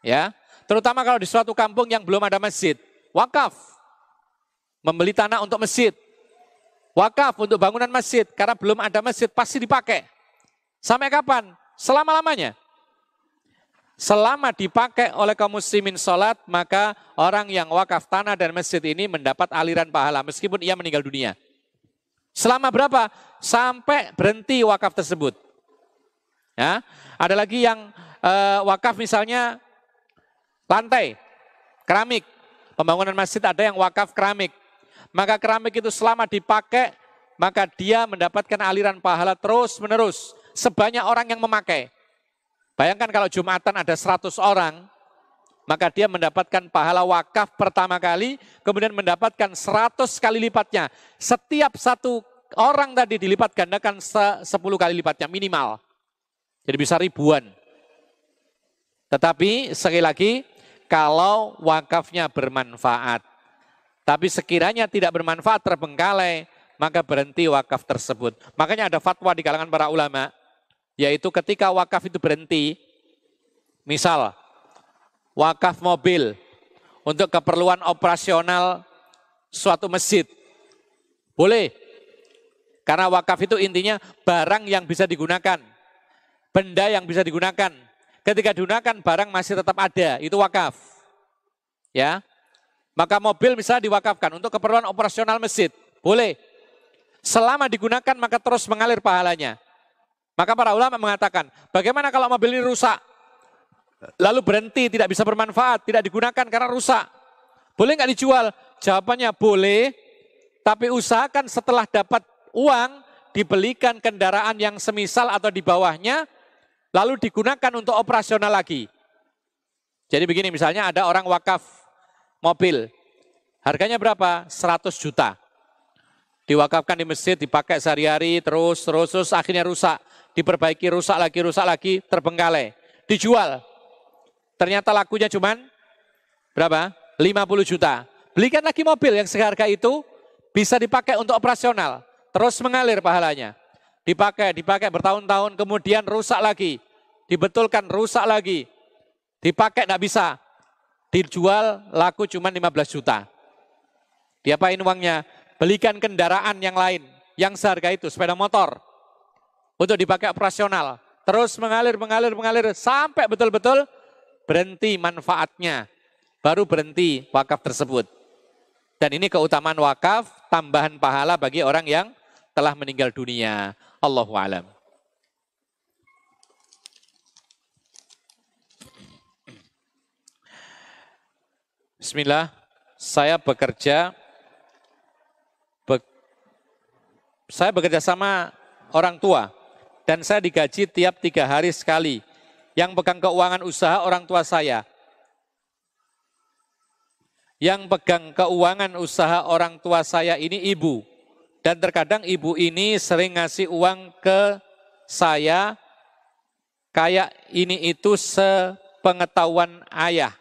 Ya, terutama kalau di suatu kampung yang belum ada masjid. Wakaf, membeli tanah untuk masjid. Wakaf untuk bangunan masjid, karena belum ada masjid pasti dipakai. Sampai kapan? Selama-lamanya. Selama dipakai oleh kaum muslimin sholat, maka orang yang wakaf tanah dan masjid ini mendapat aliran pahala meskipun ia meninggal dunia. Selama berapa? Sampai berhenti wakaf tersebut. Ya, ada lagi yang uh, wakaf misalnya lantai, keramik. Pembangunan masjid ada yang wakaf keramik. Maka keramik itu selama dipakai, maka dia mendapatkan aliran pahala terus menerus. Sebanyak orang yang memakai. Bayangkan kalau Jumatan ada 100 orang, maka dia mendapatkan pahala wakaf pertama kali, kemudian mendapatkan 100 kali lipatnya. Setiap satu orang tadi dilipat gandakan 10 kali lipatnya minimal. Jadi bisa ribuan. Tetapi sekali lagi, kalau wakafnya bermanfaat, tapi sekiranya tidak bermanfaat terbengkalai, maka berhenti wakaf tersebut. Makanya ada fatwa di kalangan para ulama, yaitu ketika wakaf itu berhenti, misal wakaf mobil untuk keperluan operasional suatu masjid, boleh. Karena wakaf itu intinya barang yang bisa digunakan, benda yang bisa digunakan. Ketika digunakan barang masih tetap ada, itu wakaf. Ya, maka mobil misalnya diwakafkan untuk keperluan operasional masjid, boleh. Selama digunakan maka terus mengalir pahalanya. Maka para ulama mengatakan, bagaimana kalau mobil ini rusak? Lalu berhenti, tidak bisa bermanfaat, tidak digunakan karena rusak. Boleh nggak dijual? Jawabannya boleh, tapi usahakan setelah dapat uang, dibelikan kendaraan yang semisal atau di bawahnya, lalu digunakan untuk operasional lagi. Jadi begini, misalnya ada orang wakaf mobil, harganya berapa? 100 juta. Diwakafkan di masjid, dipakai sehari-hari, terus, terus, terus, akhirnya rusak diperbaiki, rusak lagi, rusak lagi, terbengkalai. Dijual. Ternyata lakunya cuman berapa? 50 juta. Belikan lagi mobil yang seharga itu bisa dipakai untuk operasional. Terus mengalir pahalanya. Dipakai, dipakai bertahun-tahun, kemudian rusak lagi. Dibetulkan, rusak lagi. Dipakai tidak bisa. Dijual laku cuma 15 juta. Diapain uangnya? Belikan kendaraan yang lain. Yang seharga itu, sepeda motor untuk dipakai operasional. Terus mengalir, mengalir, mengalir sampai betul-betul berhenti manfaatnya. Baru berhenti wakaf tersebut. Dan ini keutamaan wakaf, tambahan pahala bagi orang yang telah meninggal dunia. Allahu alam. Bismillah, saya bekerja be, saya bekerja sama orang tua dan saya digaji tiap tiga hari sekali. Yang pegang keuangan usaha orang tua saya. Yang pegang keuangan usaha orang tua saya ini ibu. Dan terkadang ibu ini sering ngasih uang ke saya kayak ini itu sepengetahuan ayah.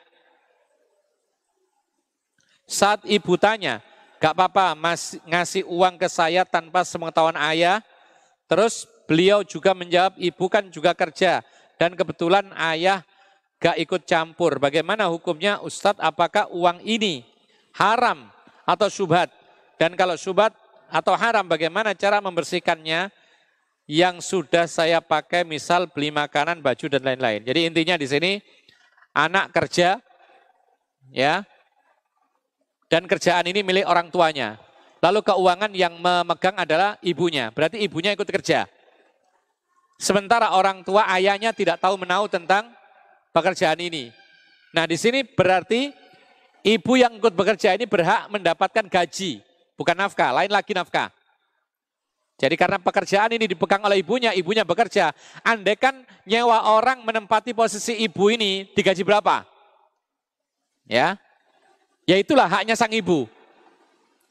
Saat ibu tanya, gak apa-apa ngasih uang ke saya tanpa sepengetahuan ayah, terus Beliau juga menjawab, ibu kan juga kerja. Dan kebetulan ayah gak ikut campur. Bagaimana hukumnya Ustadz, apakah uang ini haram atau subhat? Dan kalau subhat atau haram, bagaimana cara membersihkannya yang sudah saya pakai misal beli makanan, baju dan lain-lain. Jadi intinya di sini anak kerja ya dan kerjaan ini milik orang tuanya. Lalu keuangan yang memegang adalah ibunya. Berarti ibunya ikut kerja. Sementara orang tua ayahnya tidak tahu menahu tentang pekerjaan ini. Nah di sini berarti ibu yang ikut bekerja ini berhak mendapatkan gaji, bukan nafkah, lain lagi nafkah. Jadi karena pekerjaan ini dipegang oleh ibunya, ibunya bekerja. Andai kan nyewa orang menempati posisi ibu ini digaji berapa? Ya, ya itulah haknya sang ibu.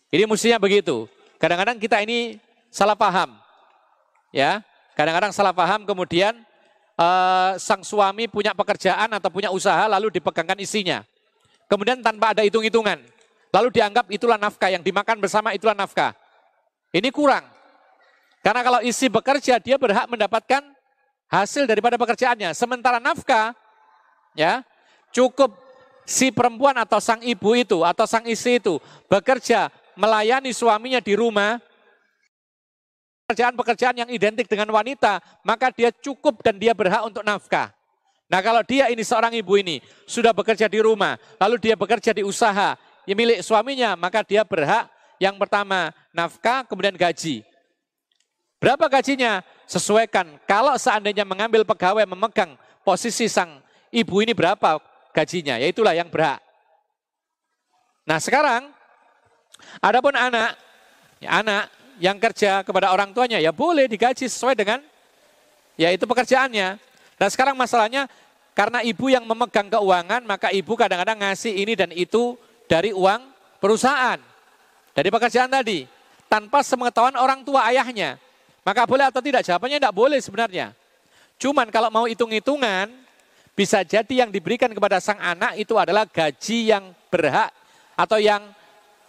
Ini mestinya begitu. Kadang-kadang kita ini salah paham. Ya, kadang-kadang salah paham kemudian uh, sang suami punya pekerjaan atau punya usaha lalu dipegangkan isinya. Kemudian tanpa ada hitung-hitungan. Lalu dianggap itulah nafkah yang dimakan bersama itulah nafkah. Ini kurang. Karena kalau isi bekerja, dia berhak mendapatkan hasil daripada pekerjaannya. Sementara nafkah, ya cukup si perempuan atau sang ibu itu atau sang istri itu bekerja melayani suaminya di rumah, pekerjaan-pekerjaan yang identik dengan wanita, maka dia cukup dan dia berhak untuk nafkah. Nah kalau dia ini seorang ibu ini sudah bekerja di rumah, lalu dia bekerja di usaha yang milik suaminya, maka dia berhak yang pertama nafkah, kemudian gaji. Berapa gajinya? Sesuaikan. Kalau seandainya mengambil pegawai memegang posisi sang ibu ini berapa gajinya? Ya itulah yang berhak. Nah sekarang, adapun anak, ya anak yang kerja kepada orang tuanya ya boleh digaji sesuai dengan ya itu pekerjaannya. Dan sekarang masalahnya karena ibu yang memegang keuangan maka ibu kadang-kadang ngasih ini dan itu dari uang perusahaan. Dari pekerjaan tadi tanpa sepengetahuan orang tua ayahnya. Maka boleh atau tidak? Jawabannya tidak boleh sebenarnya. Cuman kalau mau hitung-hitungan, bisa jadi yang diberikan kepada sang anak itu adalah gaji yang berhak atau yang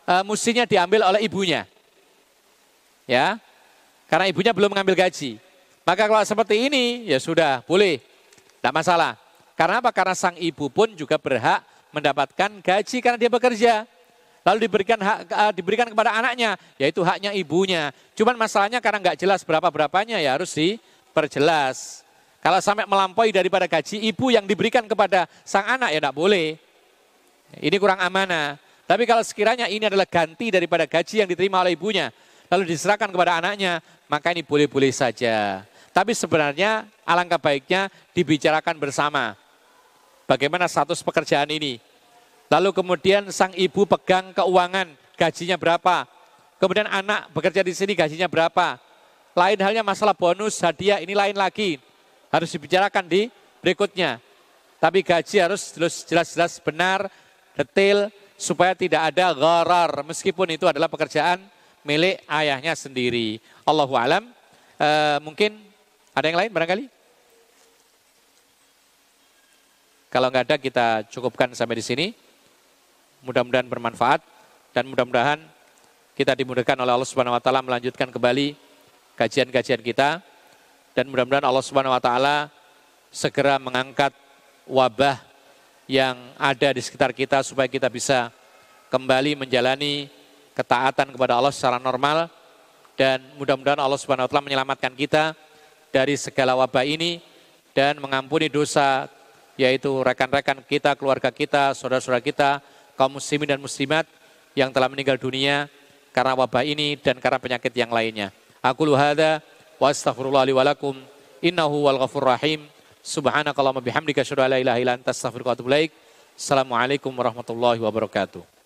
e, mestinya diambil oleh ibunya. Ya, karena ibunya belum mengambil gaji. Maka kalau seperti ini, ya sudah, boleh. Tidak masalah. Karena apa? Karena sang ibu pun juga berhak mendapatkan gaji karena dia bekerja lalu diberikan hak, uh, diberikan kepada anaknya, yaitu haknya ibunya. Cuman masalahnya karena nggak jelas berapa berapanya ya harus diperjelas. Kalau sampai melampaui daripada gaji ibu yang diberikan kepada sang anak ya tidak boleh. Ini kurang amanah. Tapi kalau sekiranya ini adalah ganti daripada gaji yang diterima oleh ibunya, lalu diserahkan kepada anaknya, maka ini boleh-boleh saja. Tapi sebenarnya alangkah baiknya dibicarakan bersama. Bagaimana status pekerjaan ini? Lalu kemudian sang ibu pegang keuangan, gajinya berapa. Kemudian anak bekerja di sini gajinya berapa. Lain halnya masalah bonus, hadiah, ini lain lagi. Harus dibicarakan di berikutnya. Tapi gaji harus jelas-jelas benar, detail, supaya tidak ada gharar. Meskipun itu adalah pekerjaan milik ayahnya sendiri. Allahu alam. E, mungkin ada yang lain barangkali? Kalau nggak ada kita cukupkan sampai di sini. Mudah-mudahan bermanfaat dan mudah-mudahan kita dimudahkan oleh Allah Subhanahu wa taala melanjutkan kembali kajian-kajian kita dan mudah-mudahan Allah Subhanahu wa taala segera mengangkat wabah yang ada di sekitar kita supaya kita bisa kembali menjalani ketaatan kepada Allah secara normal dan mudah-mudahan Allah Subhanahu wa taala menyelamatkan kita dari segala wabah ini dan mengampuni dosa yaitu rekan-rekan kita, keluarga kita, saudara-saudara kita kaum muslimin dan muslimat yang telah meninggal dunia karena wabah ini dan karena penyakit yang lainnya. Aku luhada wa walakum innahu wal rahim. Subhanakallahumma bihamdika asyhadu an la ilaha illa anta. Assalamualaikum warahmatullahi wabarakatuh.